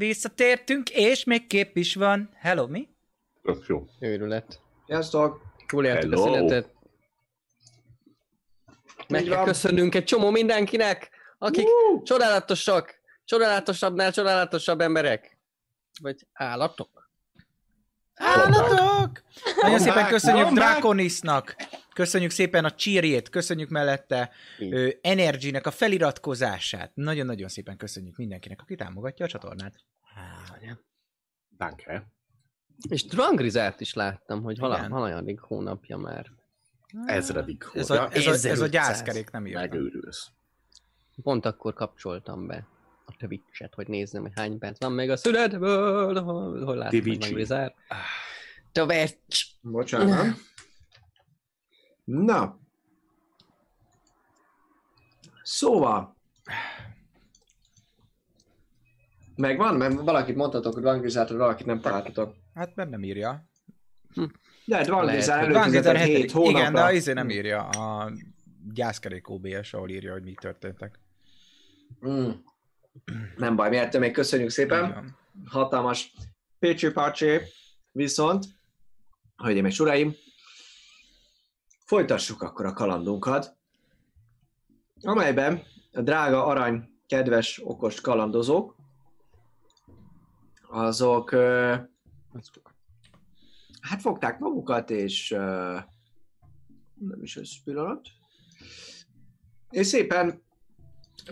Visszatértünk, és még kép is van. Hello, mi? Tök jó. Őrület. Sziasztok! Túl éltük a Hello. szünetet. Meg kell köszönnünk egy csomó mindenkinek, akik csodálatosak, csodálatosabbnál csodálatosabb emberek. Vagy állatok. Állatok! Nagyon szépen köszönjük come back. Draconisnak, köszönjük szépen a cheerjét, köszönjük mellette ö, Energynek a feliratkozását. Nagyon-nagyon szépen köszönjük mindenkinek, aki támogatja a csatornát. Danke. És Drangrizát is láttam, hogy vala, Igen. hónapja már. Ezredik Ez a, ez a, ez a 1500. gyászkerék nem írtam. Megőrülsz. Pont akkor kapcsoltam be a Twitch-et, hogy nézzem, hogy hány perc van még a szünetből, hol, hol látom, hogy Twitch. Drangrizár. Twitch. Bocsánat. Na. Szóval. Megvan? Mert valakit mondhatok, hogy Dvangrizától, valakit nem találtatok. Hát mert nem írja. De Dvangrizár Lehet, Van előfizetett 7 hetedik. hónapra. Igen, de izé nem írja a gyászkerék OBS, ahol írja, hogy mi történtek. Mm. Nem baj, miért még köszönjük szépen. Hatalmas pécsi pácsi. Viszont, hölgyeim és uraim, folytassuk akkor a kalandunkat, amelyben a drága arany, kedves, okos kalandozók, azok hát fogták magukat, és nem is ez pillanat, és szépen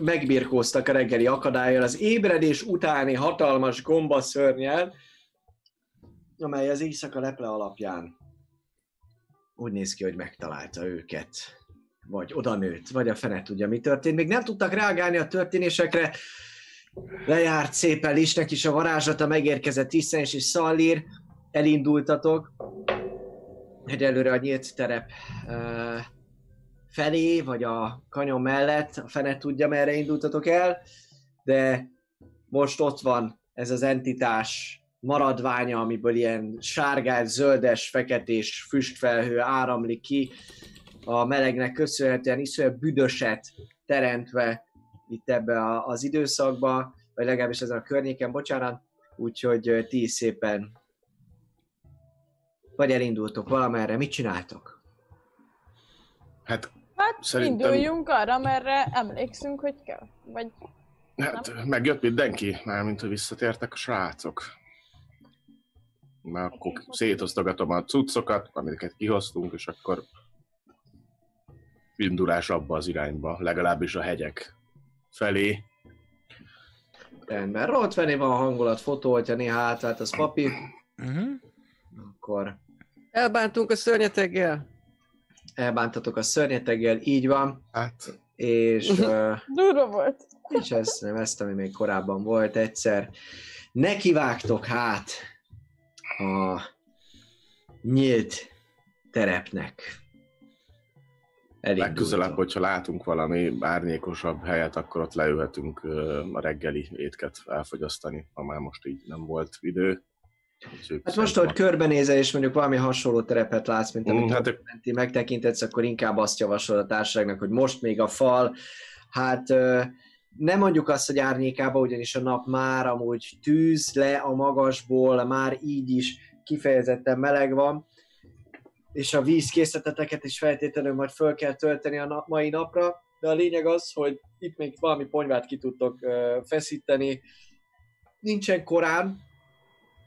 megbirkóztak a reggeli akadályjal, az ébredés utáni hatalmas gombaszörnyel, amely az éjszaka leple alapján úgy néz ki, hogy megtalálta őket. Vagy oda nőtt, vagy a fene tudja, mi történt. Még nem tudtak reagálni a történésekre. Lejárt szépen Lisnek is a varázslata, megérkezett Tisztens és Szallír. Elindultatok. Egyelőre a nyílt terep felé, vagy a kanyon mellett, a fene tudja, merre indultatok el, de most ott van ez az entitás maradványa, amiből ilyen sárgás, zöldes, feketés füstfelhő áramlik ki, a melegnek köszönhetően iszonyat büdöset teremtve itt ebbe a, az időszakba, vagy legalábbis ezen a környéken, bocsánat, úgyhogy ti szépen vagy elindultok valamerre, mit csináltok? Hát, Hát Szerintem- induljunk arra, merre emlékszünk, hogy kell. Vagy hát megjött mindenki, mármint, hogy visszatértek a srácok. Már akkor szétosztogatom a cuccokat, amiket kihoztunk, és akkor indulás abba az irányba, legalábbis a hegyek felé. Rendben, rolt venni van a hangulat, fotó, hogyha néha átvált az papi, Uh-huh. akkor Elbántunk a szörnyeteggel. Elbántatok a szörnyeteggel, így van, Hát, és, durva volt. és ez nem ezt, ami még korábban volt egyszer. Nekivágtok hát a nyílt terepnek. Elindultok. legközelebb, hogyha látunk valami árnyékosabb helyet, akkor ott leülhetünk a reggeli étket elfogyasztani, ha már most így nem volt idő. Hát most, hogy körbenézel, és mondjuk valami hasonló terepet látsz, mint amit Mm, hát- hát, menti megtekintetsz, akkor inkább azt javaslod a társaságnak, hogy most még a fal, hát nem mondjuk azt, hogy árnyékába, ugyanis a nap már amúgy tűz le a magasból, már így is kifejezetten meleg van, és a vízkészleteteket is feltétlenül majd föl kell tölteni a nap, mai napra, de a lényeg az, hogy itt még valami ponyvát ki tudtok feszíteni, nincsen korán,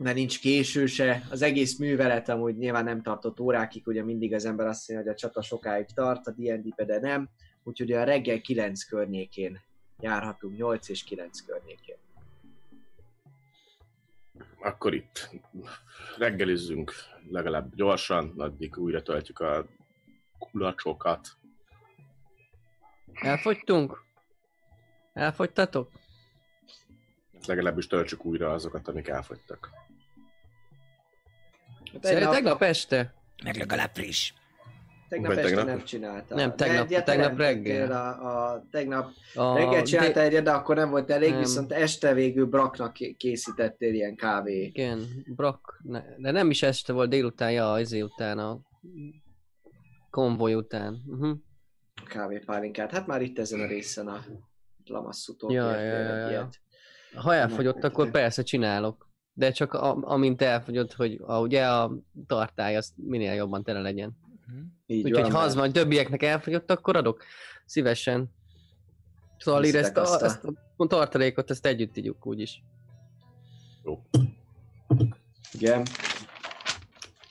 mert nincs késő se, az egész művelet amúgy nyilván nem tartott órákig, ugye mindig az ember azt mondja, hogy a csata sokáig tart, a D&D de nem, úgyhogy a reggel 9 környékén járhatunk, 8 és 9 környékén. akkor itt reggelizzünk legalább gyorsan, addig újra töltjük a kulacsokat. Elfogytunk? Elfogytatok? Legalábbis töltsük újra azokat, amik elfogytak. Szerintem tegnap este. Meg legalább friss. Tegnap Vagy este tegnap? nem csinálta. Nem, De tegnap- egyet tegnap reggel. A, a, tegnap A reggel csinálta dé- egyet, de akkor nem volt elég, Nem. viszont este végül Braknak ké- készítettél ilyen kávé Igen, Brak, ne, de nem is este volt délután, ja, izé után, a konvoj után. Uh-huh. kávépálinkát. Hát már itt ezen a részen a Lamasszútól Ja, ja, ja, ja. ilyet. Ha elfogyott, akkor persze csinálok. De csak a, amint elfogyott, hogy a, ugye a tartály az minél jobban tele legyen. Így Úgyhogy ha van, az majd többiek többieknek elfogyott, akkor szívesen. Szóval ír ezt, a, ezt a tartalékot, ezt együtt ígyuk úgyis. Jó. Igen.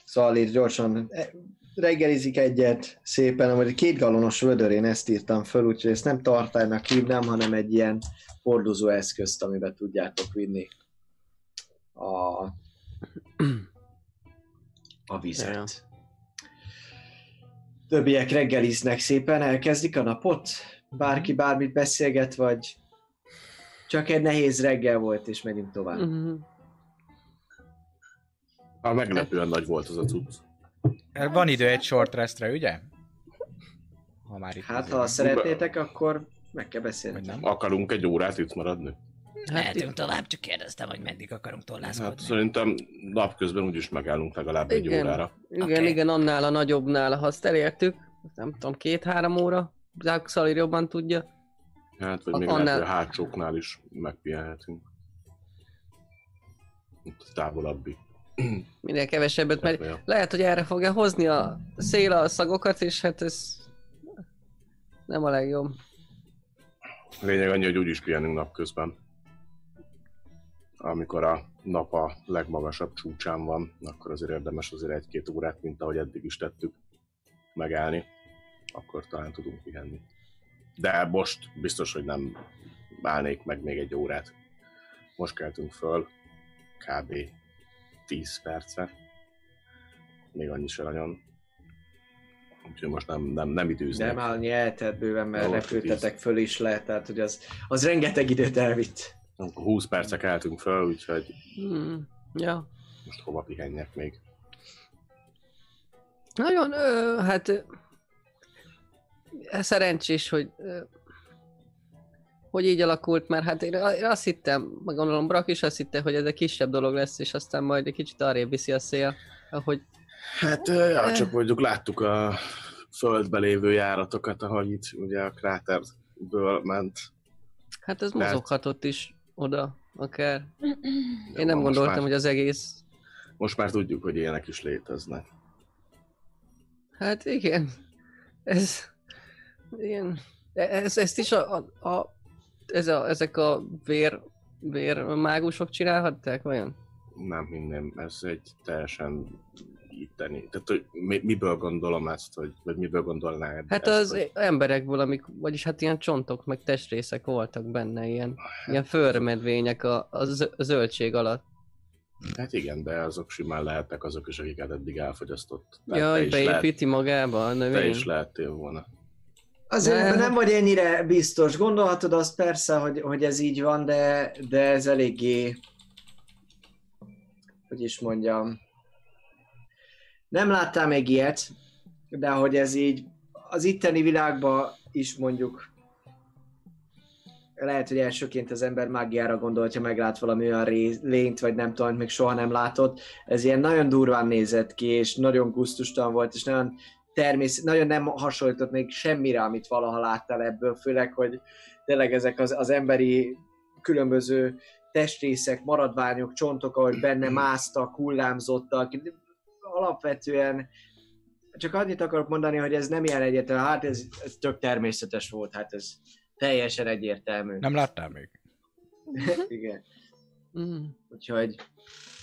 Szóval itt gyorsan e, reggelizik egyet szépen, amúgy két galonos vödör, én ezt írtam föl, úgyhogy ezt nem tartálynak hívnám, hanem egy ilyen hordozó eszközt, amiben tudjátok vinni a, a vizet. Többiek reggeliznek szépen, elkezdik a napot? Bárki bármit beszélget, vagy csak egy nehéz reggel volt, és megyünk tovább. Mhm. Ha meglepően nagy volt az a cucc. Van idő egy short restre, ugye? Ha már itt Hát, azért ha szeretnétek, akkor meg kell beszélni. Nem? Akarunk egy órát itt maradni? Mehetünk tovább, csak kérdeztem, hogy meddig akarunk Hát tollászkodni. szerintem napközben úgyis megállunk legalább egy Igen. órára. Igen, Oké. igen, annál a nagyobbnál, ha azt elértük, nem tudom, két-három óra, Zák Szalir jobban tudja. Hát, vagy A- még annál- lehet, hogy a hátsóknál is megpihenhetünk. Itt távolabbi. Minél kevesebbet, mert lehet, hogy erre fogja hozni a szél a szagokat, és hát ez nem a legjobb. Lényeg annyi, hogy úgyis pihenünk napközben. Amikor a nap a legmagasabb csúcsán van, akkor azért érdemes azért egy-két órát, mint ahogy eddig is tettük, megállni. Akkor talán tudunk pihenni. De most biztos, hogy nem állnék meg még egy órát. Most keltünk föl, kb. 10 perce. Még annyi se nagyon. Úgyhogy most nem, nem, nem időznek. már annyi eltelt bőven, mert repültetek föl is le, tehát hogy az, az rengeteg időt elvitt. Akkor 20 perce keltünk föl, úgyhogy Hmm. Ja. most hova pihenjek még. Nagyon, ö, hát ö, szerencsés, hogy ö, hogy így alakult, mert hát én én azt hittem, meg gondolom Brak is azt hitte, hogy ez egy kisebb dolog lesz, és aztán majd egy kicsit arrébb viszi a szél, ahogy Hát, ja, csak mondjuk láttuk a földbe lévő járatokat, ahogy itt ugye a kráterből ment. hát ez mozoghatott is oda, akár. Én nem gondoltam, már- hogy az egész Most már tudjuk, hogy ilyenek is léteznek. Hát igen, ez ilyen, ez, ezt is a, a, a, ez a, ezek a vér, vér mágusok csinálhatták, vajon? Nem hinném, ez egy teljesen itteni. Tehát, hogy mi, miből gondolom ezt, hogy, vagy miből gondolnád Hát ezt, az hogy, emberekből, amik, vagyis hát ilyen csontok, meg testrészek voltak benne, ilyen, ilyen förmedvények a, a zö- a zöldség alatt. Hát igen, de azok simán lehetnek azok is, akiket eddig elfogyasztott. Tehát Jaj, te is, lehet, beépíti magába a te növény. is lehettél volna. Azért Nem. nem, nem vagy ennyire biztos. Gondolhatod azt persze, hogy, hogy ez így van, de, de ez eléggé, hogy is mondjam, nem láttál még ilyet, de hogy ez így az itteni világban is mondjuk lehet, hogy elsőként az ember mágiára gondol, hogyha meglát valami olyan lényt, vagy nem tudom, még soha nem látott. Ez ilyen nagyon durván nézett ki, és nagyon gusztustalan volt, és nagyon természet, nagyon nem hasonlított még semmire, amit valaha láttál ebből, főleg, hogy tényleg ezek az, az emberi különböző testrészek, maradványok, csontok, ahogy benne másztak, hullámzottak, alapvetően csak annyit akarok mondani, hogy ez nem ilyen egyértelmű, hát ez, ez tök természetes volt, hát ez teljesen egyértelmű. Nem láttál még? Igen. Mm. Úgyhogy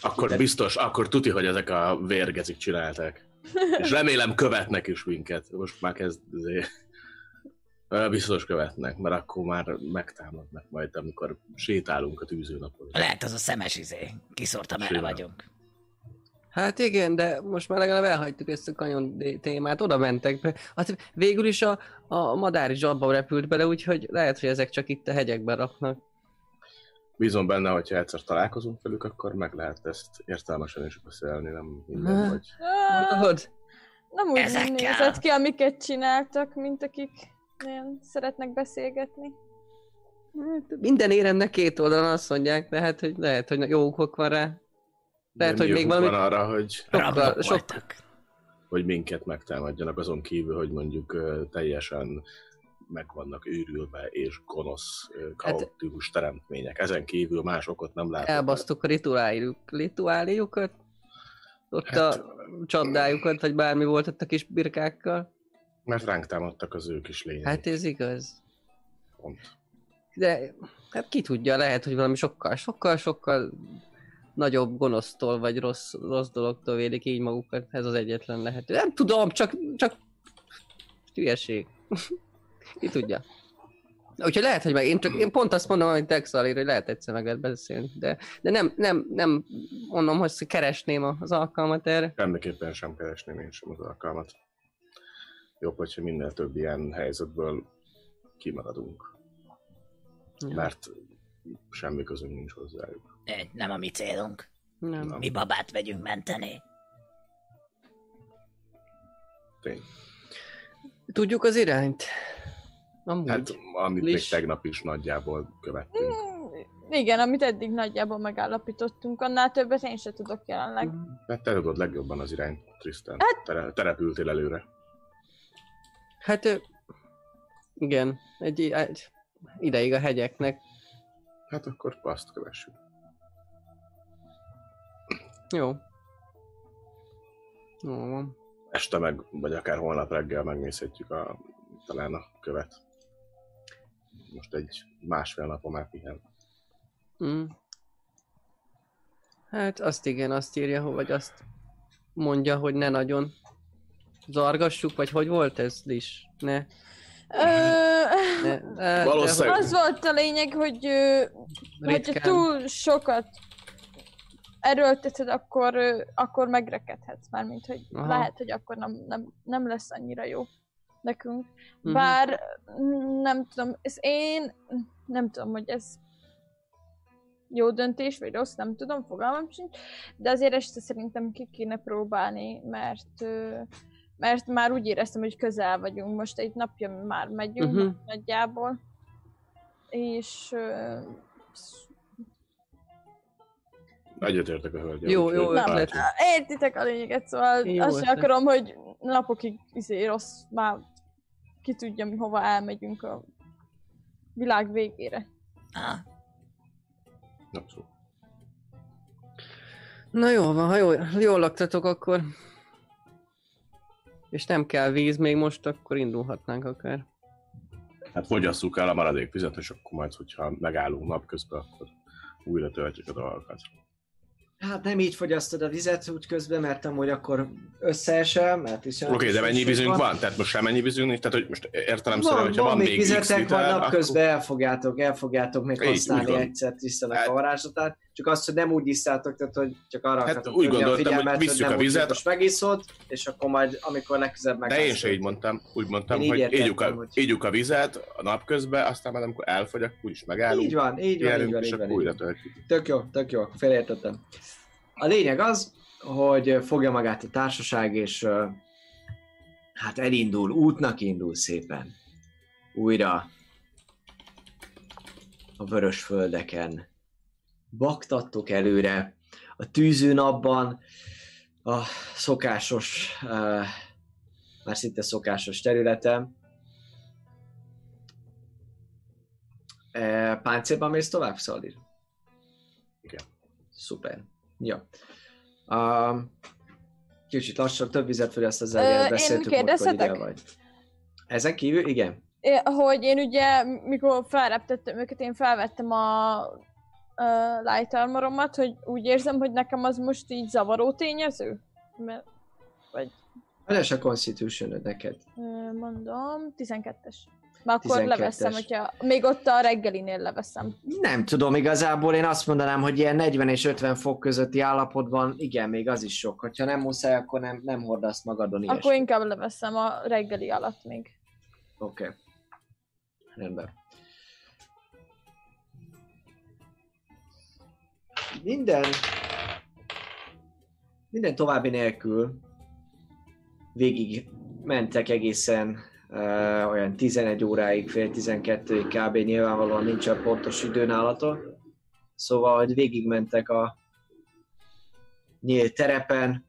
Akkor biztos, akkor tuti, hogy ezek a vérgezik csinálták. És remélem követnek is minket. Most már kezd Biztos követnek, mert akkor már megtámadnak majd, amikor sétálunk a tűzőnapon. Lehet az a szemes izé. Kiszórtam, erre Simán. vagyunk. Hát igen, de most már legalább elhagytuk ezt a kanyon témát, oda mentek be. Hát végül is a, a madár is abba repült bele, úgyhogy lehet, hogy ezek csak itt a hegyekben raknak. Bízom benne, hogyha egyszer találkozunk velük, akkor meg lehet ezt értelmesen is beszélni, nem minden, hogy Mondod? Nem úgy Ezekkel. nézett ki, amiket csináltak, mint akik nagyon szeretnek beszélgetni. Hát, Minden éremnek két oldalon azt mondják, de hát, hogy lehet, hogy jó okok van rá. Lehet, nem hogy még valami- van arra, hogy, Sokkal, sok, hogy minket megtámadjanak, azon kívül, hogy mondjuk teljesen meg vannak őrülve és gonosz, ö, kaotikus teremtmények. Ezen kívül más okot nem látok. elbasztuk a rituáliuk, rituáliukat, ott Hát- a csadájukat, vagy bármi volt ott a kis birkákkal. Mert ránk támadtak az ők is lények. Hát ez igaz. Pont. De hát ki tudja, lehet, hogy valami sokkal, sokkal, sokkal nagyobb gonosztól, vagy rossz, rossz dologtól védik így magukat. Ez az egyetlen lehető. Nem tudom, csak, csak hülyeség. ki tudja. Úgyhogy lehet, hogy meg én, csak, én pont azt mondom, hogy Texalir, hogy lehet egyszer meg lehet beszélni, de, de nem, nem, nem mondom, hogy keresném az alkalmat erre. Semmiképpen sem keresném én sem az alkalmat. Jobb, hogyha minél több ilyen helyzetből kimaradunk. Ja. Mert semmi közünk nincs hozzájuk. Egy, Nem a mi célunk. Nem. Mi babát vegyünk menteni. Tény. Tudjuk az irányt? Amúgy. Hát, amit Liss. még tegnap is nagyjából követtünk. Mm, Igen, amit eddig nagyjából megállapítottunk, annál többet én se tudok jelenleg. Hát te tudod legjobban az irányt, Tristan. Hát- Te, te repültél előre. Hát igen, egy, egy ideig a hegyeknek. Hát akkor azt kövessük. Jó. Jó van. Este meg, vagy akár holnap reggel megnézhetjük a, talán a követ. Most egy másfél napon már pihen. Mm. Hát azt igen, azt írja, hogy- vagy azt mondja, hogy ne nagyon zargassuk, vagy hogy volt ez is? Ne. Ö, ne. ne Valószínűleg- az volt a lényeg, hogy ö, hogyha túl sokat erőlteted, akkor, akkor megrekedhetsz már, mint hogy Aha. lehet, hogy akkor nem, nem, nem lesz annyira jó nekünk. Mhm. Bár mm, nem tudom, ez én nem tudom, hogy ez jó döntés, vagy rossz, nem tudom, fogalmam sincs, de azért este szerintem ki kéne próbálni, mert mert már úgy éreztem, hogy közel vagyunk, most egy napja már megyünk Mhm. nagyjából, és Egyetértek a hölgyel. Jó, jó Nem. ötlet. értitek a lényeget, szóval Jó azt sem akarom, hogy napokig izé rossz, már ki tudja, mi hova elmegyünk a világ végére. Ah, Abszolút. Na jó van, ha jól, jól laktatok, akkor... És nem kell víz még most, akkor indulhatnánk akár. Hát fogyasszuk el a maradék vizet, és akkor majd, hogyha megállunk napközben, akkor újra töltjük a dolgokat. Hát nem így fogyasztod a vizet úgy közben, mert amúgy akkor összeesel, mert is Oké, okay, de mennyi vízünk van? Tehát most sem mennyi vízünk nincs? Tehát, hogy most értelemszerűen, Van, hogyha van, van, még vizetek, van napközben el fogjátok, el fogjátok még Így, használni van. egyszer tisztának Hát- a varázslatát, csak azt, hogy nem úgy isztátok, tehát hogy csak arra Hát úgy tenni a gondoltam, hogy visszük nem a úgy, vizet. hogy Most megiszod, és akkor majd, amikor legközelebb meg. De én se így mondtam, úgy mondtam, Én hogy ígyuk a, hogy- a vizet a napközben, aztán már amikor elfogy, akkor úgyis megállunk, Így van, így van, így van, és így van. újra töltjük. Tök jó, tök jó, félreértettem. A lényeg az, hogy fogja magát a társaság, és hát elindul, útnak indul szépen. Újra a vörös földeken. Baktattok előre, a tűző napban, a szokásos, ö, már szinte szokásos területen. E, páncélban mész tovább, Szalír? Igen. Szuper. Ja. Um, kicsit lassan, több vizet fogyaszt az Ö, elért, én beszéltük, múltkor ide vagy. Ezen kívül, igen. É, hogy én ugye, mikor felreptettem őket, én felvettem a uh, light armoromat, hogy úgy érzem, hogy nekem az most így zavaró tényező? Mert, vagy Hanyas a constitution neked? ö, mondom, 12-es. Már akkor 12-es. leveszem, hogyha még ott a reggelinél leveszem. Nem tudom, igazából én azt mondanám, hogy ilyen 40 és 50 fok közötti állapotban, igen, még az is sok. Ha nem muszáj, akkor nem, nem hordasz magadon ilyesmit. Akkor inkább leveszem a reggeli alatt még. Oké. Okay. Rendben. Minden minden további nélkül végig mentek egészen uh, olyan 11 óráig, fél 12-ig kb. nyilvánvalóan nincs a pontos idő nálatok. Szóval, hogy végigmentek a nyílt terepen,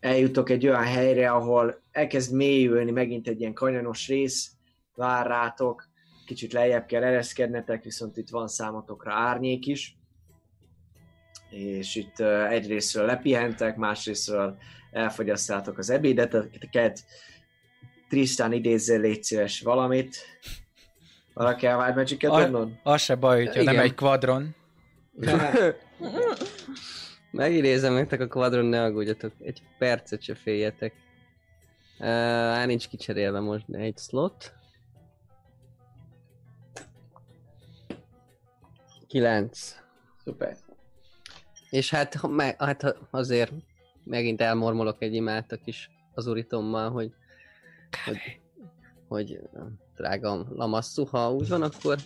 eljutok egy olyan helyre, ahol elkezd mélyülni megint egy ilyen kanyonos rész, vár rátok, kicsit lejjebb kell ereszkednetek, viszont itt van számotokra árnyék is. És itt egyrésztről lepihentek, másrésztről elfogyasztátok az ebédeteket. Tristan idézzél, légy szíves valamit. Valaki a Wild Magic-et A-? Az se baj, hogyha nem egy kvadron. Megidézem nektek a kvadron, ne aggódjatok. Egy percet se féljetek. Uh, á, nincs kicserélve most, egy slot. Kilenc. Szuper. És hát, hát azért megint elmormolok egy imát a kis az uritommal, hogy, hogy, hogy drágam lamasszú, ha úgy van, akkor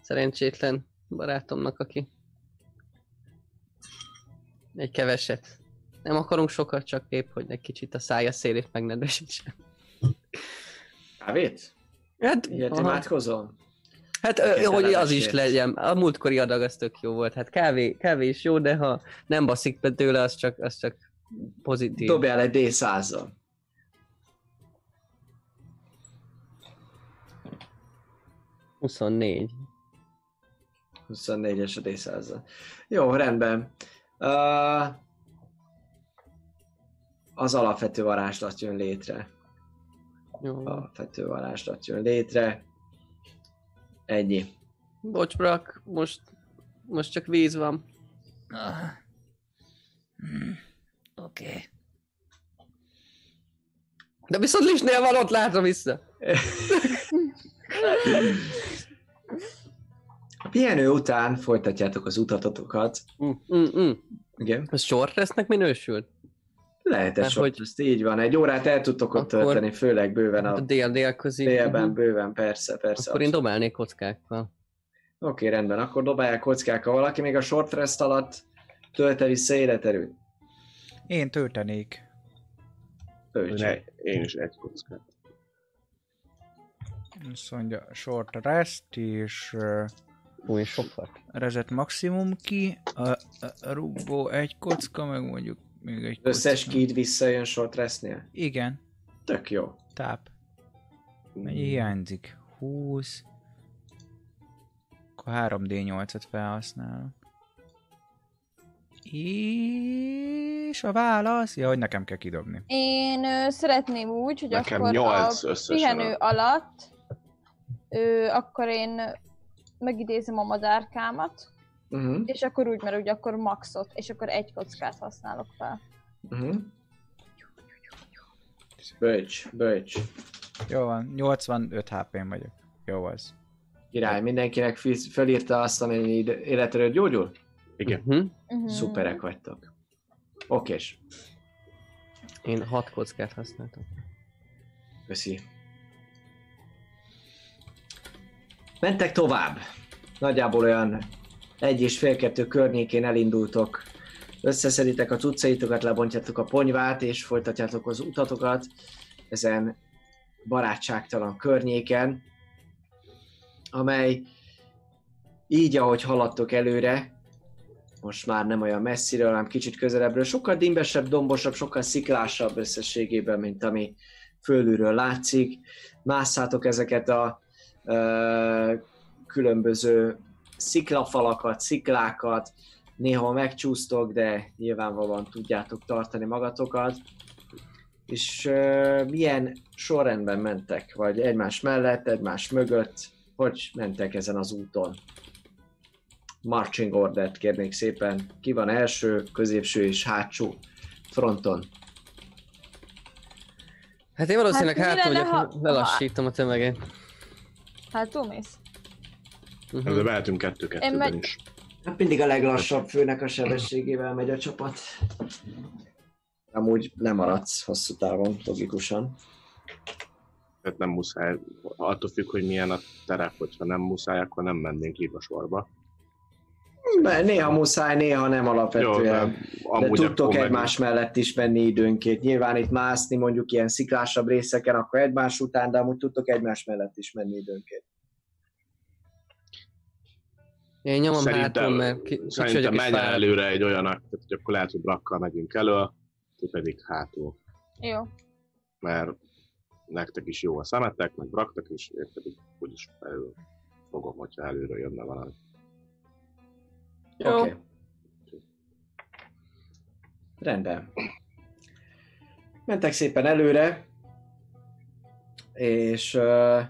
szerencsétlen barátomnak, aki egy keveset. Nem akarunk sokat, csak épp, hogy egy kicsit a szája szélét megnedvesítsen. Kávét? Hát, Ilyet aha. Hát, ö, hogy az is legyen. A múltkori adag az tök jó volt. Hát kávé, kávé is jó, de ha nem baszik be tőle, az csak, az csak pozitív. Dobjál egy D100-zal. Uh, 24. 24-es a D100-zal. Jó, rendben. Uh, az alapvető varázslat jön létre. Jó. Alapvető varázslat jön létre. Ennyi. Bocs, Brak, most, most csak víz van. Ah. Hmm. Oké. Okay. De viszont Lisnél van ott, látom vissza. A pihenő után folytatjátok az utatotokat. Mm, mm, mm. Igen. Ez short restnek minősül? Lehet ez hogy... ezt így van. Egy órát el tudtok ott tölteni, főleg bőven A a dél-dél közé. délben, bőven, persze, persze. Akkor én abszolút. dobálnék kockákkal. Oké, rendben, akkor dobálják kockák, ha valaki még a short rest alatt tölte vissza életerőt. Én töltenék. Töltse. Ne, én is egy kockát. Azt mondja, short rest, és Fú, én sokat. rezet maximum ki, a, a, a rúgó egy kocka, meg mondjuk még egy Összes kocka. kid visszajön short restnél. Igen, Tök jó. táp. Mennyi hiányzik? 20. Akkor 3D8-et felhasználok. És a válasz? Ja, hogy nekem kell kidobni. Én ö, szeretném úgy, hogy Nekem akkor nyolc a összesen pihenő alatt ö, akkor én megidézem a madárkámat, Uh-huh. és akkor úgy, mert ugye akkor maxot, és akkor egy kockát használok fel. Uh-huh. Bölcs, bölcs. Jó van, 85 HP-n vagyok. Jó az. Király, mindenkinek felírta azt, amennyi ide- életerőt gyógyul? Igen. Uh-huh. Uh-huh. Szuperek vagytok. Okés. Én hat kockát használtam. Köszi. Mentek tovább. Nagyjából olyan egy és fél kettő környékén elindultok. Összeszeditek a cuccaitokat, lebontjátok a ponyvát, és folytatjátok az utatokat ezen barátságtalan környéken, amely így, ahogy haladtok előre, most már nem olyan messziről, hanem kicsit közelebbről, sokkal dimbesebb, dombosabb, sokkal sziklásabb összességében, mint ami fölülről látszik. Másszátok ezeket a ö, különböző sziklafalakat, sziklákat, néha megcsúsztok, de nyilvánvalóan tudjátok tartani magatokat. És ö, milyen sorrendben mentek? Vagy egymás mellett, egymás mögött? Hogy mentek ezen az úton? Marching ordert kérnék szépen. Ki van első, középső és hátsó fronton? Hát én valószínűleg Hát hát, hátul vagyok, ha- lelassítom a tömeget. Hát túlmész. Uh-huh. De mehetünk kettő-kettőben megy- is. Hát mindig a leglassabb főnek a sebességével megy a csapat. Amúgy nem maradsz hosszú távon, logikusan. Tehát nem muszáj, attól függ, hogy milyen a terep, hogyha nem muszáj, akkor nem mennénk így a sorba. Mert néha muszáj, néha nem Jó, de alapvetően. De tudtok egymás mellett is menni időnként. Nyilván itt mászni mondjuk ilyen sziklásabb részeken, akkor egymás után, de amúgy tudtok egymás mellett is menni időnként. Én nyomom Szerintem- hátul, mert ki, Szerintem menj fáradt. előre egy olyanak, tehát hogy akkor lehet, hogy brakkal megyünk elő, ti pedig hátul. Jó. Mert nektek is jó a szemetek, meg braktak is, én pedig úgyis elő fogom, hogyha előre jönne valami. Jó. Oké. Okay. Rendben. Mentek szépen előre, és uh,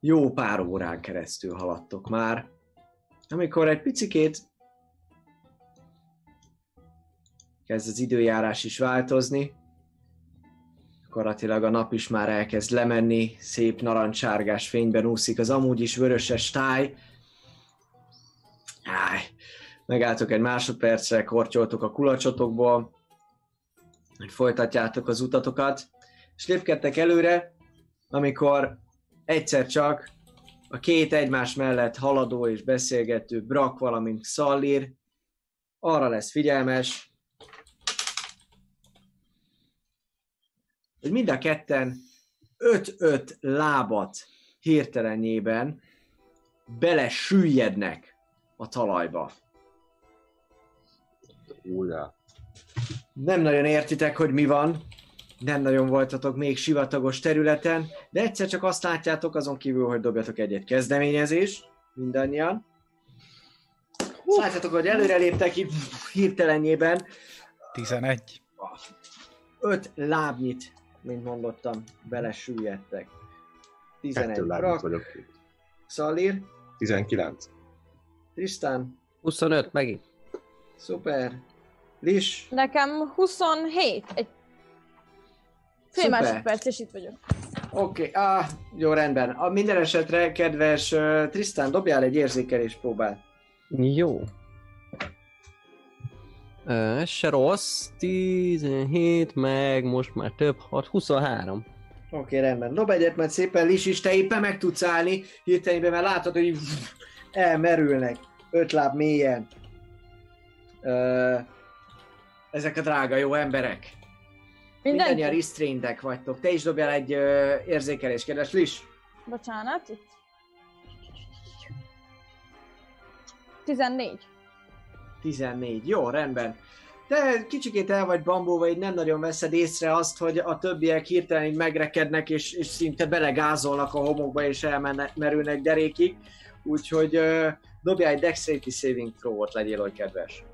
jó pár órán keresztül haladtok már, amikor egy picikét kezd az időjárás is változni, gyakorlatilag a nap is már elkezd lemenni, szép narancsárgás fényben úszik az amúgy is vöröses táj, Áj, megálltok egy másodpercre, kortyoltok a kulacsotokból, hogy folytatjátok az utatokat, és lépkedtek előre, amikor egyszer csak a két egymás mellett haladó és beszélgető Brak, valamint Szallír arra lesz figyelmes, hogy mind a ketten öt-öt lábat hirtelenjében bele süllyednek a talajba. Újjá. Nem nagyon értitek, hogy mi van, nem nagyon voltatok még sivatagos területen, de egyszer csak azt látjátok azon kívül, hogy dobjatok egyet kezdeményezést, mindannyian. Azt látjátok, hogy előreléptek így hirtelenjében 11. öt lábnyit, mint mondottam, belesüllyedtek. 11 Kettő lábnyit Brak, vagyok. Szalír, 19. Trisztán, 25 megint. szuper, Lis, Nekem 27. Egy fél Szuper. másodperc, és itt vagyok. Oké, okay, ah, jó rendben. A minden esetre, kedves uh, Trisztán, dobjál egy érzékelés próbát. Jó. Ö, Ez se rossz. 17, meg most már több, 6, 23. Oké, okay, rendben. Dob egyet, mert szépen Lis is, te éppen meg tudsz állni, hirtelenben, mert látod, hogy elmerülnek. Öt láb mélyen. Ö, ezek a drága jó emberek. Mindannyian Mindenki? restrainedek vagytok. Te is dobjál egy ö, érzékelés, kedves Lis. Bocsánat, itt. 14. 14. Jó, rendben. De kicsikét el vagy bambulva, így nem nagyon veszed észre azt, hogy a többiek hirtelen így megrekednek, és, és szinte belegázolnak a homokba, és elmerülnek derékig. Úgyhogy uh, dobjál egy Dexterity Saving Throw-ot, legyél oly kedves.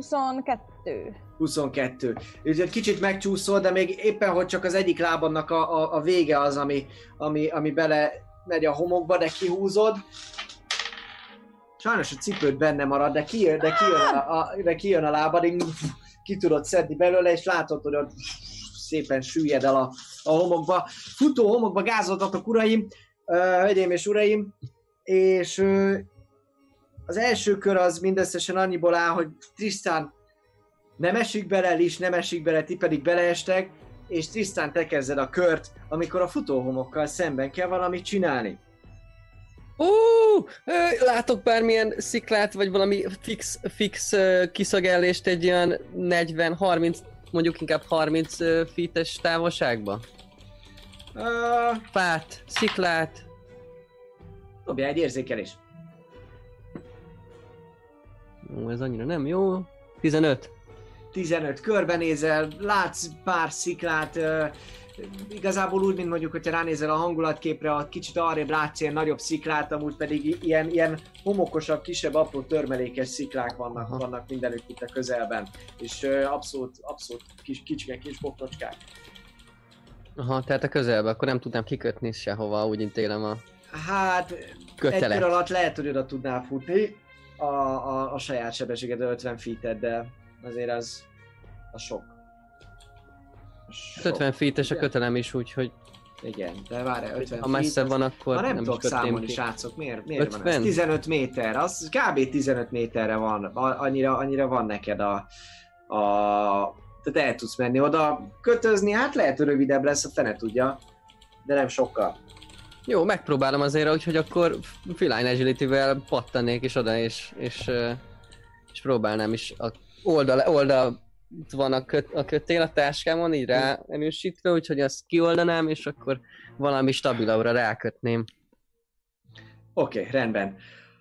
22. 22. Úgyhogy kicsit megcsúszol, de még éppen, hogy csak az egyik lábadnak a, a, a vége az, ami, ami, ami bele megy a homokba, de kihúzod. Sajnos a cipőd benne marad, de kijön, de kijön, a, a, de kijön a lábad, így ki tudod szedni belőle, és látod, hogy ott szépen süllyed el a, a homokba. Futó homokba gázoltatok, uraim, hölgyeim és uraim, és az első kör az mindösszesen annyiból áll, hogy Tristan nem esik bele, Lis nem esik bele, ti pedig beleestek, és Tristan te kezded a kört, amikor a futóhomokkal szemben kell valamit csinálni. Ó, látok bármilyen sziklát, vagy valami fix, fix ö, kiszögellést egy olyan 40-30, mondjuk inkább 30 ö, feet-es távolságba? Uh, Fát, sziklát, dobjál egy érzékelés. Ó, ez annyira nem jó. 15. 15 körbenézel, látsz pár sziklát, igazából úgy, mint mondjuk, hogyha ránézel a hangulatképre, a kicsit arrébb látsz ilyen nagyobb sziklát, amúgy pedig ilyen, ilyen homokosabb, kisebb, apró törmelékes sziklák vannak, Aha. vannak mindenütt itt a közelben, és abszolút, abszolút kis, kicsike, kis bokrocskák. Aha, tehát a közelbe, akkor nem tudnám kikötni sehova, úgy intélem a Hát, egy kötelet. kör alatt lehet, hogy oda tudnál futni a, a, a saját sebességed 50 feet de azért az, az sok. Hát 50 feet-es a kötelem is, úgyhogy Igen, de várj, 50 ha messze feet, van, akkor Ha nem, nem, tudok számolni, ki. srácok, miért, miért van ez? 50? 15 méter, az kb. 15 méterre van, A- annyira, annyira van neked a, a tehát el tudsz menni oda, kötözni, hát lehet, hogy rövidebb lesz, a fene tudja, de nem sokkal. Jó, megpróbálom azért, úgyhogy akkor Feline Agility-vel pattanék is oda, és, és, és próbálnám is a oldal, oldal van a, köt, a kötél a táskámon, így rá erősítve, úgyhogy azt kioldanám, és akkor valami stabilabbra rákötném, Oké, okay, rendben.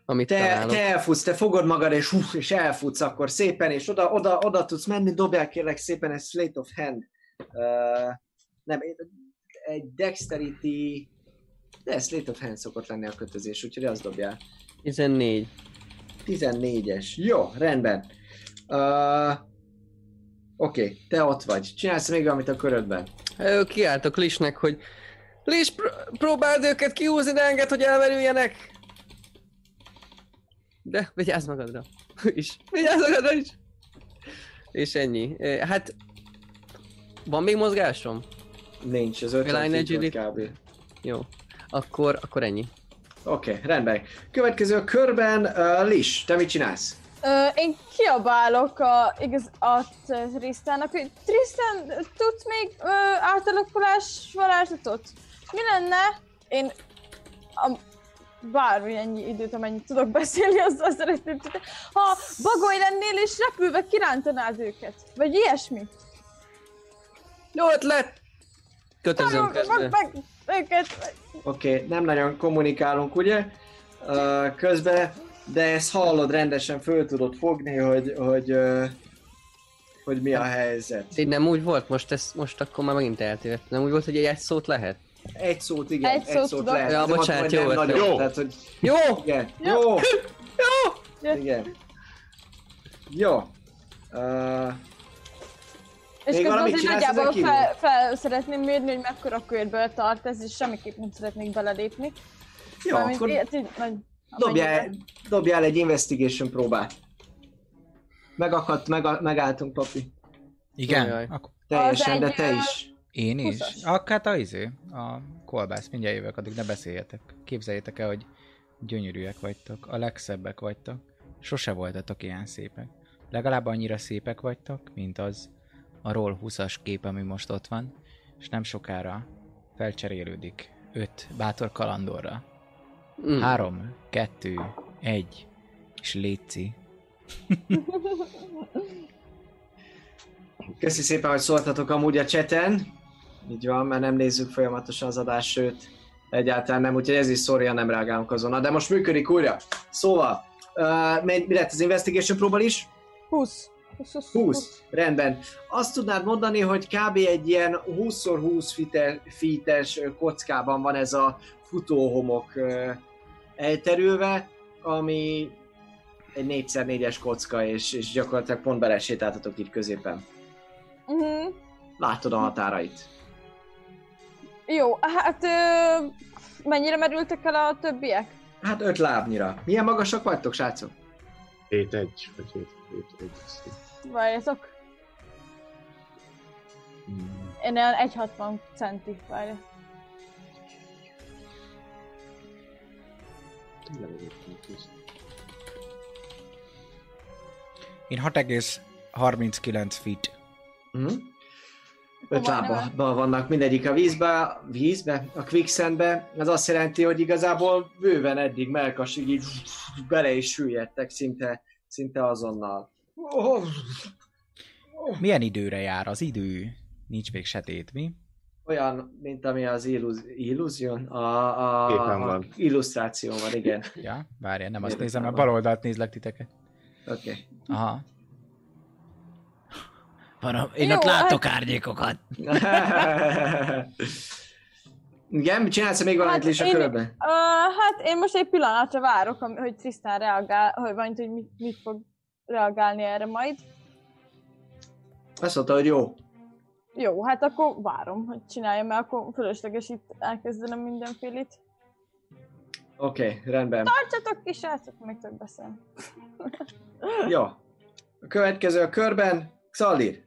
amit Te, találok. te elfutsz, te fogod magad, és, hú, és elfutsz akkor szépen, és oda, oda, oda tudsz menni, dobjál kérlek szépen egy Slate of Hand. Uh, nem, egy Dexterity... De Slate of Hand szokott lenni a kötözés, úgyhogy azt dobjál. 14. 14-es. Jó, rendben. Uh, Oké, okay, te ott vagy. Csinálsz még valamit a körödben. Ö, Kiáltok Lisnek, hogy Lis, pr- próbáld őket kihúzni, de enged, hogy elmerüljenek! De vigyázz magadra. is. Vigyázz magadra is! És ennyi. Hát... Van még mozgásom? Nincs, az 50 Line feet volt agility. kb. Jó. Akkor, akkor ennyi. Oké, okay, rendben. Következő körben uh, Lis, te mit csinálsz? Ö, én kiabálok a, igaz, a Tristannak, hogy Tristan, tudsz még ö, átalakulás varázslatot? Mi lenne? Én a, bármi ennyi időt, amennyit tudok beszélni, azzal szeretném tudni. Ha bagoly lennél és repülve kirántanád őket. Vagy ilyesmi. Jó ötlet! Kötözöm Meg, meg őket. Oké, okay, nem nagyon kommunikálunk, ugye? Uh, közben, de ezt hallod rendesen, föl tudod fogni, hogy, hogy, uh, hogy mi a helyzet. Így nem úgy volt, most, ez, most akkor már megint eltévedt. Nem úgy volt, hogy egy, egy szót lehet? Egy szót, igen, Egy egy, szót lehet. Ja, bocsánat, jó nagyon, Jó. Tehát, hogy Jó! igen, Jó. jó, Jó. igen. Jó. Uh, És Még közben azért nagyjából fel, fel szeretném mérni, hogy mekkora körből tart ez, és semmiképp nem szeretnék belelépni. jó, Mármint akkor ilyet így nagy... dobjál, dobjál egy investigation próbát. Megakadt, meg, megálltunk, papi. Igen? Jaj. Akkor Teljesen, de te is. én is. Akkor hát a izé, a kolbász, mindjárt jövök, addig ne beszéljetek. Képzeljétek el, hogy gyönyörűek vagytok, a legszebbek vagytok. Sose voltatok ilyen szépek. Legalább annyira szépek vagytok, mint az a Roll 20-as kép, ami most ott van, és nem sokára felcserélődik öt bátor kalandorra. Mm. Három, kettő, egy, és létszi. Köszi szépen, hogy szóltatok amúgy a cseten. Így van, mert nem nézzük folyamatosan az adást, sőt, egyáltalán nem, úgyhogy ez is szorja, nem reagálunk azonnal. De most működik újra. Szóval, uh, mi mi lett az investigation próbál is? 20. 20, 20, 20. Rendben. Azt tudnád mondani, hogy kb. egy ilyen 20x20 fite- feet-es kockában van ez a futóhomok elterülve, ami egy 4x4-es kocka, és, és gyakorlatilag pont belesétáltatok itt középen. Uh-huh. Látod a határait. Jó, hát ö, mennyire merültek el a többiek? Hát öt lábnyira. Milyen magasak vagytok, srácok? 7 1 vagy 7 7 1 Várjatok. Én olyan 1,60 centi, várja. Én 6,39 feet. Uh-huh. Öt lábban vannak mindegyik a vízbe, vízbe, a quicksandbe. Ez azt jelenti, hogy igazából bőven eddig melkasig így bele is süllyedtek szinte, szinte azonnal. Oh, Milyen időre jár az idő? Nincs még setét, mi? olyan, mint ami az illuz, illuzion, a, a, Képen a van. illusztráció van, igen. Ja, várjál, nem azt nézem, mert van? bal oldalt nézlek titeket. Oké. Okay. Aha. Van, én Jó, ott látok hát- árnyékokat. igen, csinálsz még valamit Hát is a én- körbe? Uh, hát én most egy pillanatra várok, hogy Tristan reagál, hogy majd, hogy mit, mit fog reagálni erre majd. Azt mondta, hogy jó. Jó, hát akkor várom, hogy csináljam, mert akkor fölösleges itt elkezdenem mindenfélét. Oké, okay, rendben. Tartsatok ki, srácok, még több beszél. Jó. A következő a körben, Xalir.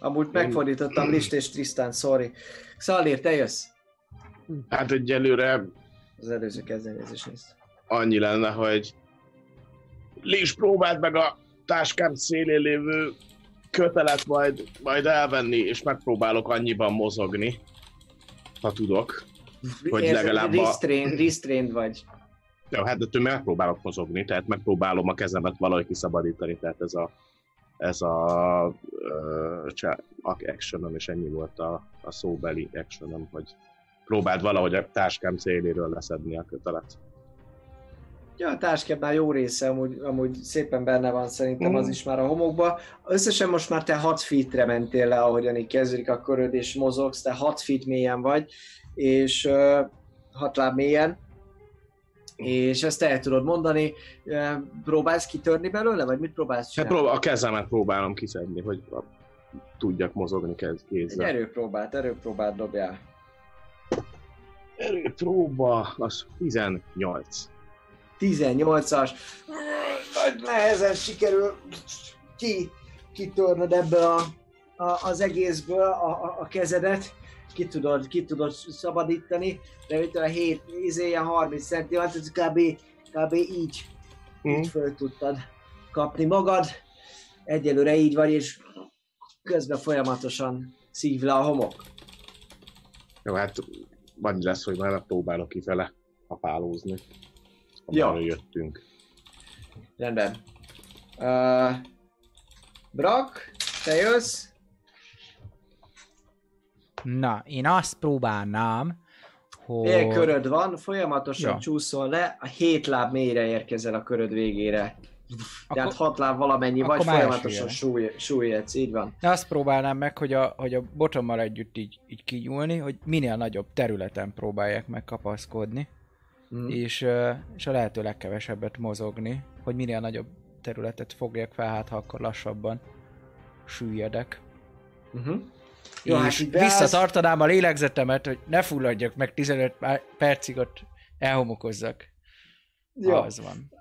Amúgy megfordítottam List és Tristan, sorry. Xalir, te jössz. Hát egyelőre Az előző kezdeményezés nézd. annyi lenne, hogy Lis próbáld meg a táskám szélén lévő kötelet majd, majd elvenni, és megpróbálok annyiban mozogni, ha tudok. Hogy Érzed, legalább a- restrained, restrained vagy. Jó, hát de tőle megpróbálok mozogni, tehát megpróbálom a kezemet valahogy kiszabadítani, tehát ez a ez a uh, actionom, és ennyi volt a, a szóbeli actionom, hogy próbáld valahogy a táskám széléről leszedni a kötelet. Ja, a táskában jó része amúgy, amúgy szépen benne van szerintem az Mm. is már a homokba. Összesen most már te 6 feetre mentél le, ahogyan így kezdődik a köröd és mozogsz, te 6 feet mélyen vagy, és uh, 6 láb mélyen, és ezt el tudod mondani. Próbálsz kitörni belőle, vagy mit próbálsz Hát csinálni? próbál, a kezemet próbálom kiszedni, hogy tudjak mozogni kez, Egy kézzel. erőpróbát, erőpróbát dobjál. Erőpróba, az 18. 18-as. Nagy nehezen sikerül ki, kitörnöd ebből a, a, az egészből a, a, a kezedet. Ki tudod, ki tudod szabadítani, de itt a 7, izéje 30 centi, ez kb, kb. így, Hm? így föl tudtad kapni magad. Egyelőre így vagy, és közben folyamatosan szív le a homok. Jó, hát annyi lesz, hogy már próbálok kifele apálózni. Ja. Jöttünk. Rendben. Uh, Brak, te jössz? Na, én azt próbálnám, hogy... Fél köröd van, folyamatosan Ja. csúszol le, a hét láb mélyre érkezel a köröd végére. Tehát Akkor- hat láb valamennyi akkor vagy, folyamatosan súly, súlyedsz, így van. De azt próbálnám meg, hogy a, hogy a botommal együtt így, így kinyúlni, hogy minél nagyobb területen próbálják meg kapaszkodni, Mm. és, és a lehető legkevesebbet mozogni, hogy minél nagyobb területet fogjak fel, hát ha akkor lassabban süllyedek. Uh-huh. Jó, és így beállsz- visszatartanám a lélegzetemet, hogy ne fulladjak meg 15 pá- percig ott elhomokozzak. Jó, Az van.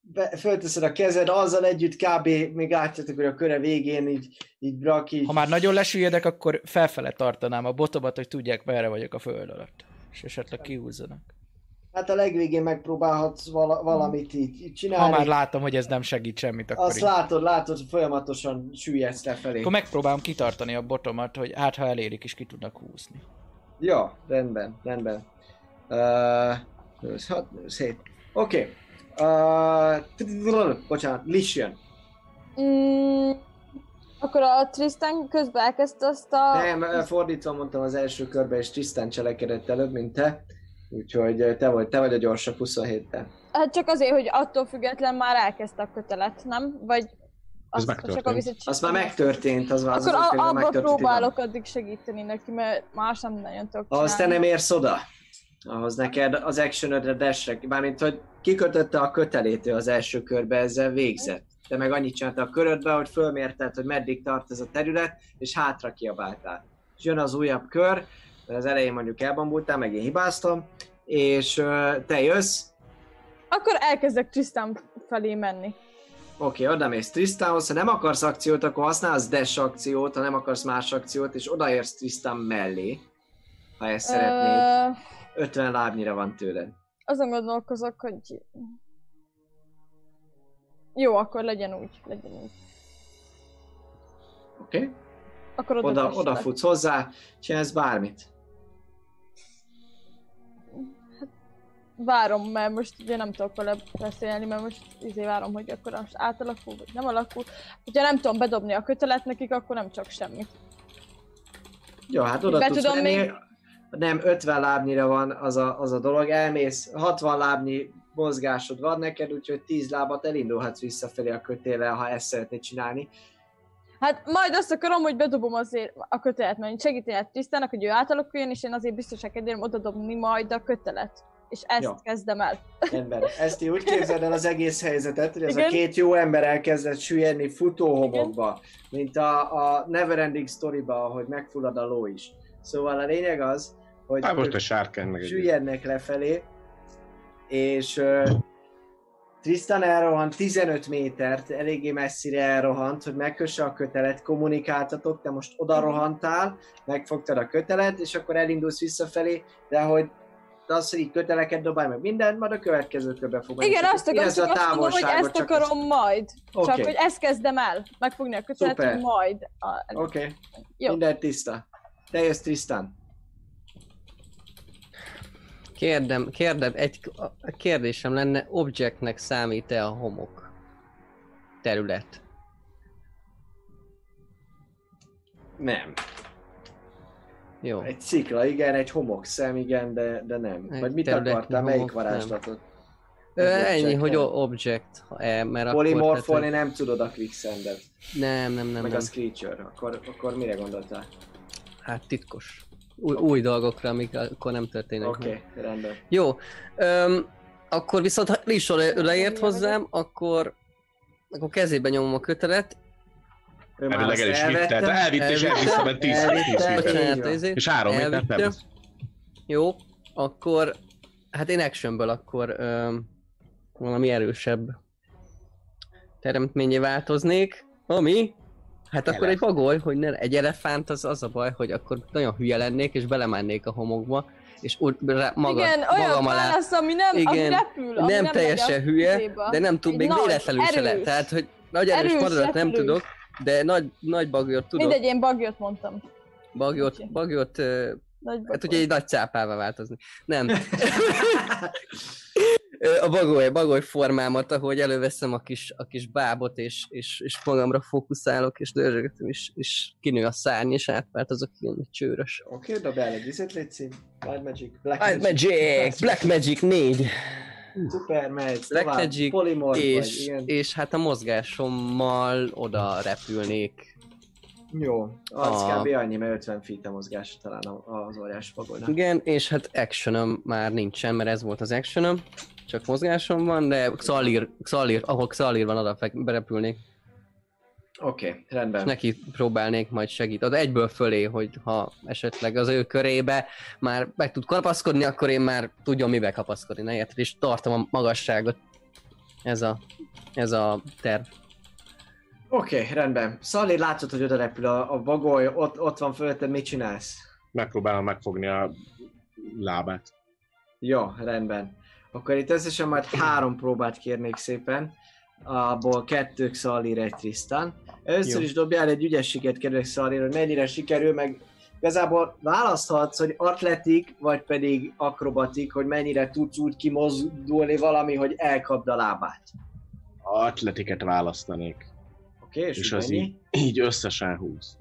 Be, fölteszed a kezed, azzal együtt kb. még látjátok, hogy a köre végén így, így Brak így... Ha már nagyon lesüllyedek, akkor felfele tartanám a botomat, hogy tudják, merre vagyok a föld alatt. És esetleg kihúzzanak. Hát a legvégén megpróbálhatsz vala, valamit így, így Ha csinálni. már látom, hogy ez nem segít semmit, akkor Azt így. látod, látod, hogy folyamatosan süllyedsz lefelé. Akkor megpróbálom kitartani a botomat, hogy hát ha elérik is ki tudnak húzni. Ja, rendben, rendben. Uh, hát, szép. Oké. Okay. Uh, bocsánat, Lishan. Mm, akkor a Tristan közben elkezdte azt a... Nem, fordítva mondtam az első körben, és Tristan cselekedett előbb, mint te. Úgyhogy ö, te vagy, te vagy a gyorsabb 27-tel. Hát csak azért, hogy attól független már elkezdte a kötelet, nem? Vagy megtörtént. csak a Az már megtörtént, az már az Akkor az a, abba megtörtént, próbálok addig segíteni neki, mert más nem nagyon tudok Ahhoz te nem érsz oda. Ahhoz neked az actionödre dashre, mármint hogy kikötötte a kötelét ő az első körbe, ezzel végzett. Te meg annyit csináltál a körödbe, hogy fölmérted, hogy meddig tart ez a terület, és hátra kiabáltál. És jön az újabb kör, mert az elején mondjuk elbambultál, meg én hibáztam, és te jössz, Akkor elkezdek Tristan felé menni. Oké, okay, oda mész Tristanhoz, ha nem akarsz akciót, akkor használsz dash akciót, ha nem akarsz más akciót, és odaérsz Tristan mellé, ha ezt szeretnéd. Ö, 50 lábnyira van tőled. azon gondolkozok, hogy... Jó, akkor legyen úgy, legyen úgy. Oké? Okay? Akkor oda, Oda, tesslek. odafutsz hozzá, csinálsz bármit. Várom, mert most ugye nem tudok vele beszélni, mert most izé várom, hogy akkor most átalakul, vagy nem alakul. Hogyha nem tudom bedobni a kötelet nekik, akkor nem csak semmit. Jó, hát oda Be tudsz tudom menni. még- Nem, 50 lábnyira van az a, az a dolog, elmész, 60 lábnyi mozgásod van neked, úgyhogy 10 lábat elindulhatsz visszafelé a kötéllel, ha ezt szeretnéd csinálni. Hát majd azt akarom, hogy bedobom azért a kötelet, mert segíteni a Trisztának, hogy ő átalakuljon, és én azért biztosan érem oda dobni majd a kötelet. És ezt Jó. kezdem el. Ember, ezt így úgy képzeld el az egész helyzetet, hogy ez Igen. a két jó ember elkezdett süllyedni futóhomokba, mint a, a Neverending Story-ba, ahogy megfullad a ló is. Szóval a lényeg az, hogy Hát most a sárkány süllyednek lefelé, és uh, Tristan elrohant 15 métert, eléggé messzire elrohant, hogy megkösse a kötelet, kommunikáltatok, te most oda rohantál, megfogtad a kötelet, és akkor elindulsz visszafelé, de hogy az, hogy így köteleket dobálj meg mindent, majd a következő körbe fog menni. Igen, azt akarom, csak a azt mondom, hogy ezt csak akarom majd. Oké. Csak hogy ezt kezdem el. Megfogni a kötelet, Szuper. hogy majd. A... Oké, okay. Jó. minden tiszta. Te jössz Tristan. Kérdem, kérdem, egy a kérdésem lenne, objectnek számít-e a homok terület? Nem. Jó. Egy szikla, igen, egy homokszem, igen, de, de nem. Egy Vagy mit akartál, melyik varázslatot? Ö, ennyi, hogy object, e, mert tehát, nem tudod a quicksandet, Nem, nem, nem, meg nem. a creature. Akkor, akkor mire gondoltál? Hát titkos. Új, új dolgokra, amik akkor nem történnek. Oké, meg. okay, rendben. Jó. Öm, akkor viszont ha Lisol leért hozzám, akkor akkor kezébe nyomom a kötelet. Ő már Elvileg azt el is vitt, tehát elvette. elvitt és Elvitte. mert 10 Elvitte. 10 méter. Így Bocsánat, van. izé. És 3 métert nem Elvitte. Jó, akkor hát én actionből akkor öm, valami erősebb teremtményé változnék, ami Hát akkor egy bagoly, hogy ne, egy elefánt az az a baj, hogy akkor nagyon hülye lennék, és belemennék a homokba, és úgy rá, maga, Igen, olyan magam alá. válasz, ami nem, ami Igen, repül, ami nem, nem teljesen hülye, de nem tud, még véletlenül se lehet. Tehát, hogy nagy erős Erős, madarat nem tudok, de nagy, nagy bagyot tudok. Mindegy, én bagyot mondtam. Bagyot, bagyot, Nagy hát bagyot. ugye egy nagy cápává változni. Nem. A bagoly, bagoly formámat, ahogy előveszem a kis, a kis bábot, és, és, és magamra fókuszálok, és dörzsögetem, és, és kinő a szárny, és átváltozok ilyen csőrös. Oké, okay, dobj el egy izét, légy szín. Wild Magic, Black Magic! Black Magic 4! Szuper, Black tovább. Magic, Polymorph vagy, és, igen. és hát a mozgásommal oda repülnék. Jó, az a- kb. annyi, mert 50 feet a mozgás talán az óriás pagolynak. Igen, és hát actionom már nincsen, mert ez volt az actionom. Csak mozgásom van, de Xalir, Xalir, ahol Xalir van, oda berepülnék. Oké, okay, És rendben. neki próbálnék majd segít. Oda egyből fölé, hogy ha esetleg az ő körébe már meg tud kapaszkodni, akkor én már tudjon mivel kapaszkodni, ne érted? És tartom a magasságot. Ez a, ez a terv. Oké, okay, rendben. Szali, látod, hogy oda repül a, a bagoly, ott, ott van fölötted, mit csinálsz? Megpróbálom megfogni a lábát. Jó, rendben. Akkor itt összesen majd három próbát kérnék szépen. Abból kettő Xalir, egy Tristan. Először Jó. is dobjál egy ügyességet, kedves Xalir, hogy mennyire sikerül, meg igazából választhatsz, hogy atletik, vagy pedig akrobatik, hogy mennyire tudsz úgy kimozdulni valami, hogy elkapd a lábát. Atletiket választanék. Oké, okay, és, És az így, így összesen 20.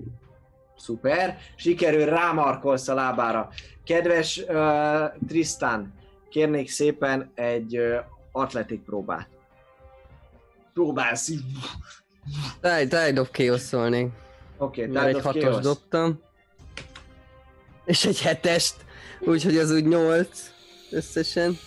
Szuper, sikerül, rámarkolsz a lábára. Kedves uh, Tristan, kérnék szépen egy uh, atletik próbát. Próbálsz így. Tide, Tide of Chaos-olnék. Oké, okay, Mert egy hatos dobtam. És egy hetest. Úgyhogy az úgy nyolc összesen.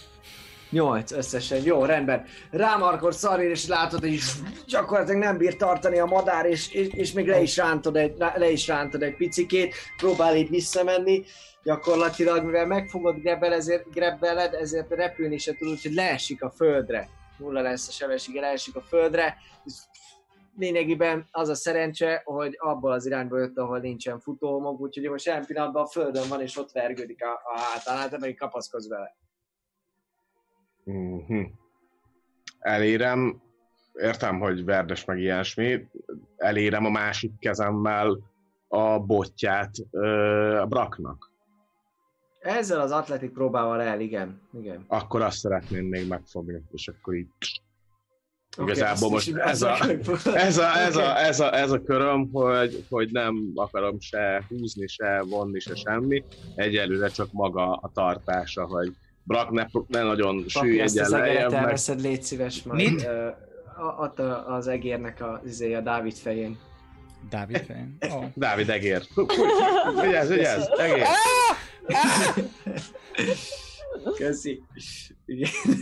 8 összesen, jó, rendben. Rámarkol szarér, és látod, hogy gyakorlatilag nem bír tartani a madár, és, és, és még le is, rántod egy, le is rántod egy picikét, próbál így visszamenni, gyakorlatilag, mivel megfogod grebbel, ezért, grebbeled, ezért repülni se tud, úgyhogy leesik a földre. Nulla lesz a sebessége, leesik a földre. Lényegében az a szerencse, hogy abból az irányból jött, ahol nincsen futómog, úgyhogy most jelen pillanatban a földön van, és ott vergődik a, a hátán, te pedig kapaszkodsz vele. Mhm. Elérem, értem, hogy verdes meg ilyesmi, elérem a másik kezemmel a botját ö, a braknak. Ezzel az atletik próbával el, igen. igen. Akkor azt szeretném még megfogni, és akkor így... Igazából is most ez a, ez a, ez a, ez a, ez a köröm, hogy, hogy nem akarom se húzni, se vonni, se semmi. Egyelőre csak maga a tartása, hogy Brak ne, ne nagyon süllyedjen ezt az egeret lejjebb, meg elveszed, légy szíves majd. Mit? Ö, a- Ott a- az egérnek a, izé, a Dávid fején. Dávid fején. Oh. Dávid egér. Vigyázz, vigyázz, egér. Köszi.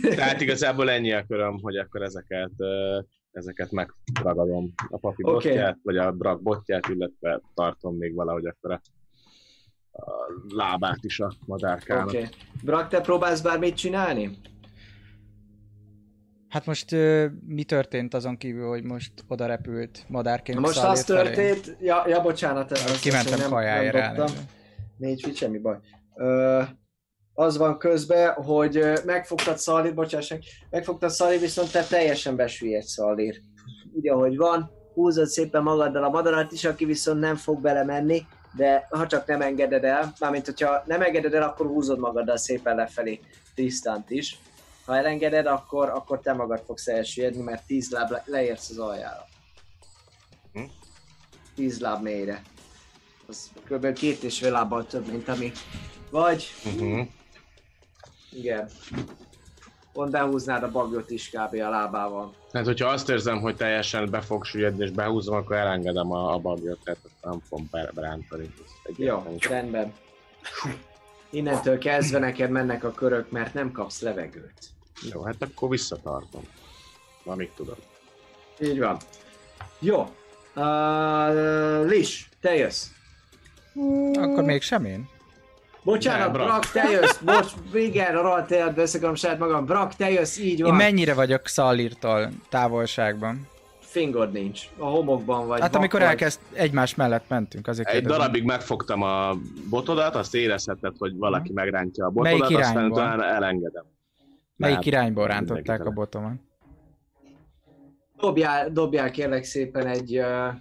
Tehát igazából ennyi a köröm, hogy akkor ezeket, ezeket megragadom. A papi Oké. botját, vagy a brak botját, illetve tartom még valahogy akkor a, a lábát is a madárkának. Oké. Okay. Brak, te próbálsz bármit csinálni? Hát most ö, mi történt azon kívül, hogy most oda repült madárként Most az történt, ja, ja bocsánat, azt Kimentem nem, kajájára. nem dobtam. Négy fit, semmi baj. Ö, az van közben, hogy megfogtad Szalír, bocsássak, megfogtad Szalír, viszont te teljesen besüllyedsz Szalír. Úgy, ahogy van, húzod szépen magaddal a madarat is, aki viszont nem fog belemenni. de ha csak nem engeded el, mármint hogyha nem engeded el, akkor húzod magaddal szépen lefelé Trisztánt is. Ha elengeded, akkor, akkor te magad fogsz elsüllyedni, mert 10 láb le- leérsz az aljára. Hm? 10 láb mélyre. Az kb. két és fél lábbal több, mint ami vagy. Uh-huh. Igen. Pont behúznád a bagyot is kb. a lábával. Hát, hogyha azt érzem, hogy teljesen be fog süllyedni és behúzom, akkor elengedem a, a bagyot, tehát nem fogom be- berántani. Jó, rendben. Innentől kezdve neked mennek a körök, mert nem kapsz levegőt. Jó, hát akkor visszatartom. Amíg tudod. Így van. Jó. Uh, Lis, te jössz. Akkor még sem én. Bocsánat, Brak. Brak, te jössz. Bocs, igen, a rohadt életbe összekarom saját magam. Brak, te jössz, így Én van. mennyire vagyok Szallírtól távolságban? Fingod nincs. A homokban vagy. Hát amikor vagy. elkezd, egymás mellett mentünk, azért Egy kérdezem. darabig megfogtam a botodat, azt érezheted, hogy valaki megrántja a Melyik botodat, aztán irányból? utána elengedem. Melyik Hát, irányból rántották a botomat? Dobjál, dobjál kérlek szépen egy, uh,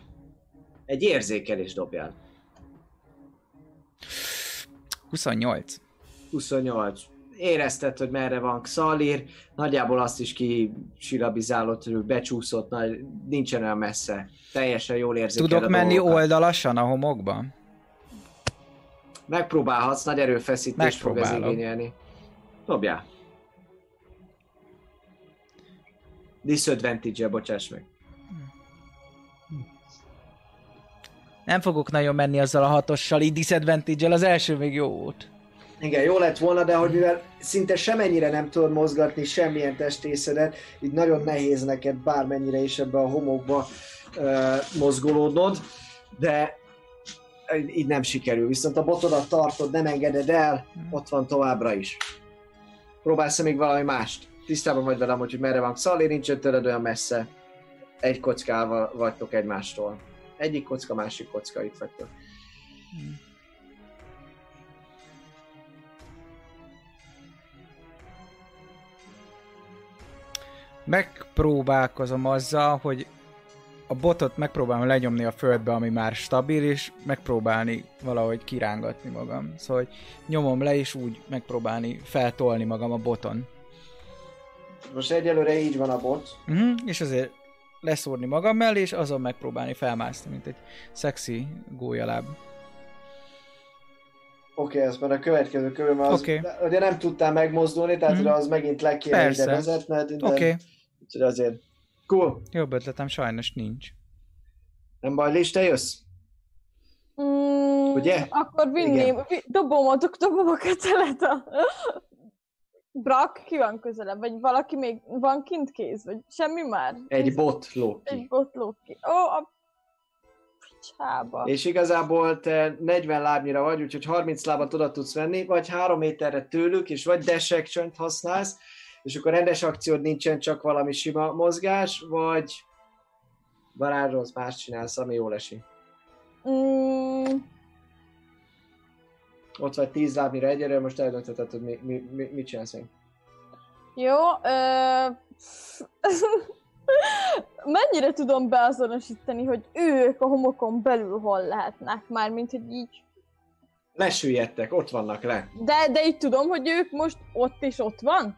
egy érzékelés dobjál. 28. 28. Érezted, hogy merre van Xalir, nagyjából azt is ki silabizálott, hogy becsúszott, nagy, nincsen olyan messze. Teljesen jól érzékel Tudok menni dolgokat. oldalasan a homokba? Megpróbálhatsz, nagy erőfeszítést fog ez igényelni. Dobjál. Disadvantage-e, bocsáss meg. Nem fogok nagyon menni azzal a hatossal, így disadvantage az első még jó volt. Igen, jó lett volna, de hogy mivel szinte semennyire nem tudod mozgatni semmilyen testészedet, így nagyon nehéz neked bármennyire is ebbe a homokba uh, mozgolódnod, de így nem sikerül. Viszont a botodat tartod, nem engeded el, ott van továbbra is. Próbálsz még valami mást? Tisztában vagy velem, hogy merre van Xali, nincsen tőled olyan messze. Egy kockával vagytok egymástól. Egyik kocka, másik kocka, itt vagytok. Megpróbálkozom azzal, hogy a botot megpróbálom lenyomni a földbe, ami már stabil, és megpróbálni valahogy kirángatni magam. Szóval hogy nyomom le, és úgy megpróbálni feltolni magam a boton. Most egyelőre így van a bot. Uh-huh. És azért leszúrni magam mellé, és azon megpróbálni felmászni, mint egy szexi gólyaláb. Oké, okay, ez már a következő körül, mert az, okay. ugye nem tudtál megmozdulni, tehát mm. az megint le kéne ide vezetned. Oké, okay. Úgyhogy azért. Cool. jobb ötletem sajnos nincs. Nem baj, Lis, te jössz? Mm, Ugye? Akkor vinném, Igen. dobom a, dobom a kötelet a... Brak, ki van közelebb? Vagy valaki még van kint kéz? Vagy semmi már? Egy bot lóg Egy bot lóg ki. Ó, a picsába. És igazából te 40 lábnyira vagy, úgyhogy 30 lábat oda tudsz venni, vagy 3 méterre tőlük, és vagy dash action használsz, és akkor rendes akciód nincsen, csak valami sima mozgás, vagy varázsolsz, más csinálsz, ami jól esik. Mm, Ott vagy 10 lábnyira egyre, most eldöntheted, hogy mi, mi, mi, mit csinálsz még. jó, ö... Mennyire tudom beazonosítani, hogy ők a homokon belül hol lehetnek? Mármint, hogy így... Lesüllyedtek, ott vannak le. De, de így tudom, hogy ők most ott és ott van?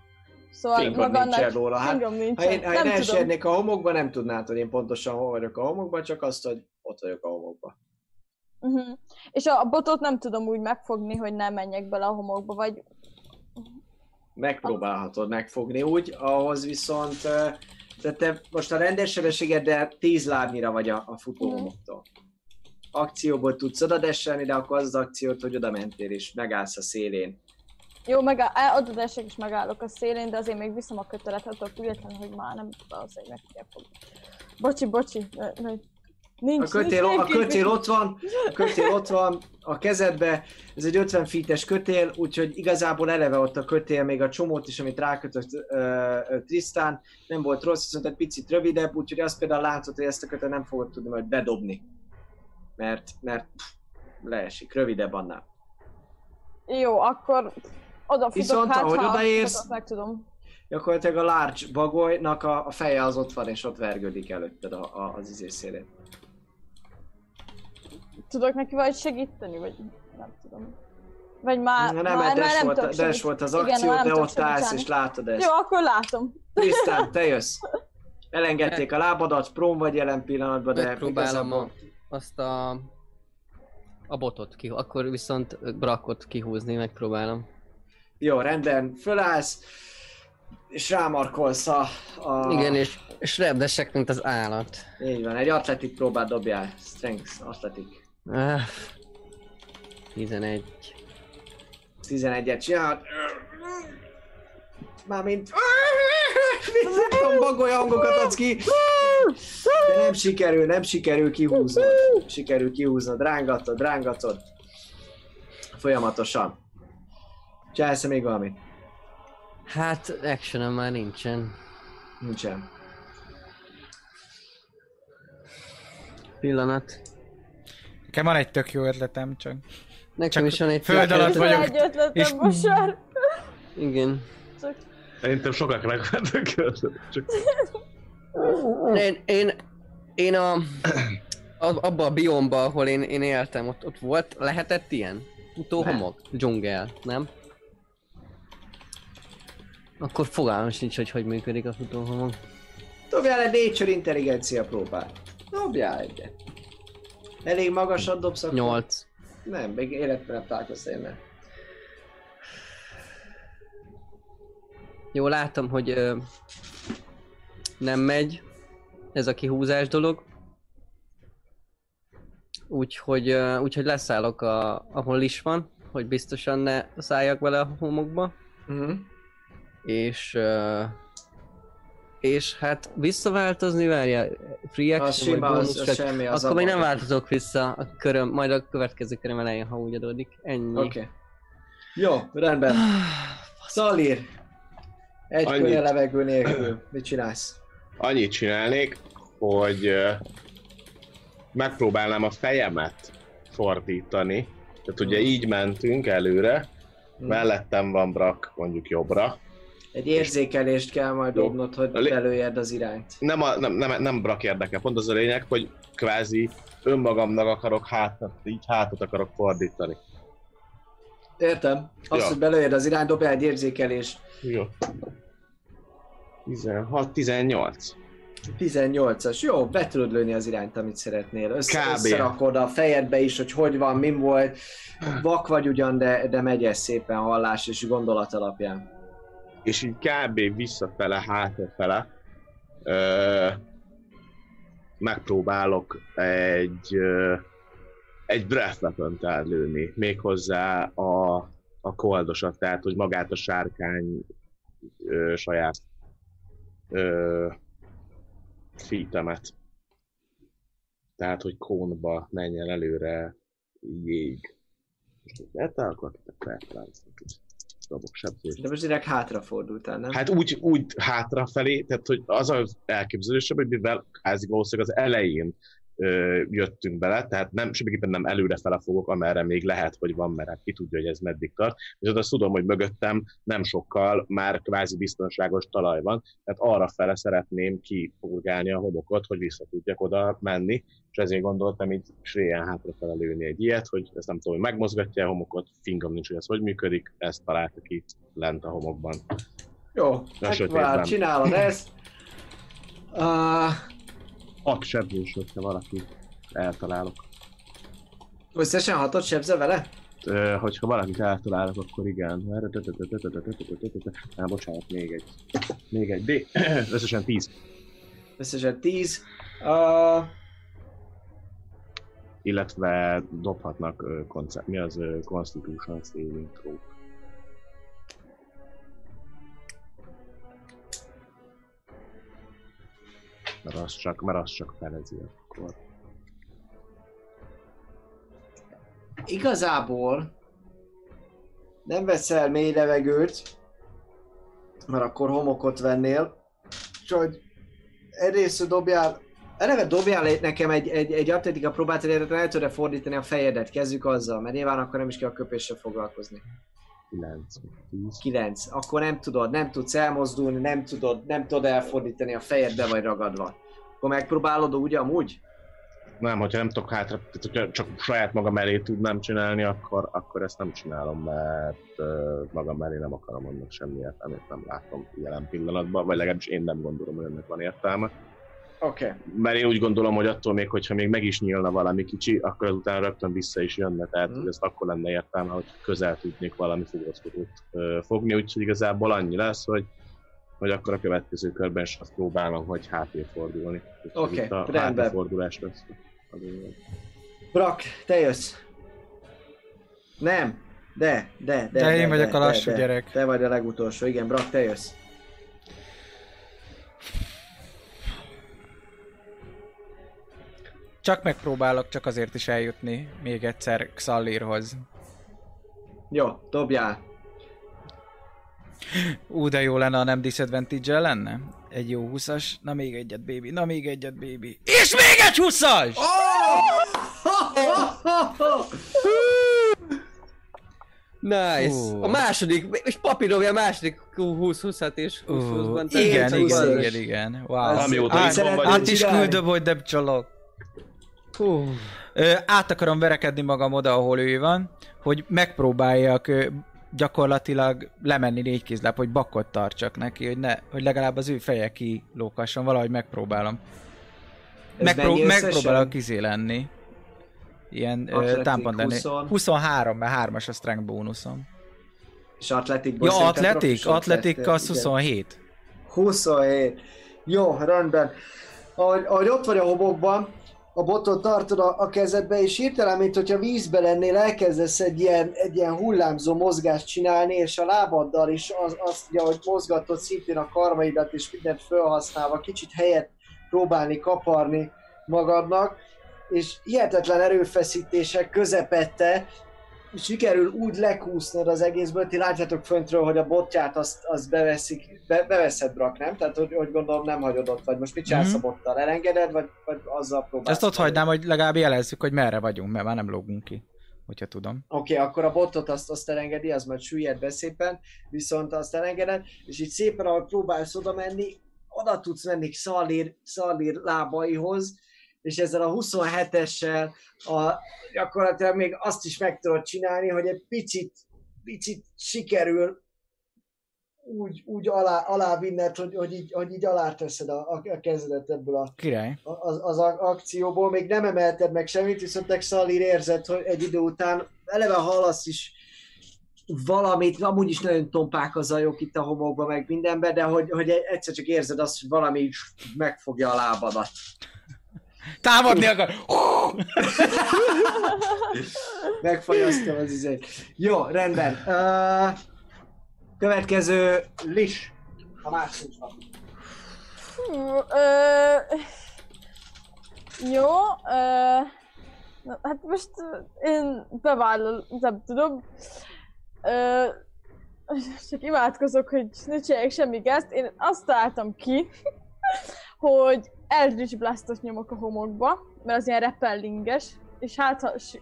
Szóval Fingod nincsen róla. Hát, Fingom Ha én, ha én elsérnék a homokba, nem tudnád, hogy én pontosan hol vagyok a homokban, csak azt, hogy ott vagyok a homokban. Uh-huh. És a botot nem tudom úgy megfogni, hogy nem menjek bele a homokba, vagy... Megpróbálhatod megfogni úgy, ahhoz viszont tehát te most a rendes sebességeddel 10 lábnyira vagy a, a futóhomoktól. Akcióból tudsz oda desselni, de akkor az az akciót, hogy oda mentél és megállsz a szélén. Jó, megáll, á, oda esek és megállok a szélén, de azért még viszem a kötelet, attól függetlenül, hogy már nem valószínűleg meg kell fogni. Bocsi, bocsi, ne, ne. Nincs, A kötél, nincs a kötél ott van, a kötél ott van a kezedbe, ez egy 50 feet-es kötél, úgyhogy igazából eleve ott a kötél, még a csomót is, amit rákötött uh, Trisztán, nem volt rossz, viszont egy picit rövidebb, úgyhogy azt például látod, hogy ezt a kötél nem fogod tudni majd bedobni. Mert, mert pff, leesik, rövidebb annál. Jó, akkor odafutok, Viszont, hát ahogy ha odaérsz- meg tudom. Gyakorlatilag a large bagolynak a, a feje az ott van, és ott vergődik előtted a, a, az izés szélén. Tudok neki vagy segíteni, vagy nem tudom. Vagy már, nem, már, már nem volt, tudok des volt az Igen, akció, nem de ott állsz és látod ezt. Jó, akkor látom. Krisztán, te jössz. Elengedték a lábadat, prón vagy jelen pillanatban, de Megpróbálom a, azt a, a botot, ki, akkor viszont brakot kihúzni, megpróbálom. Jó, rendben, fölállsz, és rámarkolsz a... a... Igen, és, és repdesek, mint az állat. Így van, egy atletik próbát dobjál. Strength, atletik. Ah, 11. 11-et csinálod. Mármint... Nem tudom, bagoly hangokat adsz ki. De nem sikerül, nem sikerül kihúznod. Sikerül kihúznod, rángatod, rángatod. Folyamatosan. Csinálsz még valamit? Hát, action már nincsen. Nincsen. Pillanat. Nekem van egy tök jó ötletem, csak Nekem Csak is van egy föld tök- alatt vagyok. Egy ötletem, és- Bosár. Igen. Csak Szerintem sokak megvettek csak Én, én, én a, a, abba a biomba, ahol én, én éltem, ott, ott volt, lehetett ilyen? Utóhomok? Dzsungel, nem? Akkor fogalmam sincs, hogy hogy működik a futóhomok. Dobjál egy nature intelligencia próbát. Dobjál egyet. Elég magasat dobsz akkor? 8. Nem, még életben nem találkoztál innen. Jó, látom, hogy ö, nem megy ez a kihúzás dolog. Úgyhogy, ö, úgyhogy leszállok, a, ahol is van, hogy biztosan ne szálljak bele a homokba. Mhm. És... ö, és hát visszaváltozni, várja, free Az action, vagy az, bonus, az csak- semmi, az akkor még nem változok vissza a köröm, majd a következő köröm elején, ha úgy adódik. Ennyi. Oké. Okay. Jó, rendben. Szalír. Egy Annyit. könnyen levegő nélkül. Mit csinálsz? annyit csinálnék, hogy megpróbálnám a fejemet fordítani. Tehát ugye így mentünk előre, mellettem van Brak mondjuk jobbra. Egy érzékelést kell majd dobnod, hogy lé- belőjed az irányt. Nem, a, nem, nem, nem Brak érdekel, pont az a lényeg, hogy kvázi önmagamnak akarok hátat, így hátat akarok fordítani. Értem. Azt, Ja. hogy belőjed az irányt, dobjál egy érzékelést. Jó. 16, 18. 18-as. Jó, be tudod lőni az irányt, amit szeretnél. Össze, Kb. összerakod a fejedbe is, hogy hogy van, min volt. Vak vagy ugyan, de, de megy ez szépen hallás és gondolat alapján. És így kb. visszafele, hátrafele ö, megpróbálok egy ö, egy breath weapon ellőni, méghozzá a, a koldosat, tehát hogy magát a sárkány ö, saját ö, feetemet. Tehát, hogy kónba menjen előre jég. Most hogy lehet akkor dobok sebzést. De most direkt hátrafordultál, nem? Hát úgy, úgy hátrafelé, tehát hogy az az elképzelésem, hogy mivel házi valószínűleg az elején jöttünk bele, tehát nem, semmiképpen nem előrefele fogok, amerre még lehet, hogy van, mert hát ki tudja, hogy ez meddig tart. Viszont azt tudom, hogy mögöttem nem sokkal már kvázi biztonságos talaj van, tehát arra fele szeretném kipurgálni a homokot, hogy vissza tudjak oda menni, és ezért gondoltam így sréjen hátrafele lőni egy ilyet, hogy ezt nem tudom, hogy megmozgatja a homokot, fingom nincs, hogy ez hogy működik, ezt találta ki lent a homokban. Jó, sötétben. csinálod ezt. Uh, Hat sebzés, hogyha valaki eltalálok. összesen hatot sebzel vele? Ö, hogyha valakit eltalálok, akkor igen. Á, bocsánat, még egy. Még egy. D. Összesen 10. Összesen 10. Uh, Illetve dobhatnak ö, konce- mi az Constitution Saving Throw. Mert az csak, mert az csak felezi akkor. igazából nem veszel mély levegőt, mert akkor homokot vennél. Úgyhogy egyrészt dobjál, eleve dobjál nekem egy, egy, egy atletika próbát, hogy el tudod fordítani a fejedet, kezdjük azzal, mert nyilván akkor nem is kell a köpéssel foglalkozni. 9, 10. 9. Akkor nem tudod, nem tudsz elmozdulni, nem tudod, nem tudod elfordítani a fejedbe vagy ragadva. Akkor megpróbálod úgy amúgy? nem, hogyha nem tudok hátra, hogyha csak saját magam elé tudnám csinálni, akkor, akkor ezt nem csinálom, mert uh, magam elé nem akarom annak semmi értelmét, nem látom jelen pillanatban, vagy legalábbis én nem gondolom, hogy ennek van értelme. Oké. Okay. Mert én úgy gondolom, hogy attól még, hogyha még meg is nyílna valami kicsi, akkor azután rögtön vissza is jönne, tehát Mhm. hogy ez akkor lenne értelme, hogy közel tudnék valami fogózkodót uh, fogni, úgyhogy igazából annyi lesz, hogy hogy akkor a következő körben is azt próbálom, hogy háté fordulni. Oké, a rendben. hátéfordulás lesz. Brak, te jössz. Nem. De, de, de. De én vagyok a lassú de, gyerek. Te vagy a legutolsó, igen, Brak, te jössz. Csak megpróbálok csak azért is eljutni még egyszer Xallirhoz. Jó, dobjál. Ú, de jó lenne, ha nem disadvantage lenne. Egy jó 20-as. Na még egyet, baby. Na még egyet, baby. És még egy 20-as! Nice. Fú. A második, és papi dobja a második 20-20-at és 20 Ú, 20 igen, igen, húszas. igen, igen. Wow. Amióta át, át is küldöm, hogy nem csalok. Hú. Ö, át akarom verekedni magam oda, ahol ő van, hogy megpróbáljak ö, gyakorlatilag lemenni négy kézláb, hogy bakkot tartsak neki, hogy, ne, hogy legalább az ő feje kilókasson, valahogy megpróbálom. Ez Megpró- megpróbálok izé lenni. Ilyen támpont lenni. 20. 23, mert 3-as a strength bónuszom. És atletikból Ja, atletik? Atletik az igen. 27. 27. Jó, rendben. Ahogy, ahogy ott vagy a hobokban, a botot tartod a, a kezedbe, és hirtelen, mint hogyha vízbe lennél, elkezdesz egy ilyen, egy ilyen hullámzó mozgást csinálni, és a lábaddal is az, azt, ugye, hogy mozgatod szintén a karmaidat, és mindent felhasználva, kicsit helyet próbálni kaparni magadnak, és hihetetlen erőfeszítések közepette sikerül úgy lekúsznod az egészből, ti látjátok föntről, hogy a botját azt, azt beveszik, be, beveszed Brak, nem? Tehát, hogy, hogy gondolom nem hagyod ott, vagy most mit csinálsz Mhm. a bottal? Elengeded, vagy, vagy azzal próbálsz? Ezt ott hagynám, hogy legalább jelezzük, hogy merre vagyunk, mert már nem lógunk ki, hogyha tudom. Oké, okay, akkor a botot azt, azt elengedi, az majd süllyed be szépen, viszont azt elengeded, és így szépen, ahogy próbálsz oda menni, oda tudsz menni Szalír, Szalír lábaihoz, és ezzel a 27-essel a, gyakorlatilag még azt is meg tudod csinálni, hogy egy picit, picit sikerül úgy, úgy alá, alá vinned, hogy, hogy, így, hogy így alá teszed a, a, a kezedet ebből a, Király. az, az akcióból, még nem emelted meg semmit, viszont te Xalir érzed, hogy egy idő után eleve hallasz is valamit, amúgy is nagyon tompák a zajok itt a homokban, meg mindenben, de hogy, hogy egyszer csak érzed azt, hogy valami megfogja a lábadat. Támadni akar! Megfagyasztom az izét. Jó, rendben. Uh, következő Lis. A másik. Hú, ö, jó, ö, hát most én bevállalom, nem tudom. Ö, csak imádkozok, hogy ne csináljak semmi gázt. Én azt találtam ki, hogy Eldritch Blastot nyomok a homokba, mert az ilyen repellinges, és hát ha, si-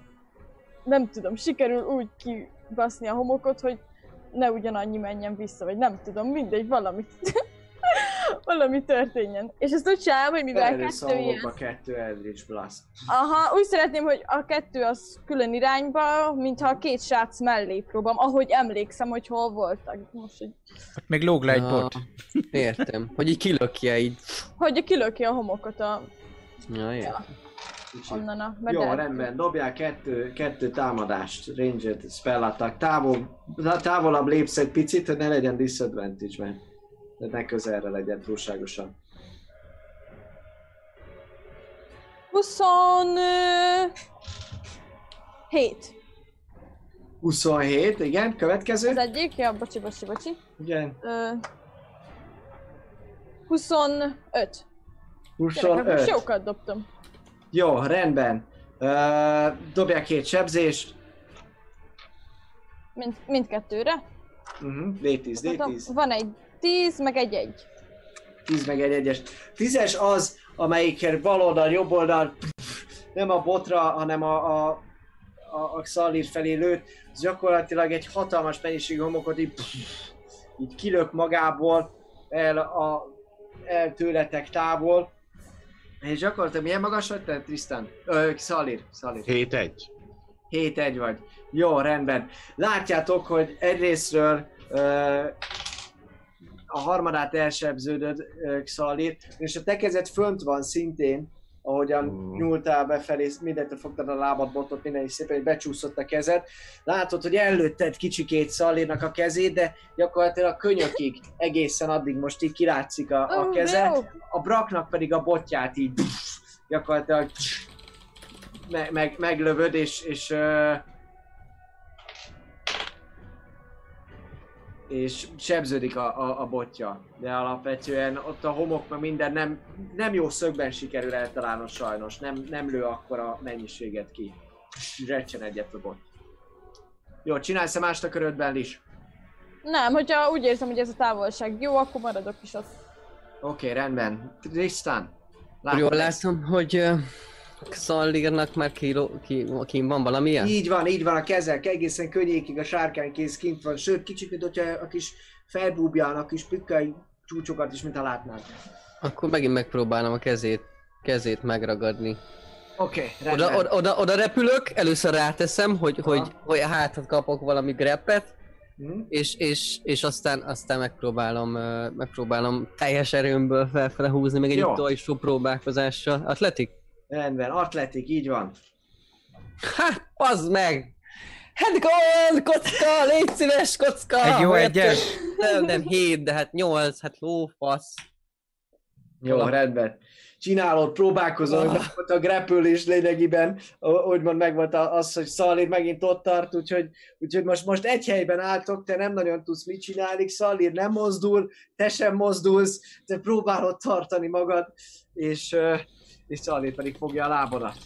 nem tudom, sikerül úgy kibaszni a homokot, hogy ne ugyanannyi menjen vissza, vagy nem tudom, mindegy, valamit. valami történjen. És ezt úgy csinálom, hogy mivel a kettő ilyen... homokba kettő Eldritch Blast. Aha, úgy szeretném, hogy a kettő az külön irányba, mintha a két srác mellé próbálom, ahogy emlékszem, hogy hol voltak. Most, hogy, Ott még lóg le egy bot. Értem. Hogy így kilökje így. hogy kilöki a homokot a, Ja, értem. onnan a Jó, medel- rendben, dobjál kettő, kettő támadást, ranged spell attack. Távol, távolabb lépsz egy picit, hogy ne legyen disadvantage, mert de ne közelre legyen túlságosan. 27. 27, igen, következő. Az egyik, ja, bocsi, bocsi, bocsi. Igen, Ö, 25. Gyerekek, most 25. jókat dobtam. Jó, rendben. Uh, dobjál két sebzést. Mind, mindkettőre. Uh-huh. D10, D10. Van egy 10, meg egy 1. 10 meg egy egyes. Tízes az, amelyikkel bal oldal, jobb oldal, nem a botra, hanem a, a, a, a Xalir felé lőtt, az gyakorlatilag egy hatalmas mennyiségű homokot így, így kilök magából el, a, el tőletek távol, És gyakorlatilag milyen magas vagy te, Tristan? Ö, Szalir, Szalir. 7-1. 7-1 vagy. Jó, rendben. Látjátok, hogy egyrésztről ö, a harmadát elsebződött ö, Xalir, és a te kezed fönt van szintén, ahogyan Mm. nyúltál befelé, mindentől fogtad a lábad, botot, minden is szépen, hogy becsúszott a kezed. Látod, hogy előtted kicsikét Szalirnak a kezét, de gyakorlatilag a könyökig egészen addig most így kilátszik a, a keze a braknak pedig a botját így gyakorlatilag me- meg, meglövöd, és, és, ö, és sebződik a, a, a botja. De alapvetően ott a homok, meg minden nem, nem jó szögben sikerül eltalálni sajnos. Nem, nem lő akkor a mennyiséget ki. Recsen egyet a bot. Jó, csinálsz-e mást a körödben is? Nem, hogyha úgy érzem, hogy ez a távolság jó, akkor maradok is ott. Oké, okay, rendben. Tristan. Jól látom, hogy uh, Szallírnak már kiló, ki, ki van valamilyen? Így van, így van, a kezek egészen könnyékig a sárkánykéz kint van, sőt kicsit, mint hogyha a kis felbúbján, a kis pikkai csúcsokat is, mint ha látnád. Akkor megint megpróbálom a kezét, kezét megragadni. Oké, okay. Oda, oda, oda, oda repülök, először ráteszem, hogy, Aha. hogy, hogy hátat kapok valami greppet, Hm? és, és, és aztán, aztán megpróbálom, megpróbálom teljes erőmből felfele húzni, meg egy utolsó próbálkozással. Atletik? Rendben, atletik, így van. Ha, az meg! Hát gól, kocka, légy szíves, kocka! Egy jó egyes? Nem, nem, hét, de hát nyolc, hát lófasz. Jó, Valami. rendben. Csinálod, próbálkozol, hogy megvolt a grapplés lényegében, úgymond megvolt a- az, hogy Szalír megint ott tart, úgyhogy, úgyhogy most, most egy helyben álltok, te nem nagyon tudsz mit csinálni, Szalír nem mozdul, te sem mozdulsz, te próbálod tartani magad, és, és Szalír pedig fogja a lábadat.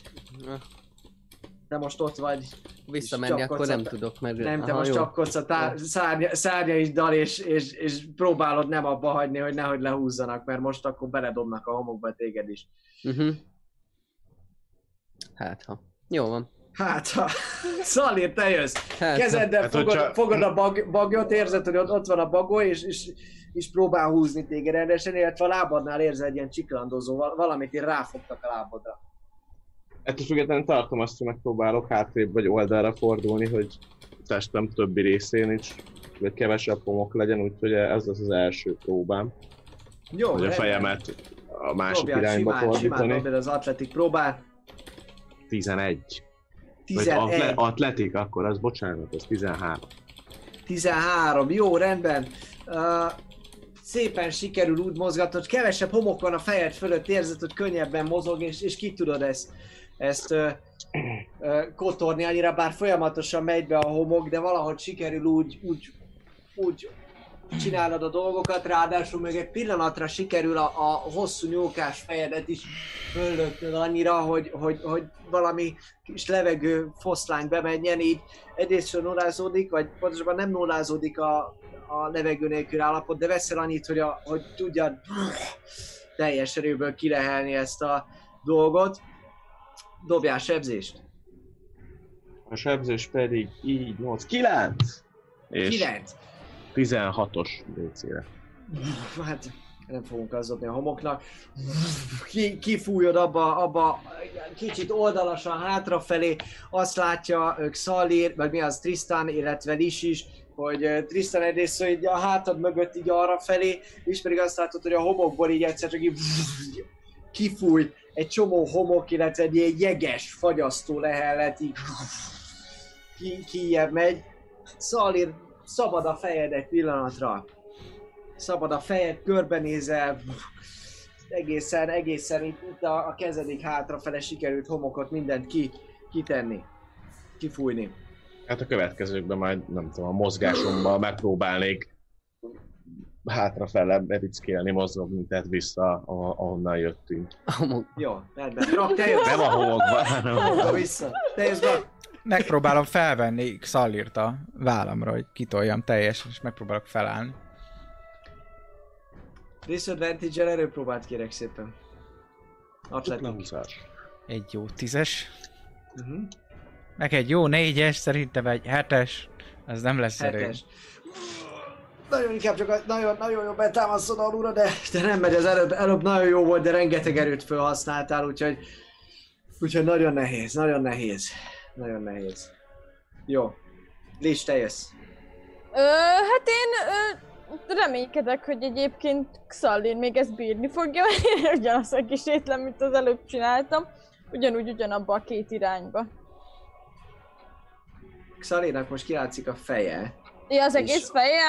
Te most ott vagy, Visszamenni akkor nem tudok, mert... nem, te Aha, most csapkodsz a tá- szárnya, szárnyaiddal, és, és, és próbálod nem abba hagyni, hogy nehogy lehúzzanak, mert most akkor beledobnak a homokba téged is. Uh-huh. Hát ha. Jó van. Hát, ha Szalír, te jössz. Hát, Kezeddel Hát, fogod, hogyha- fogod a bag, bagyot, érzed, hogy ott, ott van a bagoly, és, és, és próbál húzni téged rendesen, illetve a lábadnál érzed egy ilyen csiklandozó, val- valamit így ráfogtak a lábadra. Ettől függetlenül tartom azt, hogy megpróbálok hátrébb vagy oldalra fordulni, hogy testem többi részén is, vagy kevesebb homok legyen, úgyhogy ez az az első próbám, Jó, hogy a fejemet a másik Dobjál irányba simán, simán fordítani. dobjad az atletik próbál. 11. Vagy 11. atle- atletik, akkor az bocsánat, az 13. 13, jó, rendben. Uh, szépen sikerül úgy mozgatod, hogy kevesebb homok van a fejed fölött, érzed, hogy könnyebben mozog, és, és ki tudod ezt, ezt uh, uh, kotorni, annyira bár folyamatosan megy be a homok, de valahogy sikerül úgy, úgy, úgy csinálod a dolgokat, ráadásul még egy pillanatra sikerül a, a hosszú nyókás fejedet is föllöknöd annyira, hogy, hogy, hogy valami kis levegő foszlány bemenjen, így egyrészt nullázódik, vagy pontosabban nem nullázódik a, a levegő nélkül állapot, de veszel annyit, hogy, a, hogy tudjad teljes erőből kilehelni ezt a dolgot. Dobjál sebzést. A sebzés pedig így 8, 9! És 9. 16-os DC-re. Hát nem fogunk az dobni a homoknak. Ki, kifújod abba, abba kicsit oldalasan hátrafelé, azt látja ők Szalír, vagy mi az Tristan, illetve Lis is, hogy ö, Tristan egyrészt hogy a hátad mögött így arra felé, és pedig azt látod, hogy a homokból így egyszer csak így kifúj egy csomó homok, illetve egy ilyen jeges, fagyasztó lehellet így ki, kijebb megy. Szalír, szabad a fejed egy pillanatra szabad a fejed, körbenézel, egészen, egészen itt, itt a, a kezedik hátrafele sikerült homokot mindent ki, kitenni, kifújni. Hát a következőkben majd, nem tudom, a mozgásomban megpróbálnék hátrafele berickélni, mozogni, tehát vissza, a- ahonnan jöttünk. Jó, rendben. Rock, te jössz, Nem a homokban, hanem Homokba vissza. Te jössz be. Megpróbálom felvenni Xallírt a vállamra, hogy kitoljam teljesen, és megpróbálok felállni. Disadvantage-el erőpróbát kérek szépen. Atletik. Egy jó tízes. Uh-huh. Meg egy jó négyes, szerintem egy hetes. Ez nem lesz. Hetes. nagyon inkább csak a- nagyon, nagyon jó betámasztod alulra, de, de nem megy, az előbb, előbb nagyon jó volt, de rengeteg erőt felhasználtál, úgyhogy, úgyhogy nagyon nehéz, nagyon nehéz, nagyon nehéz. Jó, Lis, te jössz. Ö, hát én ö, reménykedek, hogy egyébként Xallin még ezt bírni fogja, én ugyanazt a kis étlem, mint az előbb csináltam. Ugyanúgy ugyanabba a két irányba. Xalinak most kilátszik a feje. Ja, az És- egész feje?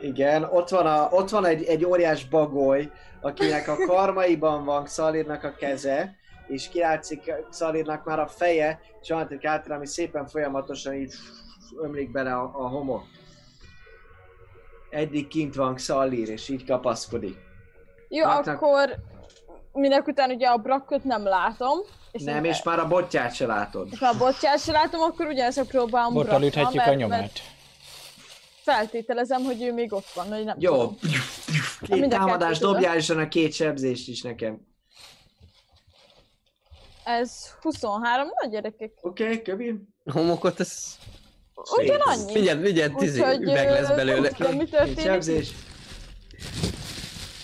Igen, ott van, a, ott van egy, egy óriás bagoly, akinek a karmaiban van Xalirnak a keze, és kilátszik Xalirnak már a feje, és egy átra, ami szépen folyamatosan így ömlik bele a, a homok. Eddig kint van Xalir, és így kapaszkodik. Jó, Látnak- akkor minek után ugye a brakkot nem látom. És Nem, és már a botját se látod. Ha a botját se látom, akkor ugyanezt próbálom Bottal üthetjük a nyomát. mert Feltételezem, hogy ő még ott van, hogy nem Jó. tudom. Két a kettő dobjál, és annak két sebzést is nekem. Ez 23 nagy gyerekek. Oké, okay, kövi. A homokot ez... Ugyanannyi. Mindjárt, mindjárt tíz üveg lesz belőle. tudom, mi Két történik sebzés.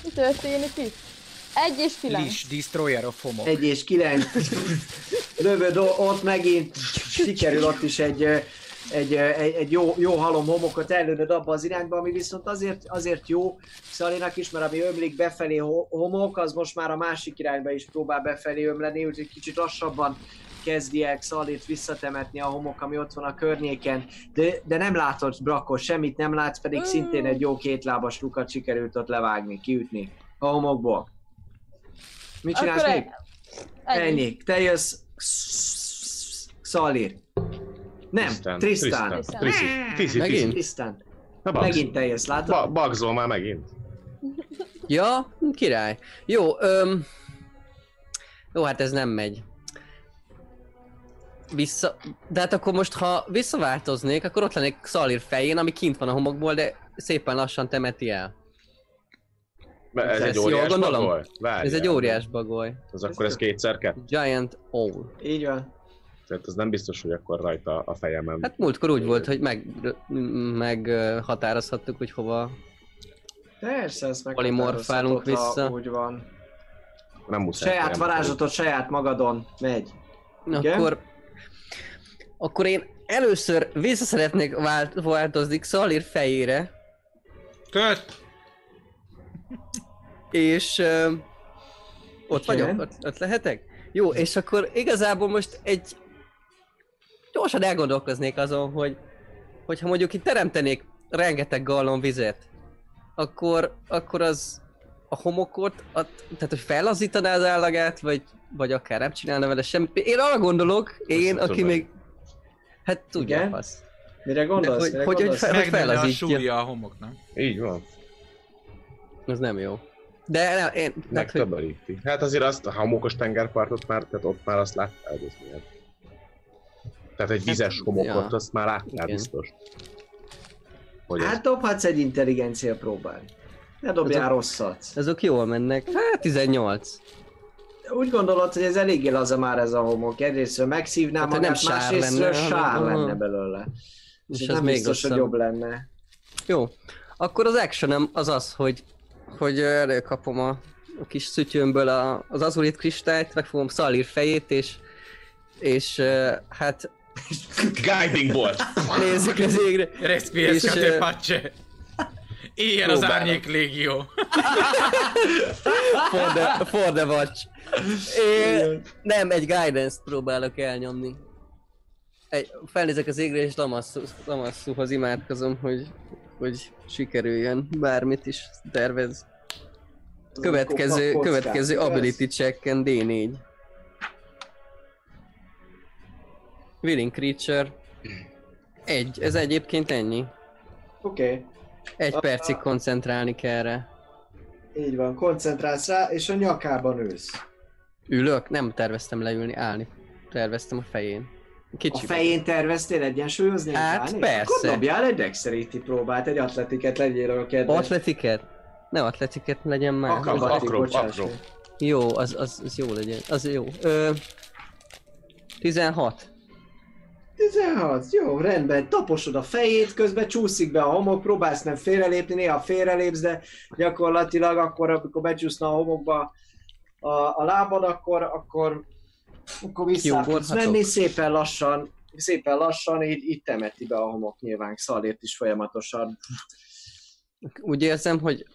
Mi történik itt? Egy és kilenc. Lis, Destroyer of Homok. Egy és kilenc. Lövöd ott megint, sikerül ott is egy, egy, egy, egy jó, jó halom homokot ellőnöd abba az irányba, ami viszont azért, azért jó Szalinak is, mert ami ömlik befelé ho- homok, az most már a másik irányba is próbál befelé ömleni, úgyhogy kicsit lassabban kezdi el Szalit visszatemetni a homok, ami ott van a környéken, de, de nem látod Brakos, semmit nem látsz, pedig szintén egy jó kétlábas lukat sikerült ott levágni, kiütni a homokból. Mit csinálsz Akkor még? Ennyi. Ennyi. Te jössz Szalir. Nem, Tristan. Tristan. Tiszi, Megint? Na, Bugs. Megint te jössz, látod? Ba- Bugzol már megint. Ja, király. Jó, öm... Jó, hát ez nem megy. Vissza... De hát akkor most, ha visszaváltoznék, akkor ott lennék Szalir fején, ami kint van a homokból, de szépen lassan temeti el. Ez Ez egy óriás gondolom? bagoly? Várjál. Ez egy óriás bagoly. Az akkor ez kétszer kettő. Giant Owl. Így van. Tehát az nem biztos, hogy akkor rajta a fejemen. Hát múltkor úgy volt, hogy meg, meg határozhattuk, hogy hova... Persze, ezt meg Polimorfálunk vissza. Úgy van. nem muszáj. Saját varázslatot saját magadon megy. Igen? Akkor... Akkor én először vissza szeretnék vált, változni Szalir fejére, Köt! És ö, ott vagyok, ott, ott lehetek? Jó, és akkor igazából most egy gyorsan elgondolkoznék azon, hogy hogyha mondjuk itt teremtenék rengeteg gallon vizet, akkor, akkor az a homokot, a, tehát hogy fellazítaná az állagát, vagy, vagy akár nem csinálna vele semmit. Én arra gondolok, én, Azt aki tudom. még... Hát tudja, Igen? fasz. Mire gondolsz? De hogy- Mire hogy- hogy gondolsz? fel- Megnőne a fellazítja. súlya a homok, nem? Így van. Az nem jó. De ne, én... Hogy, Megtöbbeníti. Hát azért azt, a homokos tengerpartot már, tehát ott már azt láttál, ez milyen. Tehát egy vizes homokot, ja. azt már láttál Igen. biztos. Hogy ez Hát dobhatsz egy intelligencia próbát. Ne dobjál Azok- rosszat. azok jól mennek. Hát 18. Úgy gondolod, hogy ez eléggé laza már ez a homok. Egyrésztről megszívnám Hát, hogy magát, nem sár másrésztről lenne, sár hanem- lenne belőle. És, És ez nem még biztos, hogy jobb lenne. Jó. Akkor az actionem az az, hogy, hogy előkapom a, a kis szütyőmből a, az azurit kristályt, megfogom Szalir fejét, és és hát Guiding bolt! nézzük az égre. Respiesz, És! Ilyen az árnyék légió. For the, for the watch. É, nem, egy guidance-t próbálok elnyomni. Egy, felnézek az égre, és Lamasszuhoz imádkozom, hogy, hogy sikerüljön bármit is tervez. Következő, következő ability checken D4. Willing creature. Egy, ez egyébként ennyi. Oké, okay. Egy percig koncentrálni kell rá. így van. Koncentrálsz rá, és a nyakában ülsz. Ülök? Nem terveztem leülni, állni. Terveztem a fején. Kicsi A fején terveztél egyensúlyozni? Hát, állni? persze. Akkor dobjál egy dexterity próbát, egy atletiket legyél a kedves. Atletiket? Ne atletiket legyen már. Akrobatik, Akro- bocsáss akro. meg. Jó, az, az, az jó legyen. Az jó. Ö, 16. 16, jó, rendben. Taposod a fejét, közben csúszik be a homok, próbálsz nem félrelépni, néha félrelépsz, de gyakorlatilag akkor, amikor becsúszna a homokba a, a lábad, akkor, akkor, akkor vissza tudsz Kiugorhatok? menni, szépen lassan, szépen lassan, így, így temeti be a homok nyilván, szalért is folyamatosan. Úgy érzem, hogy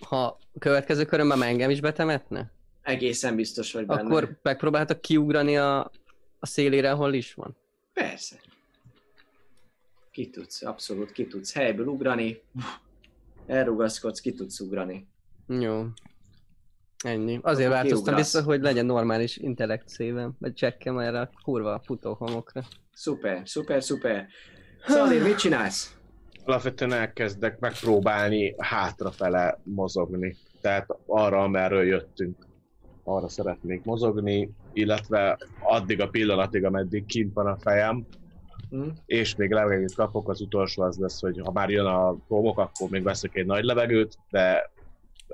ha a következő körömben engem is betemetne, Egészen biztos vagy benne. akkor megpróbáltak kiugrani a, a szélére, ahol is van. Persze. Ki tudsz, abszolút ki tudsz helyből ugrani. Elrugaszkodsz, ki tudsz ugrani. Jó. Ennyi. Azért Akkor változtam kiugrasz. vissza, hogy legyen normális intellekt szívem, vagy csekkem erre a kurva futó homokra. Szuper, szuper, szuper. Szali, mit csinálsz? Alapvetően elkezdek megpróbálni hátrafele mozogni. Tehát arra, amerről jöttünk. Arra szeretnék mozogni, illetve addig a pillanatig, ameddig kint van a fejem, Hm? és még levegőt kapok, az utolsó az lesz, hogy ha már jön a homok, akkor még veszek egy nagy levegőt, de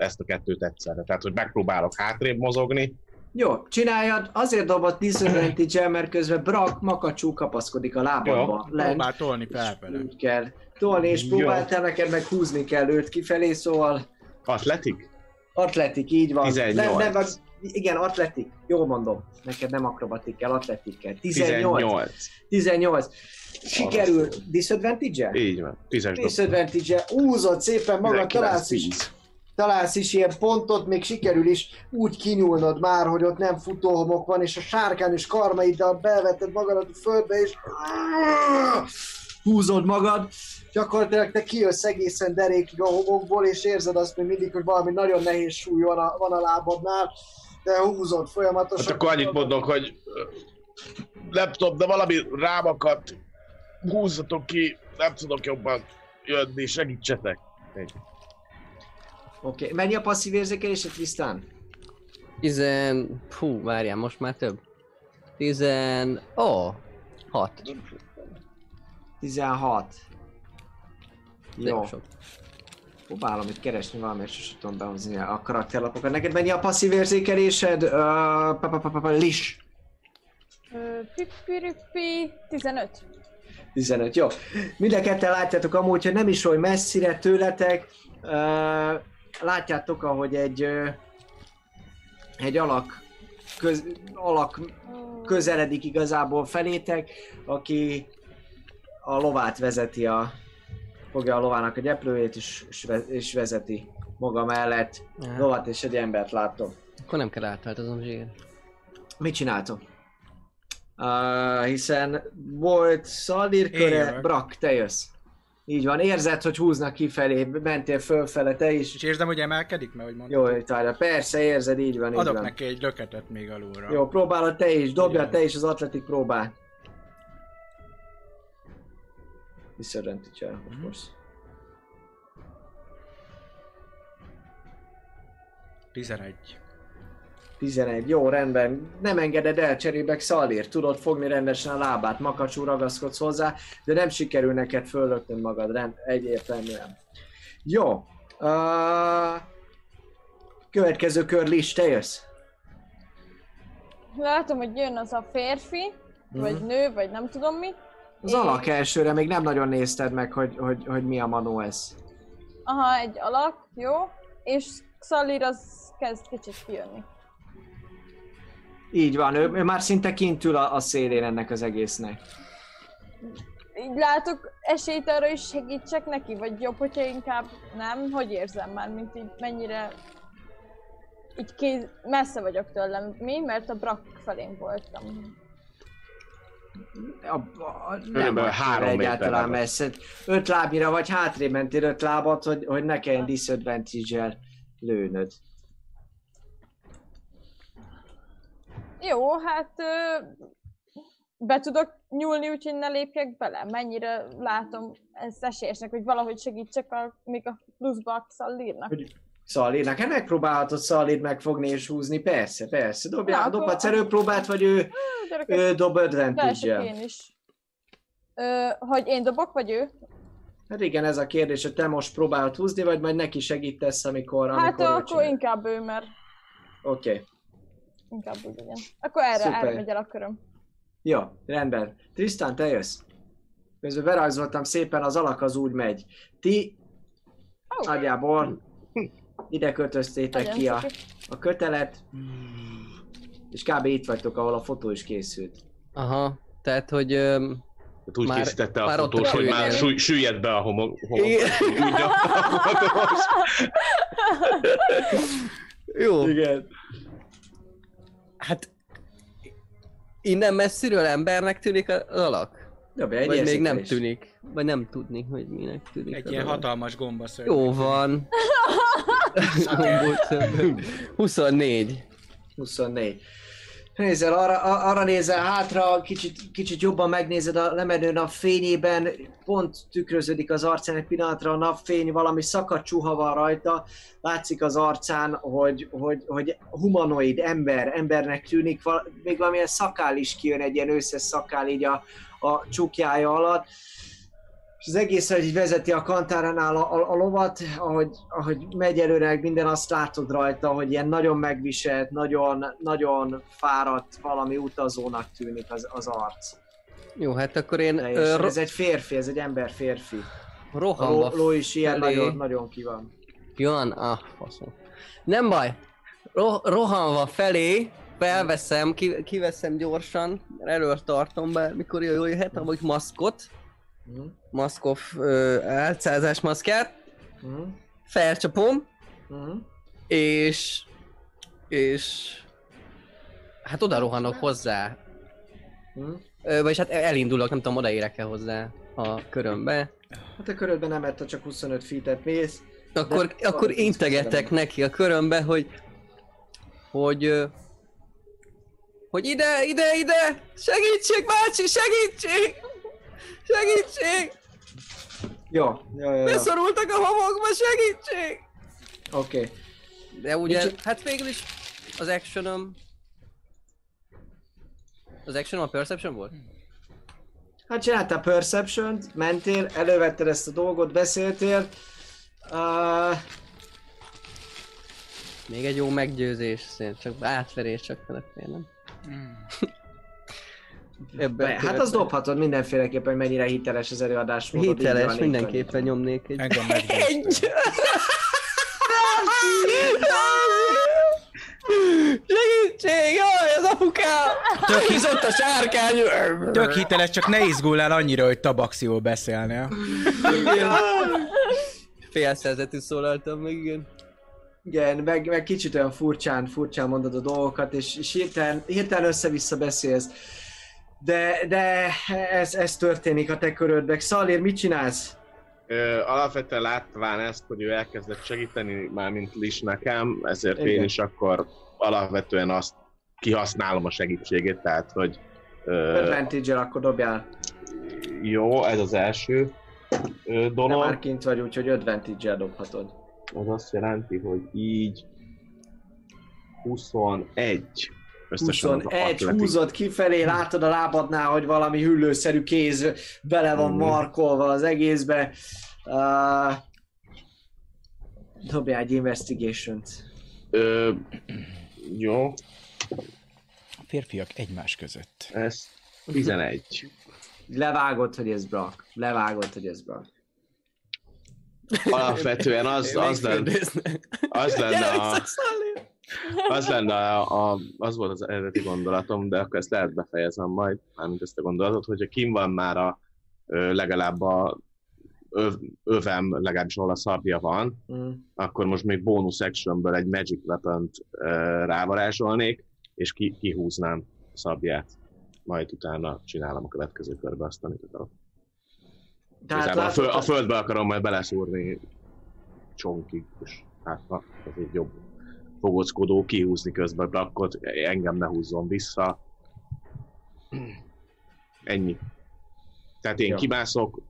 ezt a kettőt egyszerre. Tehát, hogy megpróbálok hátrébb mozogni, Jó, csináljad, azért dobott disadvantage mert közben Brak makacsú kapaszkodik a lábadba. Lent. Próbál tolni felfele. Úgy kell tolni, és Jó. próbáltál neked meg húzni kell őt kifelé, szóval atletik, atletik, így van. 18. Nem, nem, igen, atletik, jól mondom. Neked nem akrobatik kell, atletik kell. 18. 18. 18. Sikerül disadvantage Így van, 10-es dob. disadvantage úzott szépen magad, 19, találsz is, 10. találsz is ilyen pontot, még sikerül is úgy kinyúlnod már, hogy ott nem futóhomok van, és a sárkányos karmaiddal beveted magadat a földbe, és húzod magad, gyakorlatilag te kijössz egészen derékig a homokból, és érzed azt még mindig, hogy valami nagyon nehéz súly van a, van a lábadnál, de húzod folyamatosan. Hát akkor annyit mondok, hogy tudom, de valami rám akadt, húzzatok ki, nem tudok jobban jönni, segítsetek. Ennyi. Oké, okay. mennyi a passzív érzékelésed, Trisztán? Tizen... Fú, várjál, most már több. Tizen... Ó, oh, hat. 16. De Jó. sok. Próbálom itt keresni valamiért, sosem tudom behozni a karakterlapokat. Neked mennyi a passzív érzékelésed? Uh, lis. Pipiripi 15. 15, jó. Mind a ketten látjátok amúgy, hogy nem is oly messzire tőletek. Uh, látjátok, ahogy egy, egy alak, köz, alak közeledik igazából felétek, aki a lovát vezeti a fogja a lovának a gyeplőjét, és, és, ve- és vezeti maga mellett Aha. lovat, és egy embert látom. Akkor nem kell átváltozom zsír. Mit csináltok? Uh, hiszen volt Szaldir Én köre. Brak, te jössz. Így van, érzed, hogy húznak kifelé, mentél fölfele, te is. És érzem, hogy emelkedik, mert hogy mondtad. Jó, Tyler, persze érzed, így van, így Adok van. neki egy löketet még alulra. Jó, próbálod te is, dobja te is az atletik próbál. Disadvantage of Mhm. course. 11. 11, jó, rendben. Nem engeded el cserébe Szalír, tudod fogni rendesen a lábát, makacsú ragaszkodsz hozzá, de nem sikerül neked fölöknöd magad, rend, egyértelműen. Jó. Uh, következő kör Lis, te jössz. Látom, hogy jön az a férfi, vagy nő, vagy nem tudom mi. Az És- alak elsőre még nem nagyon nézted meg, hogy, hogy, hogy mi a manó ez. Aha, egy alak, jó. És Xalir az kezd kicsit kijönni. Így van, ő, ő már szinte kint ül a, a szélén ennek az egésznek. Így látok esélyt arra is segítsek neki, vagy jobb, hogyha inkább nem? Hogy érzem már, mint így mennyire így kéz, messze vagyok tőlem. Mi? Mert a brak felén voltam. A, a, nem vagy három egyáltalán messze. Öt lábnyira vagy hátrébb mentél öt lábat, hogy, hogy ne kelljen disadvantage-el lőnöd. Jó, hát be tudok nyúlni, úgyhogy ne lépjek bele. Mennyire látom ezt esélyesnek, hogy valahogy segítsek a, még a pluszba a Xallírnak. Hogy Szalírnak, hát megpróbálhatod Szalírt megfogni és húzni, persze, persze. Dobja, Na, akkor- dobhatsz erőpróbát, vagy ő, Gyerekek, ő dob advantage én is. Ö, hogy én dobok, vagy ő? Hát igen, ez a kérdés, hogy te most próbálod húzni, vagy majd neki segítesz, amikor, Hát amikor akkor csinál. inkább ő, mert Oké. Okay. Inkább úgy igen. Akkor erre Szuper. elmegy el a köröm. Jó, rendben. Tristan, te jössz. Közben berajzoltam szépen, az alak az úgy megy. Ti nagyjából ide kötöztétek Nagyon ki a, a kötelet, és kb. itt vagytok, ahol a fotó is készült. Aha, tehát hogy... öm, Hát úgy Már- készítette a már ott fotós, hogy már súly, süllyed be a homok. homok a. Jó, Igen. Hát... Innen messziről embernek tűnik az alak? Dobja egy Vagy még nem érzékelés. tűnik? Vagy nem tudni, hogy minek tűnik Egy ilyen alak. hatalmas gombaszörny. Jó van. Gombóc szömböl. 24. 24. Nézel, arra, arra nézel hátra, kicsit, kicsit jobban megnézed a lemenő nap fényében, pont tükröződik az arcán egy pillanatra a napfény, valami szakadt csuha van rajta, látszik az arcán, hogy, hogy, hogy humanoid, ember, embernek tűnik, val- még valamilyen szakál is kijön, egy ilyen összes szakál így a, a csukjája alatt, és az egész, hogy vezeti a kantáránál a, a, a lovat, ahogy, ahogy megy előre, minden azt látod rajta, hogy ilyen nagyon megviselt, nagyon, nagyon fáradt valami utazónak tűnik az, az arc. Jó, hát akkor én ö, ro- Ez egy férfi, ez egy ember férfi. A rohanva ló, ló is ilyen felé- nagyon, nagyon ki van. Jön, ah, faszom. Nem baj. Ro- rohanva felé, felveszem, ki- kiveszem gyorsan, elől tartom be, mikor jól jöhet, amúgy maszkot, Mhm. maszkov álcázás maszkát, Mhm. felcsapom, Mhm. és, és hát oda rohanok hozzá. Mhm. Ö, vagyis hát elindulok, nem tudom, odaérek-e hozzá a körömbe. Hát a körödben nem mert csak 25 feet-et mész. Akkor, De- akkor integetek neki a körömbe, hogy hogy hogy ide, ide, ide! Segítség, bácsi, segítség! Segítség! Jó, jó, jó, jó. Beszorultak a homokba, segítség! Oké. Okay. De ugye, Nincs- hát végül is az actionom... Az actionom a perception volt? Hát csináltál perception mentél, elővetted ezt a dolgot, beszéltél. Uh, Még egy jó meggyőzés, szerint csak átverés csak felettél, nem? Ebben be, hát az dobhatod mindenféleképpen, hogy mennyire hiteles az előadás. Hiteles, mindenképpen nyomnék egy... Engem. Egy! Segítség! Jaj, az apukám! Tök, Kizott a sárkány! tök hiteles, csak ne izguljál annyira, hogy tabaxiól beszélnél. Félszerzetű szólaltam meg, igen. Igen, meg, meg kicsit olyan furcsán, furcsán mondod a dolgokat, és, és hirtelen, hirtelen össze-vissza beszélsz. De, de ez, ez történik a te körödben. Szalér, mit csinálsz? Ö, alapvetően látván ezt, hogy ő elkezdett segíteni, már mint Lis nekem, ezért Igen. én is akkor alapvetően azt kihasználom a segítségét, tehát hogy ö, Advantage-el akkor dobjál. jó, ez az első ö, De dolog. már kint vagy, úgyhogy advantage-el dobhatod. Az azt jelenti, hogy így 21 összesen az a 21, atletik. húzod kifelé, látod a lábadnál, hogy valami hüllőszerű kéz bele van Mhm. markolva az egészbe. Uh, dobjál egy investigation-t. Ö, jó, Férfiak egymás között. ez 11. Levágod, hogy ez brak. Levágod, hogy ez brak. Alapvetően az, az, lenne, az lenne a, az lenne a, a, az volt az eredeti gondolatom, de akkor ezt lehet befejezem majd, mármint ezt a gondolatot, hogyha kim van már a legalább a öv, övem, legalábbis ahol a szabja van, Mm. akkor most még bónusz actionből egy magic weapon rávarázsolnék, és ki, kihúznám a szabját. Majd utána csinálom a következő körbe azt, amit akarok. Tehát Igazából a, föl, látod, a földbe akarom majd beleszúrni csonkig, és hát na, ez egy jobb fogockodó, kihúzni közben a brakkot, engem ne húzzon vissza. Ennyi. Tehát én Ja. kimászok,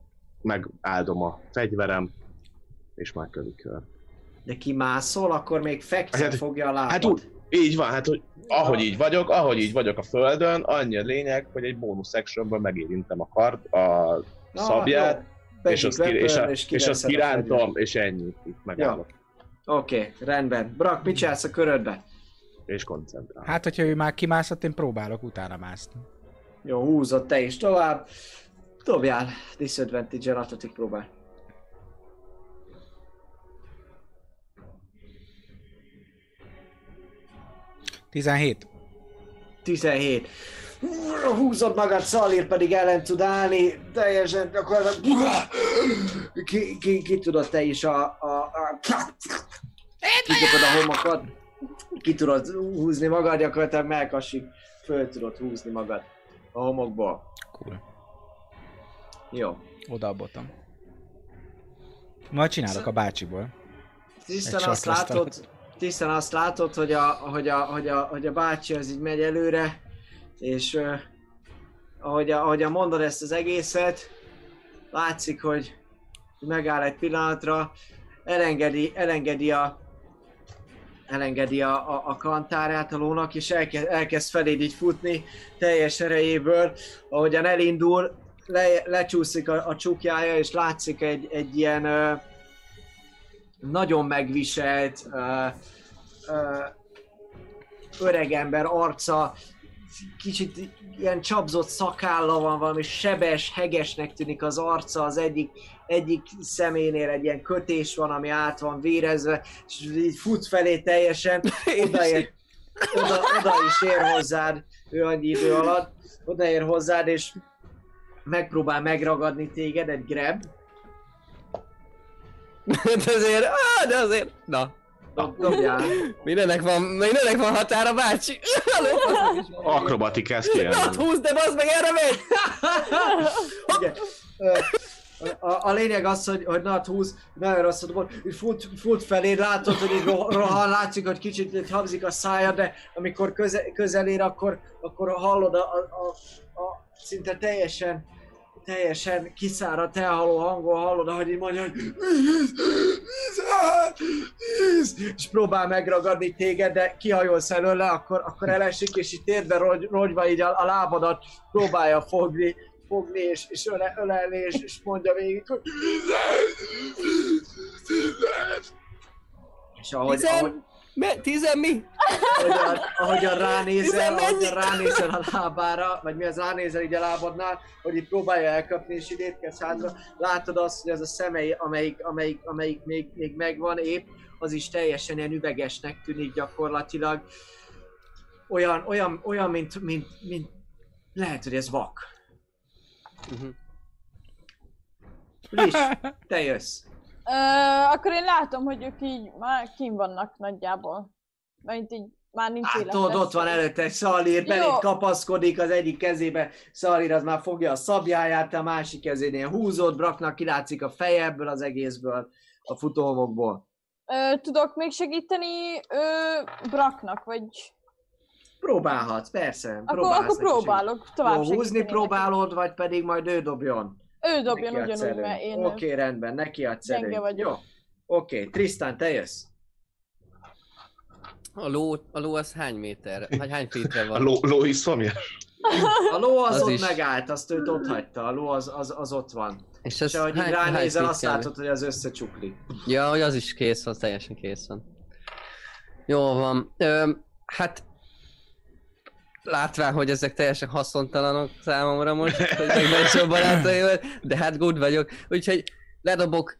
megáldom a fegyverem, és már kör. de kimászol, akkor még fekszel Hát- fogja a lábad. Hát úgy, így van, hát hogy ahogy így vagyok, ahogy így vagyok a földön, annyi a lényeg, hogy egy bónusz actionből megérintem a kard, a Na, szabját, jó. és azt, ki, és, a, weapon, és azt kirántom, és ennyi, itt megállok, Oké, okay, rendben. Brak, mit csinálsz a körödbe? és koncentrálok. Hát, hogyha ő már kimászott, én próbálok utána mászni. Jó, húzott te is tovább. Dobjál, disadvantage-el atletik próbál. 17. 17. Húzod magad, Szalír pedig ellen tud állni, teljesen gyakorlatilag ki, ki, ki tudod te is a, a, a kidobod a homokat, ki tudod húzni magad, gyakorlatilag melkasig föl tudod húzni magad a homokból. Cool. Jó. Odabotom. Majd csinálok a bácsiból. Tisztán azt látod, tisztán azt látod, hogy a, hogy a, hogy a, hogy a bácsi az így megy előre, és uh, ahogy, ahogy mondod ezt az egészet, látszik, hogy megáll egy pillanatra, elengedi, elengedi a elengedi a, a, a kantárát a lónak, és elkezd, elkezd feléd így futni teljes erejéből, ahogyan elindul, le, lecsúszik a, a csukjája, és látszik egy, egy ilyen ö, nagyon megviselt ö, ö, öregember arca, kicsit ilyen csapzott szakálla van, valami sebes, hegesnek tűnik az arca, az egyik, egyik szeménél egy ilyen kötés van, ami át van vérezve, és így fut felé teljesen, odaér, oda, oda is ér hozzád, ő annyi idő alatt, odaér hozzád, és megpróbál megragadni téged, egy grab, de azért, á, de azért, na, dobjál. mindenek van, mindenek van határa, bácsi. Na, kérem. hát húzd, de bazd meg, erre megy! Igen. A, a, lényeg az, hogy, hogy Nat 20 nagyon rosszat dobott, így fut, fut felé, látod, hogy így ro- rohan, látszik, hogy kicsit így habzik a szája, de amikor köze, közel ér, akkor, akkor hallod a, a, a, a szinte teljesen, teljesen kiszáradt, elhaló hangon hallod, ahogy így mondja, hogy "Víz, víz, víz", és próbál megragadni téged, de kihajolsz előle, akkor, akkor elesik, és így térdbe rogy, rogyva így a, a lábadat próbálja fogni, fogni, és, és öle, ölelni, és, és mondja végig, hogy és ahogy, ahogy, me, tizen mi? ahogyan, ahogyan ránézel, ahogyan ránézel a lábára, vagy mi az ránézel így a lábadnál, hogy így próbálja elkapni, és így étkezz hátra, látod azt, hogy az a szemei, amelyik, amelyik, amelyik még, még megvan épp, az is teljesen ilyen üvegesnek tűnik gyakorlatilag. Olyan, olyan, olyan mint, mint, mint, lehet, hogy ez vak. Mhm. Lis, te jössz. Ö, akkor én látom, hogy ők így már kim vannak nagyjából. Mert így már nincs Hát élet. ott, van előtte egy Szalír, beléd Jó. kapaszkodik az egyik kezébe, Szalír az már fogja a szabjáját, a másik kezénél húzod, Braknak kilátszik a feje ebből az egészből, a futóhomokból. Ö, tudok még segíteni ö, Braknak, vagy... Próbálhatsz, persze, Akkor, akkor neki próbálok tovább Jó, húzni segíteni próbálod, vagy pedig majd ő dobjon? Ő dobjon Neki ugyanúgy, mert én... Oké, rendben, neki adsz vagyok. Jó. Oké, Tristan, te jössz. A ló, a ló az hány méter? Vagy hány fétre A van? ló, ló is szomjas? A ló az, Az ott is. megállt, azt őt ott hagyta, a ló az, az, az ott van. És És ez ahogy hány, ránézel, hány azt látod, hogy az összecsuklik. Ja, hogy az is kész van, teljesen kész van. Jó van. Ö, hát látván, hogy ezek teljesen haszontalanok számomra most, hogy megmentsem barátaimat, de hát good vagyok. Úgyhogy ledobok,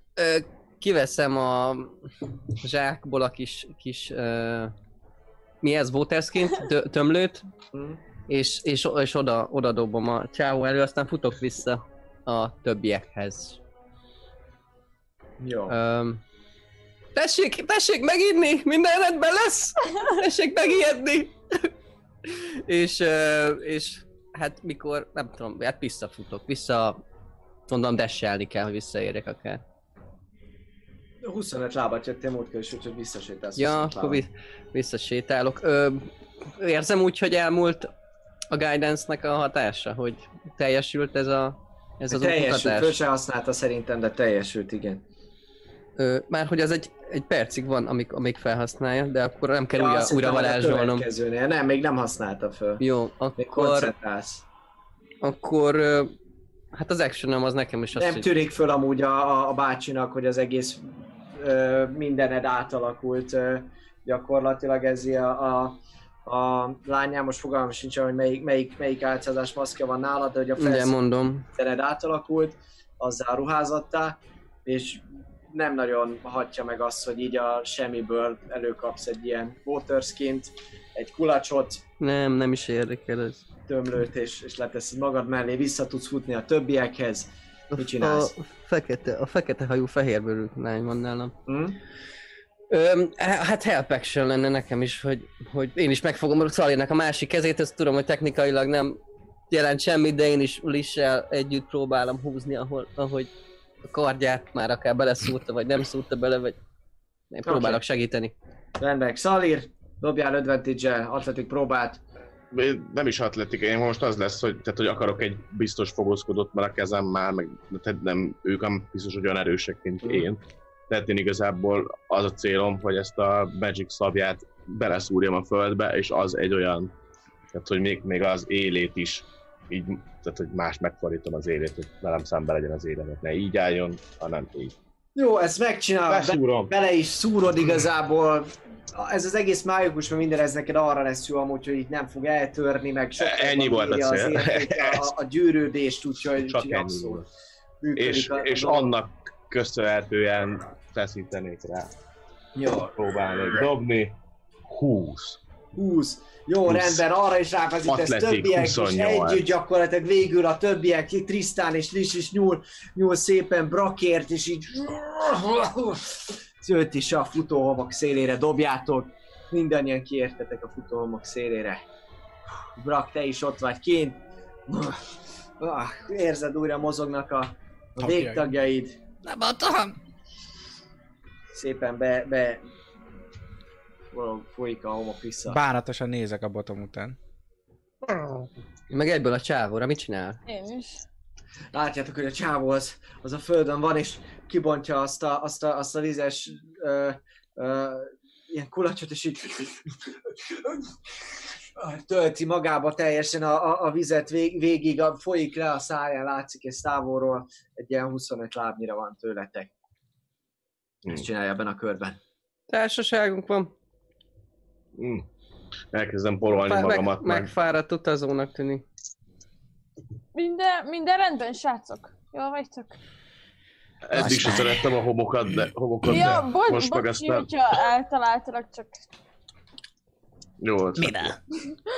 kiveszem a zsákból a kis, kis mi ez, waterskint, Tö- tömlőt, Hm? és, és, és oda, oda dobom a csávó elő, aztán futok vissza a többiekhez. Jó. Um, tessék, tessék meginni, minden rendben lesz, tessék megijedni. És, és hát mikor, nem tudom, hát visszafutok, vissza, mondom, desselni kell, hogy visszaérjek akár. 25 lábat jöttél múltkor is, úgyhogy visszasétálsz. Ja, 25 akkor vi- visszasétálok. Ö, érzem úgy, hogy elmúlt a guidance-nek a hatása, hogy teljesült ez a ez az teljesült, föl se használta szerintem, de teljesült, igen. Már hogy az egy, egy percig van, amíg, amíg felhasználja, de akkor nem kell Ja, újra, varázsolnom. Nem, még nem használta föl. Jó, Még akkor, koncentrálsz. akkor hát az actionom az nekem is az, Nem hogy... tűnik föl amúgy a, a, a bácsinak, hogy az egész ö, mindened átalakult ö, gyakorlatilag ez a, a, a lányám, most fogalmam sincs, hogy melyik, melyik, melyik álcázás maszkja van nálad, de hogy a felszín mondom. tered átalakult, azzal ruházottá, és nem nagyon hatja meg azt, hogy így a semmiből előkapsz egy ilyen waterskint, egy kulacsot, Nem, nem is érdekel ez. tömlőt, és, és leteszed magad mellé, vissza tudsz futni a többiekhez. Mit csinálsz? A fekete, a fekete hajú fehérbőrű lány van nálam. Hm? Ö, hát help action lenne nekem is, hogy, hogy én is megfogom Szalirnek a másik kezét, ezt tudom, hogy technikailag nem jelent semmit, de én is Lissel együtt próbálom húzni, ahol, ahogy a kardját már akár beleszúrta, vagy nem szúrta bele, vagy én próbálok segíteni. Rendben, Xalir, dobjál advantage-el, atletik próbát. Én Nem is atletika, én most az lesz, hogy, tehát, hogy akarok egy biztos fogózkodott, mert a kezem már, meg tehát nem, ők nem biztos, hogy olyan erősek, mint Mm. én. Tehát én igazából az a célom, hogy ezt a Magic szabját beleszúrjam a földbe, és az egy olyan, tehát hogy még, még az élét is így, tehát hogy más megfordítom az élét, hogy velem szembe legyen az élet, ne így álljon, hanem így. Jó, ezt megcsinálod, be, bele is szúrod igazából. Ez az egész májukus, mert minden ez neked arra lesz jó amúgy, hogy itt nem fog eltörni, meg sokkal Ennyi jobban volt a cél. a, a, a gyűrődést, úgyhogy, Csak ennyi abszolút És, a- a és dolog. annak köszönhetően feszítenék rá. Jó, Próbálnék dobni. 20. 20. Jó, 20. rendben, arra is ráfeszítesz többiek, és 28. együtt gyakorlatilag végül a többiek, Trisztán és Lis is nyúl, nyúl szépen brakért, és így őt is a futóhomok szélére dobjátok. Mindannyian kiértetek a futóhomok szélére. Brak, te is ott vagy kint. Ah, Érzed újra mozognak a, a Tagjaid. végtagjaid. Nem adtam. Szépen be, be valahogy folyik a homok vissza. Bánatosan nézek a botom után. Meg egyből a csávóra, mit csinál? Én is. látjátok, hogy a csávó az, az a földön van, és kibontja azt a, azt a, azt a vizes ö, ö, ilyen kulacsot, és így tölti magába teljesen a, a, a vizet vég, végig, a, folyik le a száján, látszik ez távolról, egy ilyen 25 lábnyira van tőletek. Ezt csinálja ebben a körben. Társaságunk van. Mm. Elkezdem pololni Fá- magamat meg, meg. megfáradt utazónak tűnik. Minden, minden rendben, srácok. Jól vagytok? Eddig sem szerettem a homokat, de, homokat, Ja, de bocs, most meg bocs, aztán hogyha eltaláltalak, csak jó ötlet, Mivel?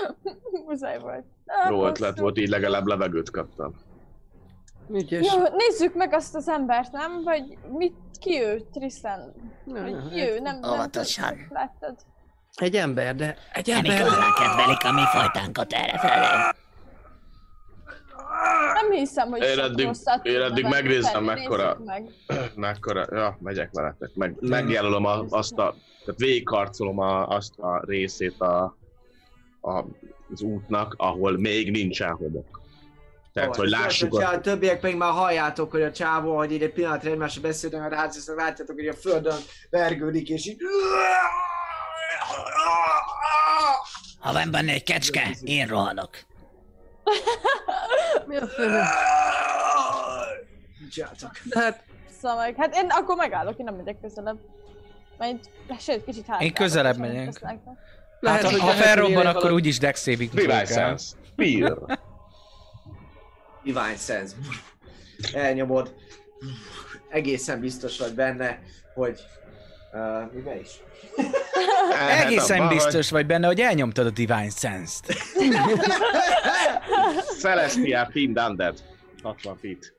muszáj volt. Ah, jó ötlet volt, így legalább levegőt kaptam. Ügyes. Jó, nézzük meg azt az embert, nem? Vagy mit, ki ő, Tristan? Vagy ki ő, nem, nem Óvatosan. láttad? Egy ember, de egy Nem ember. igazán kedvelik a mi fajtánkat errefelé. Nem hiszem, hogy Én eddig- rosszat én eddig megnézem, mekkora- Meg. Mekkora, ja, megyek veletek, meg, megjelölöm a, azt a, tehát végigkarcolom a, azt a részét a, a, az útnak, ahol még nincsen homok. Tehát, hogy És lássuk, a... a, a többiek pedig már halljátok, hogy a csávó, hogy így egy pillanatra egymásra beszélnek, mert hát látjátok, hogy a földön vergődik, és így... Ha van benne egy kecske, én rohanok. Mi a csináltok? De hát Szóval meg, hát én akkor megállok, én nem megyek közelebb. Majd, sőt, kicsit hátra. Én közelebb megyek. Hát, lehet, ha, hogy ha felrobban, akkor úgyis dex saving Divine. Sense. Fear. Divine Sense. Elnyomod. Egészen biztos vagy benne, hogy... Uh, miben is? Egészen abban, biztos vagy benne, hogy elnyomtad a Divine Sense-t. hogy Celestial Team Undead. 60 feet.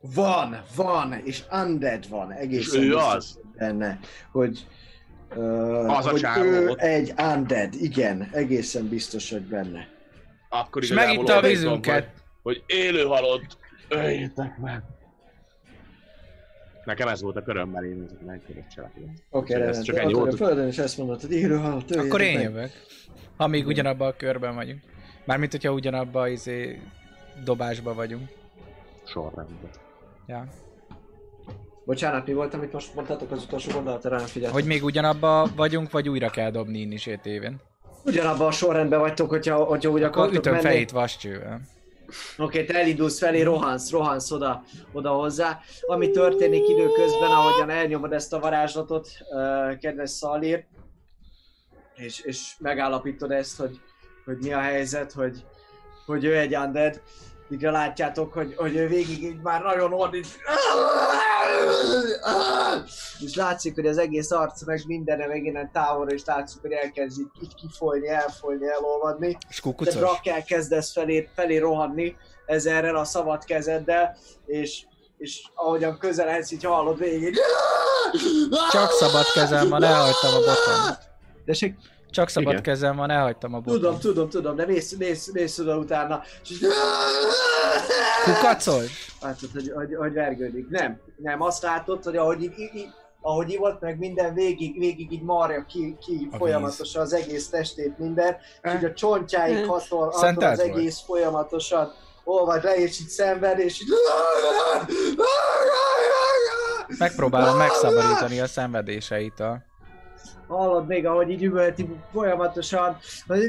Van, van, és Undead van. Egészen És ő biztos az? benne, hogy... Uh, Az a hogy ő egy Undead, igen, egészen biztos vagy benne. Akkor És megitta a vízünket. Hogy, hogy élő halott. Öljétek meg. Nekem ez volt a körömmel, én ezek nem tudok cselekedni. Oké, Ez okay, csak rendben. ennyi Akkor a volt. földön is ezt mondod, hogy élő halott, Akkor én meg. jövök. Ha még ugyanabban a körben vagyunk. Mármint, hogyha ugyanabban izé dobásba vagyunk. Sorrendben. Ja. Bocsánat, mi volt, amit most mondtatok az utolsó gondolatra, rá nem figyeltem. Hogy még ugyanabban vagyunk, vagy újra kell dobni initiatíven. Ugyanabban a sorrendben vagytok, hogyha, hogyha úgy Akkor akartok ütöm menni. fejét vascsővel. Oké, te elindulsz felé, rohansz, rohansz oda, oda hozzá. Ami történik időközben, ahogyan elnyomod ezt a varázslatot, uh, kedves Szalír, és, és megállapítod ezt, hogy, hogy mi a helyzet, hogy, hogy ő egy undead, így látjátok, hogy, hogy ő végig így már nagyon ordít. És látszik, hogy az egész arc meg mindenre meg innen távolra, és látszik, hogy elkezd így, kifolyni, elfolyni, elolvadni. És De kukucos? Brak elkezdesz felé, felé rohanni ezerrel a szabad kezeddel, és, és ahogyan közeledsz, így hallod végig. Csak szabad kezem van, elhagytam a botom. De se, Csak szabad Igen. kezem van, elhagytam a botom. tudom, tudom, tudom, de mész, mész, mész oda utána. És. Kukacol? Látod, hogy, hogy, hogy vergődik. Nem, nem, azt látod, hogy ahogy így, így, ahogy ivott meg minden, végig, végig így marja ki, ki A folyamatosan az egész testét minden, és így a csontjáig hatol, hatol Szentelt az vagy? egész folyamatosan olvad le, és így szenved, és így... Megpróbálom megszabadítani a szenvedéseitől. Hallod még, ahogy így üvölti folyamatosan, hogy.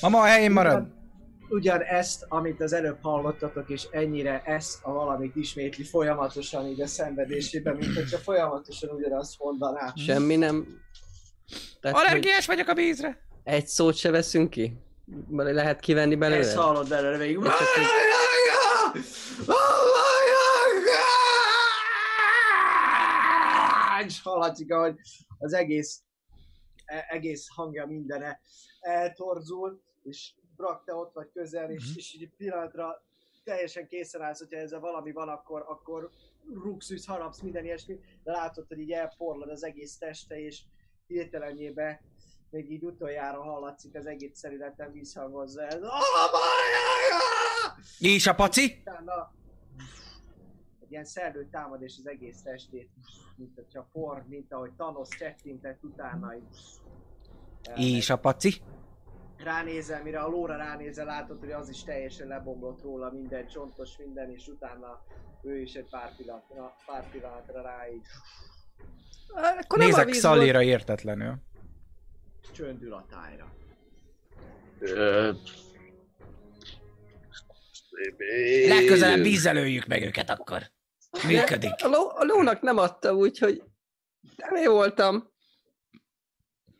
Mama, a helyén marad! Ugyan, ugyan ezt, amit az előbb hallottatok, és ennyire ezt a valamit ismétli folyamatosan így a szenvedésében, mint hogyha folyamatosan ugyanazt mondaná. Semmi nem... Tehát, hogy Allergiás vagyok a vízre! egy szót se veszünk ki? Bele- Lehet kivenni Ezt belőle? hallod belőle végig. Hogy- És hallatszik, ahogy az egész, e- egész hangja mindene eltorzul, és Brak, te ott vagy közel, és, és így pillanatra teljesen készen állsz, hogyha ezzel valami van, akkor, akkor rúgsz, üsz, harapsz, minden ilyesmi, de látod, hogy így elporlad az egész teste, és hirtelenjébe még így utoljára hallatszik az egész szerületen visszhangozza ez. És a paci? Utána egy ilyen szellő támad és az egész testét, mint hogyha por, mint ahogy Thanos csettintett utána. És a paci? Ránézel, mire a lóra ránézel, látod, hogy az is teljesen lebomlott róla, minden csontos, minden, és utána ő is egy pár pillanatra, pár pillanatra rá így Akkor Nézek Szallira értetlenül. csöndül a tájra. Legközelebb vízzel öljük meg őket akkor. Működik. A, ló, a lónak nem adta, úgyhogy nem én voltam.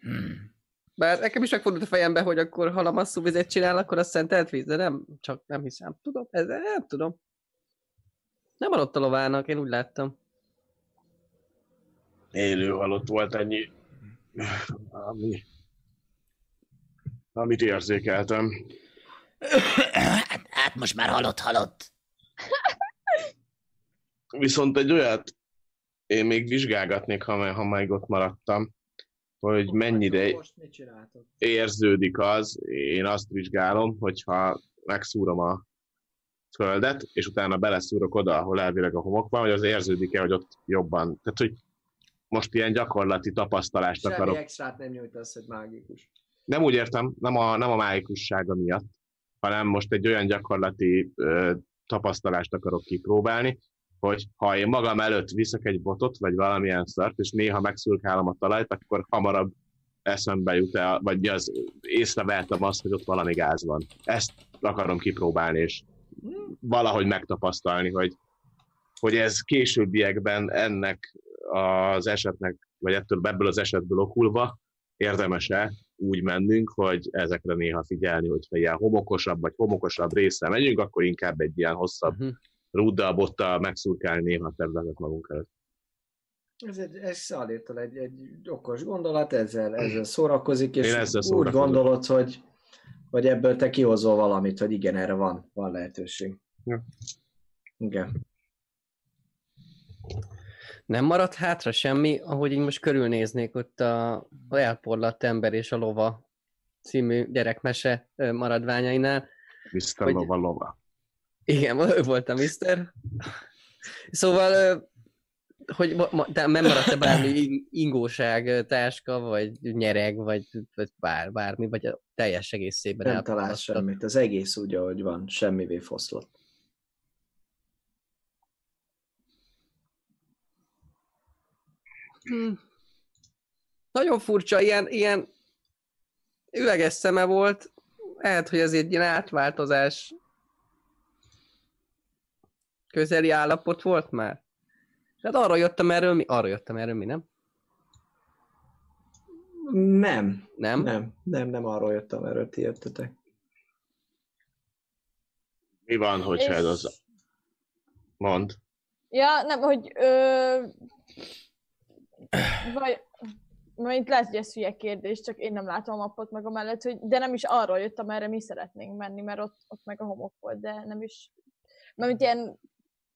Hmm. Bár nekem is megfordult a fejembe, hogy akkor ha lamasszú vizet csinál, akkor az szentelt víz, de nem, csak nem hiszem. Tudom, ez nem tudom. Nem adott a lovának, én úgy láttam. élő halott volt ennyi, ami, amit érzékeltem. Hát, hát most már halott-halott. Viszont egy olyat én még vizsgálgatnék, ha, ha még ott maradtam, hogy mennyire érződik az, én azt vizsgálom, hogyha megszúrom a földet, és utána beleszúrok oda, ahol elvileg a homok van, hogy az érződik-e, hogy ott jobban. Tehát, hogy most ilyen gyakorlati tapasztalást Semmi akarok. extrát nem nyújtasz, hogy mágikus. Nem úgy értem, nem a, nem a mágikussága miatt, hanem most egy olyan gyakorlati ö, tapasztalást akarok kipróbálni, hogy ha én magam előtt viszek egy botot, vagy valamilyen szart, és néha megszurkálom a talajt, akkor hamarabb eszembe jut el, vagy az, észrevettem azt, hogy ott valami gáz van. Ezt akarom kipróbálni, és valahogy megtapasztalni, hogy, hogy ez későbbiekben ennek az esetnek, vagy ettől ebből az esetből okulva érdemes-e úgy mennünk, hogy ezekre néha figyelni, hogyha ilyen homokosabb vagy homokosabb részre megyünk, akkor inkább egy ilyen hosszabb Uh-huh. Rúddal, bottal megszurkálni néha a területet magunk előtt. Ez egy, ez Szalértól egy, egy okos gondolat, ezzel, ezzel szórakozik, és Én ezzel úgy gondolod, hogy, hogy ebből te kihozol valamit, hogy igen, erre van, van lehetőség. Ja. Igen. Nem maradt hátra semmi, ahogy így most körülnéznék ott a, a elporlatt ember és a lova című gyerekmese maradványainál. Mr. Hogy- Lova Lova. Igen, ő volt a mister. Szóval, hogy de nem maradt-e bármi in- ingóság, táska, vagy nyereg, vagy, vagy bár, bármi, vagy a teljes egészében Nem elpusztult? semmit, az egész úgy, ahogy van, semmivé foszlott. Hmm. Nagyon furcsa, ilyen, ilyen üveges szeme volt. Lehet, hogy ez egy ilyen átváltozás közeli állapot volt már. Hát arra jöttem erről mi? Arra jöttem erről mi, nem? Nem, Nem? nem, nem, nem arról jöttem, erről ti jöttetek. Mi van, hogyha ez És- az... Mond. Ja, nem, hogy... Ö... Vagy... Majd lehet, hogy ez hülye kérdés, csak én nem látom a mappot meg a mellett, hogy de nem is arról jöttem, erre mi szeretnénk menni, mert ott, ott meg a homok volt, de nem is... Mert mint ilyen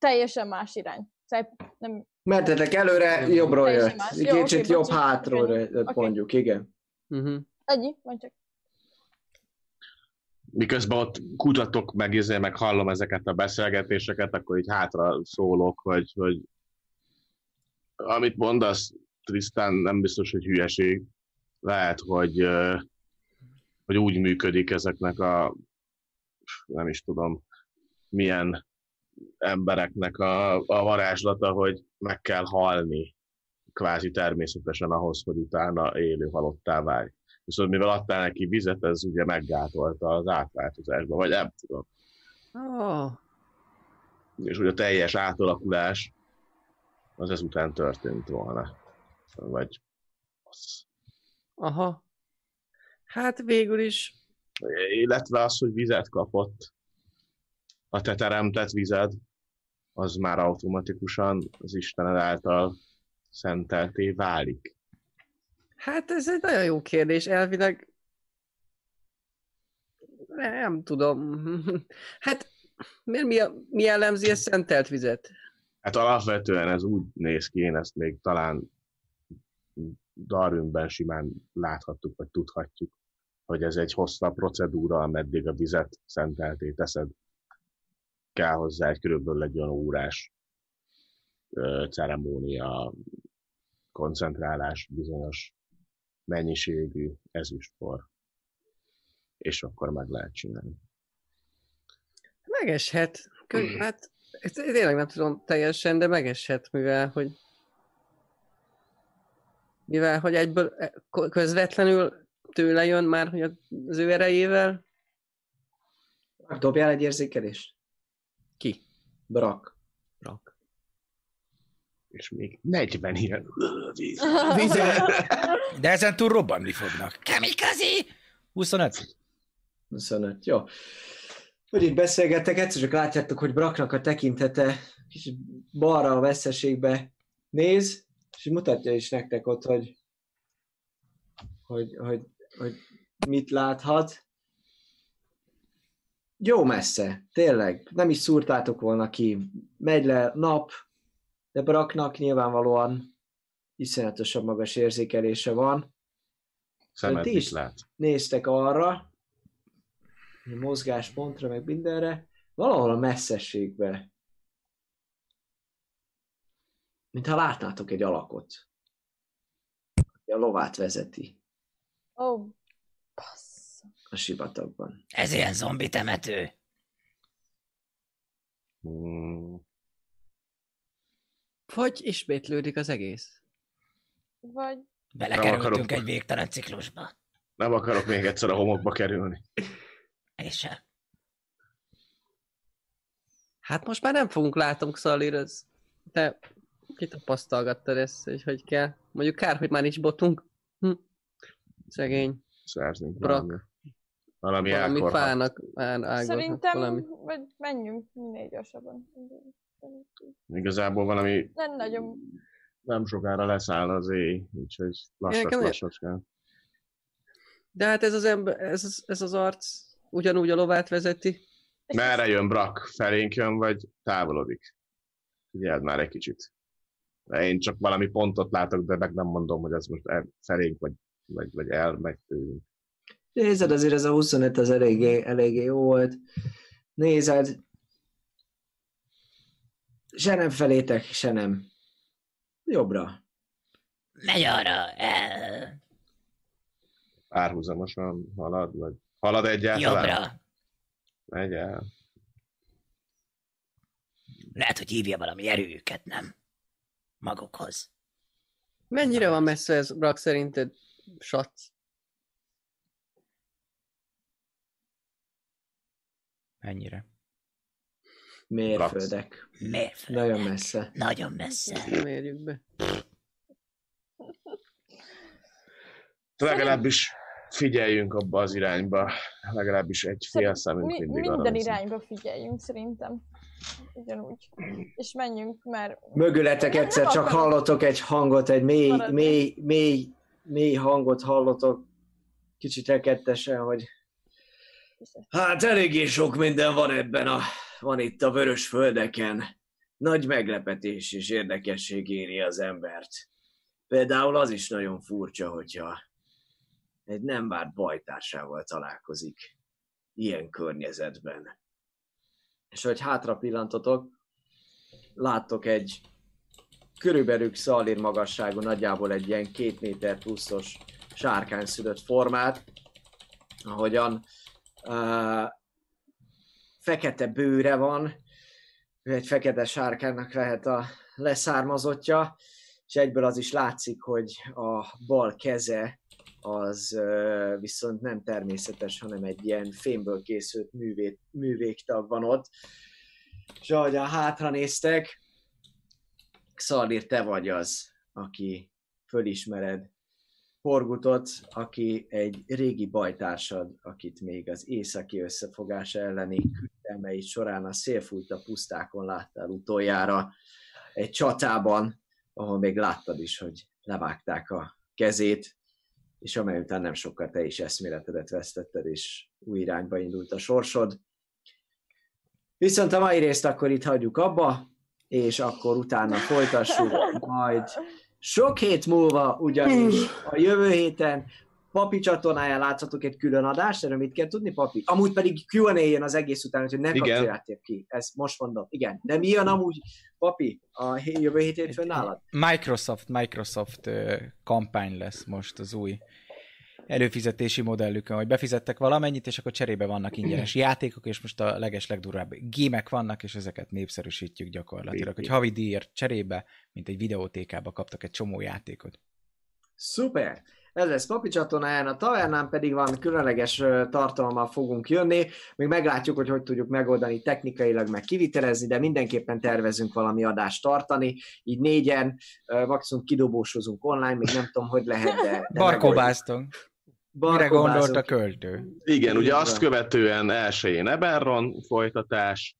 teljesen más irány. Szóval nem... Mentetek előre, jobbról jött. más. Jó, Kicsit oké, jobb bocsi. hátról Oké. jött, Oké. mondjuk, igen. Uh-huh. Ennyi, mondj csak. Miközben ott kutatok, meg, izé, meg hallom ezeket a beszélgetéseket, akkor így hátra szólok, hogy, hogy amit mondasz, Tristan, nem biztos, hogy hülyeség. Lehet, hogy, hogy úgy működik ezeknek a, nem is tudom, milyen embereknek a, a varázslata, hogy meg kell halni kvázi természetesen ahhoz, hogy utána élő halottá válj. Viszont mivel adtál neki vizet, ez ugye meggátolta az átváltozásba, vagy nem tudom. Oh, És hogy a teljes átalakulás az ezután történt volna. Vagy az. aha. Hát végül is, Illetve az, hogy vizet kapott, a te teremtett vized, az már automatikusan az Istened által szentelté válik. hát ez egy nagyon jó kérdés. Elvileg nem tudom. Hát miért mi, mi jellemzi a szentelt vizet? Hát alapvetően ez úgy néz ki, én ezt még talán Darwinben simán láthattuk, vagy tudhatjuk, hogy ez egy hosszabb procedúra, ameddig a vizet szentelté teszed. Kell hozzá egy körülbelül egy olyan órás ö, ceremónia, koncentrálás bizonyos mennyiségű ezüstfor, és akkor meg lehet csinálni. Megeshet. Kö- hát tényleg nem tudom teljesen, de megeshet, mivel hogy mivel hogy egyből e, közvetlenül tőle jön már, hogy az ő erejével. Dobjál egy érzékelést. Ki? Brak. Rak. És még 40 ilyen De ezen túl robbanni fognak. Kamikaze! 25. 25, jó. Hogy itt beszélgettek, egyszer csak látjátok, hogy Braknak a tekintete kicsit balra a veszteségbe néz, és mutatja is nektek ott, hogy, hogy, hogy, hogy mit láthat. Jó messze, tényleg. Nem is szúrtátok volna ki. Megy le nap, de Braknak nyilvánvalóan iszonyatosan magas érzékelése van. szemet Ti is is lát. néztek arra, a mozgáspontra, meg mindenre, valahol a messzességbe. Mintha látnátok egy alakot. aki A lovát vezeti Ó, oh, passz. A sivatagban. Ez ilyen zombi temető. Hmm. Vagy ismétlődik az egész. Vagy Belekerültünk egy végtelen ciklusba. Nem akarok még egyszer a homokba kerülni. És sem. Hát most már nem fogunk látunk szalíroz. Te kitapasztalgattad ezt, hogy hogy kell. Mondjuk kár, hogy már nincs botunk. Hm. Szegény. Szerzünk Brak. valami. Valami, Valami elkorhat. fának ágolhat szerintem, valami. vagy menjünk minél gyorsabban. Igazából valami Nem nagyon. nem sokára leszáll az éj, úgyhogy lassak, Nekem- lassacskán. De hát ez az, ember, ez, az, ez az arc ugyanúgy a lovát vezeti. Merre jön Brak? Felénk jön, vagy távolodik? Figyeld már egy kicsit. Én csak valami pontot látok, de meg nem mondom, hogy ez most el, felénk, vagy, vagy, vagy el, meg tőlünk. Nézed, azért ez a 25 az eléggé, eléggé jó volt. Nézed, se nem felétek, se nem. Jobbra. Megy arra. El. Párhuzamosan halad, vagy halad egyáltalán? Jobbra. Megy el. Lehet, hogy hívja valami erőjüket, nem? Magukhoz. Mennyire van messze ez, Brak, szerinted? Sac. Mennyire? Mérföldek. Miért? Nagyon messze. Nagyon messze. Nem érjük be. Legalábbis figyeljünk abba az irányba. Legalábbis egy fél számunk Mi, mindig minden irányba figyeljünk szerintem. Ugyanúgy. És menjünk, mert Mögületek egyszer csak hallotok egy hangot, egy mély, Maradni. mély, mély, mély hangot hallotok. Kicsit rekettesen, hogy Hát eléggé sok minden van ebben a, van itt a vörös földeken. Nagy meglepetés és érdekesség éri az embert. Például az is nagyon furcsa, hogyha egy nem várt bajtársával találkozik ilyen környezetben. És hogy hátra pillantotok, láttok egy körülbelül szalír magasságú, nagyjából egy ilyen két méter pluszos sárkány szülött formát, ahogyan fekete bőre van, ő egy fekete sárkánynak lehet a leszármazottja, és egyből az is látszik, hogy a bal keze az viszont nem természetes, hanem egy ilyen fémből készült művét, művégtag van ott. És ahogyan hátra néztek, Szalír, te vagy az, aki fölismered Horgutot, aki egy régi bajtársad, akit még az északi összefogás elleni küzdelmei során a szélfújta pusztákon láttál utoljára egy csatában, ahol még láttad is, hogy levágták a kezét, és amely után nem sokkal te is eszméletedet vesztetted, és új irányba indult a sorsod. Viszont a mai részt akkor itt hagyjuk abba, és akkor utána folytassuk majd sok hét múlva, ugyanis a jövő héten Papi csatornáján láthatok egy külön adást, erről mit kell tudni, Papi? Amúgy pedig Q&A jön az egész után, hogy ne Igen. kapcsoljátok ki. Ezt most mondom. Igen. De mi jön amúgy, Papi, a jövő hét hétfőn nálad? Microsoft, Microsoft kampány lesz most az új előfizetési modellükön, hogy befizettek valamennyit, és akkor cserébe vannak ingyenes játékok, és most a leges legdurvább gémek vannak, és ezeket népszerűsítjük gyakorlatilag, hogy havi díjért cserébe, mint egy videótékába kaptak egy csomó játékot. Szuper! Ez lesz Papi csatornáján, a tavernán pedig valami különleges tartalommal fogunk jönni. Még meglátjuk, hogy hogy tudjuk megoldani technikailag, meg kivitelezni, de mindenképpen tervezünk valami adást tartani. Így négyen, maximum kidobósozunk online, még nem tudom, hogy lehet, de... de Barkobáztunk. Mire Barkobázunk. gondolt a költő? Igen, ugye azt követően elsőjén Eberron folytatás,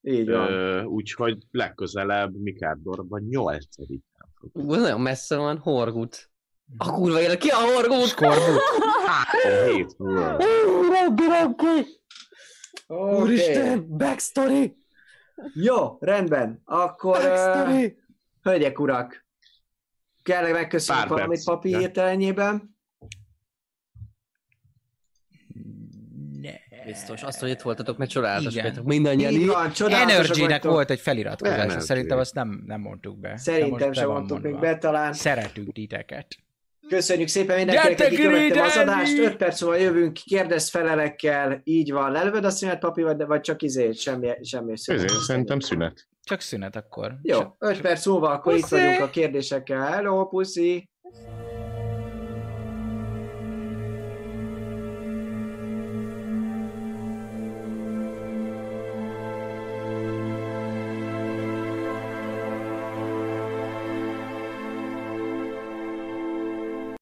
Így van. ö, úgyhogy legközelebb Mikárdorban nyolcadikán fog. Ú, nagyon messze van, Horgut. A kurva élet, ki a Horgut? Skorbut. Három hét Robbi! Okay. Úristen, backstory! Jó, rendben. Akkor, uh, Backstory! hölgyek, urak, kell megköszönjük valamit perc. Papi Ja. hirtelenjében. Biztos, azt, hogy itt voltatok, mert csodálatos Igen. vagytok. Mindannyian Így van, Energy-nek volt egy feliratkozása, szerintem azt nem, nem mondtuk be. Szerintem sem mondtuk még be talán. Szeretünk titeket. Köszönjük szépen mindenkinek, aki követte az adást. 5 perc múlva jövünk, kérdez felelekkel. Így van. Lelövöd a szünet, papi, vagy, vagy csak izé, semmi, semmi szünet. Ezért szerintem szünet. Csak szünet akkor. Jó, 5 perc múlva akkor itt Puszi! vagyunk a kérdésekkel. Hello, puszi!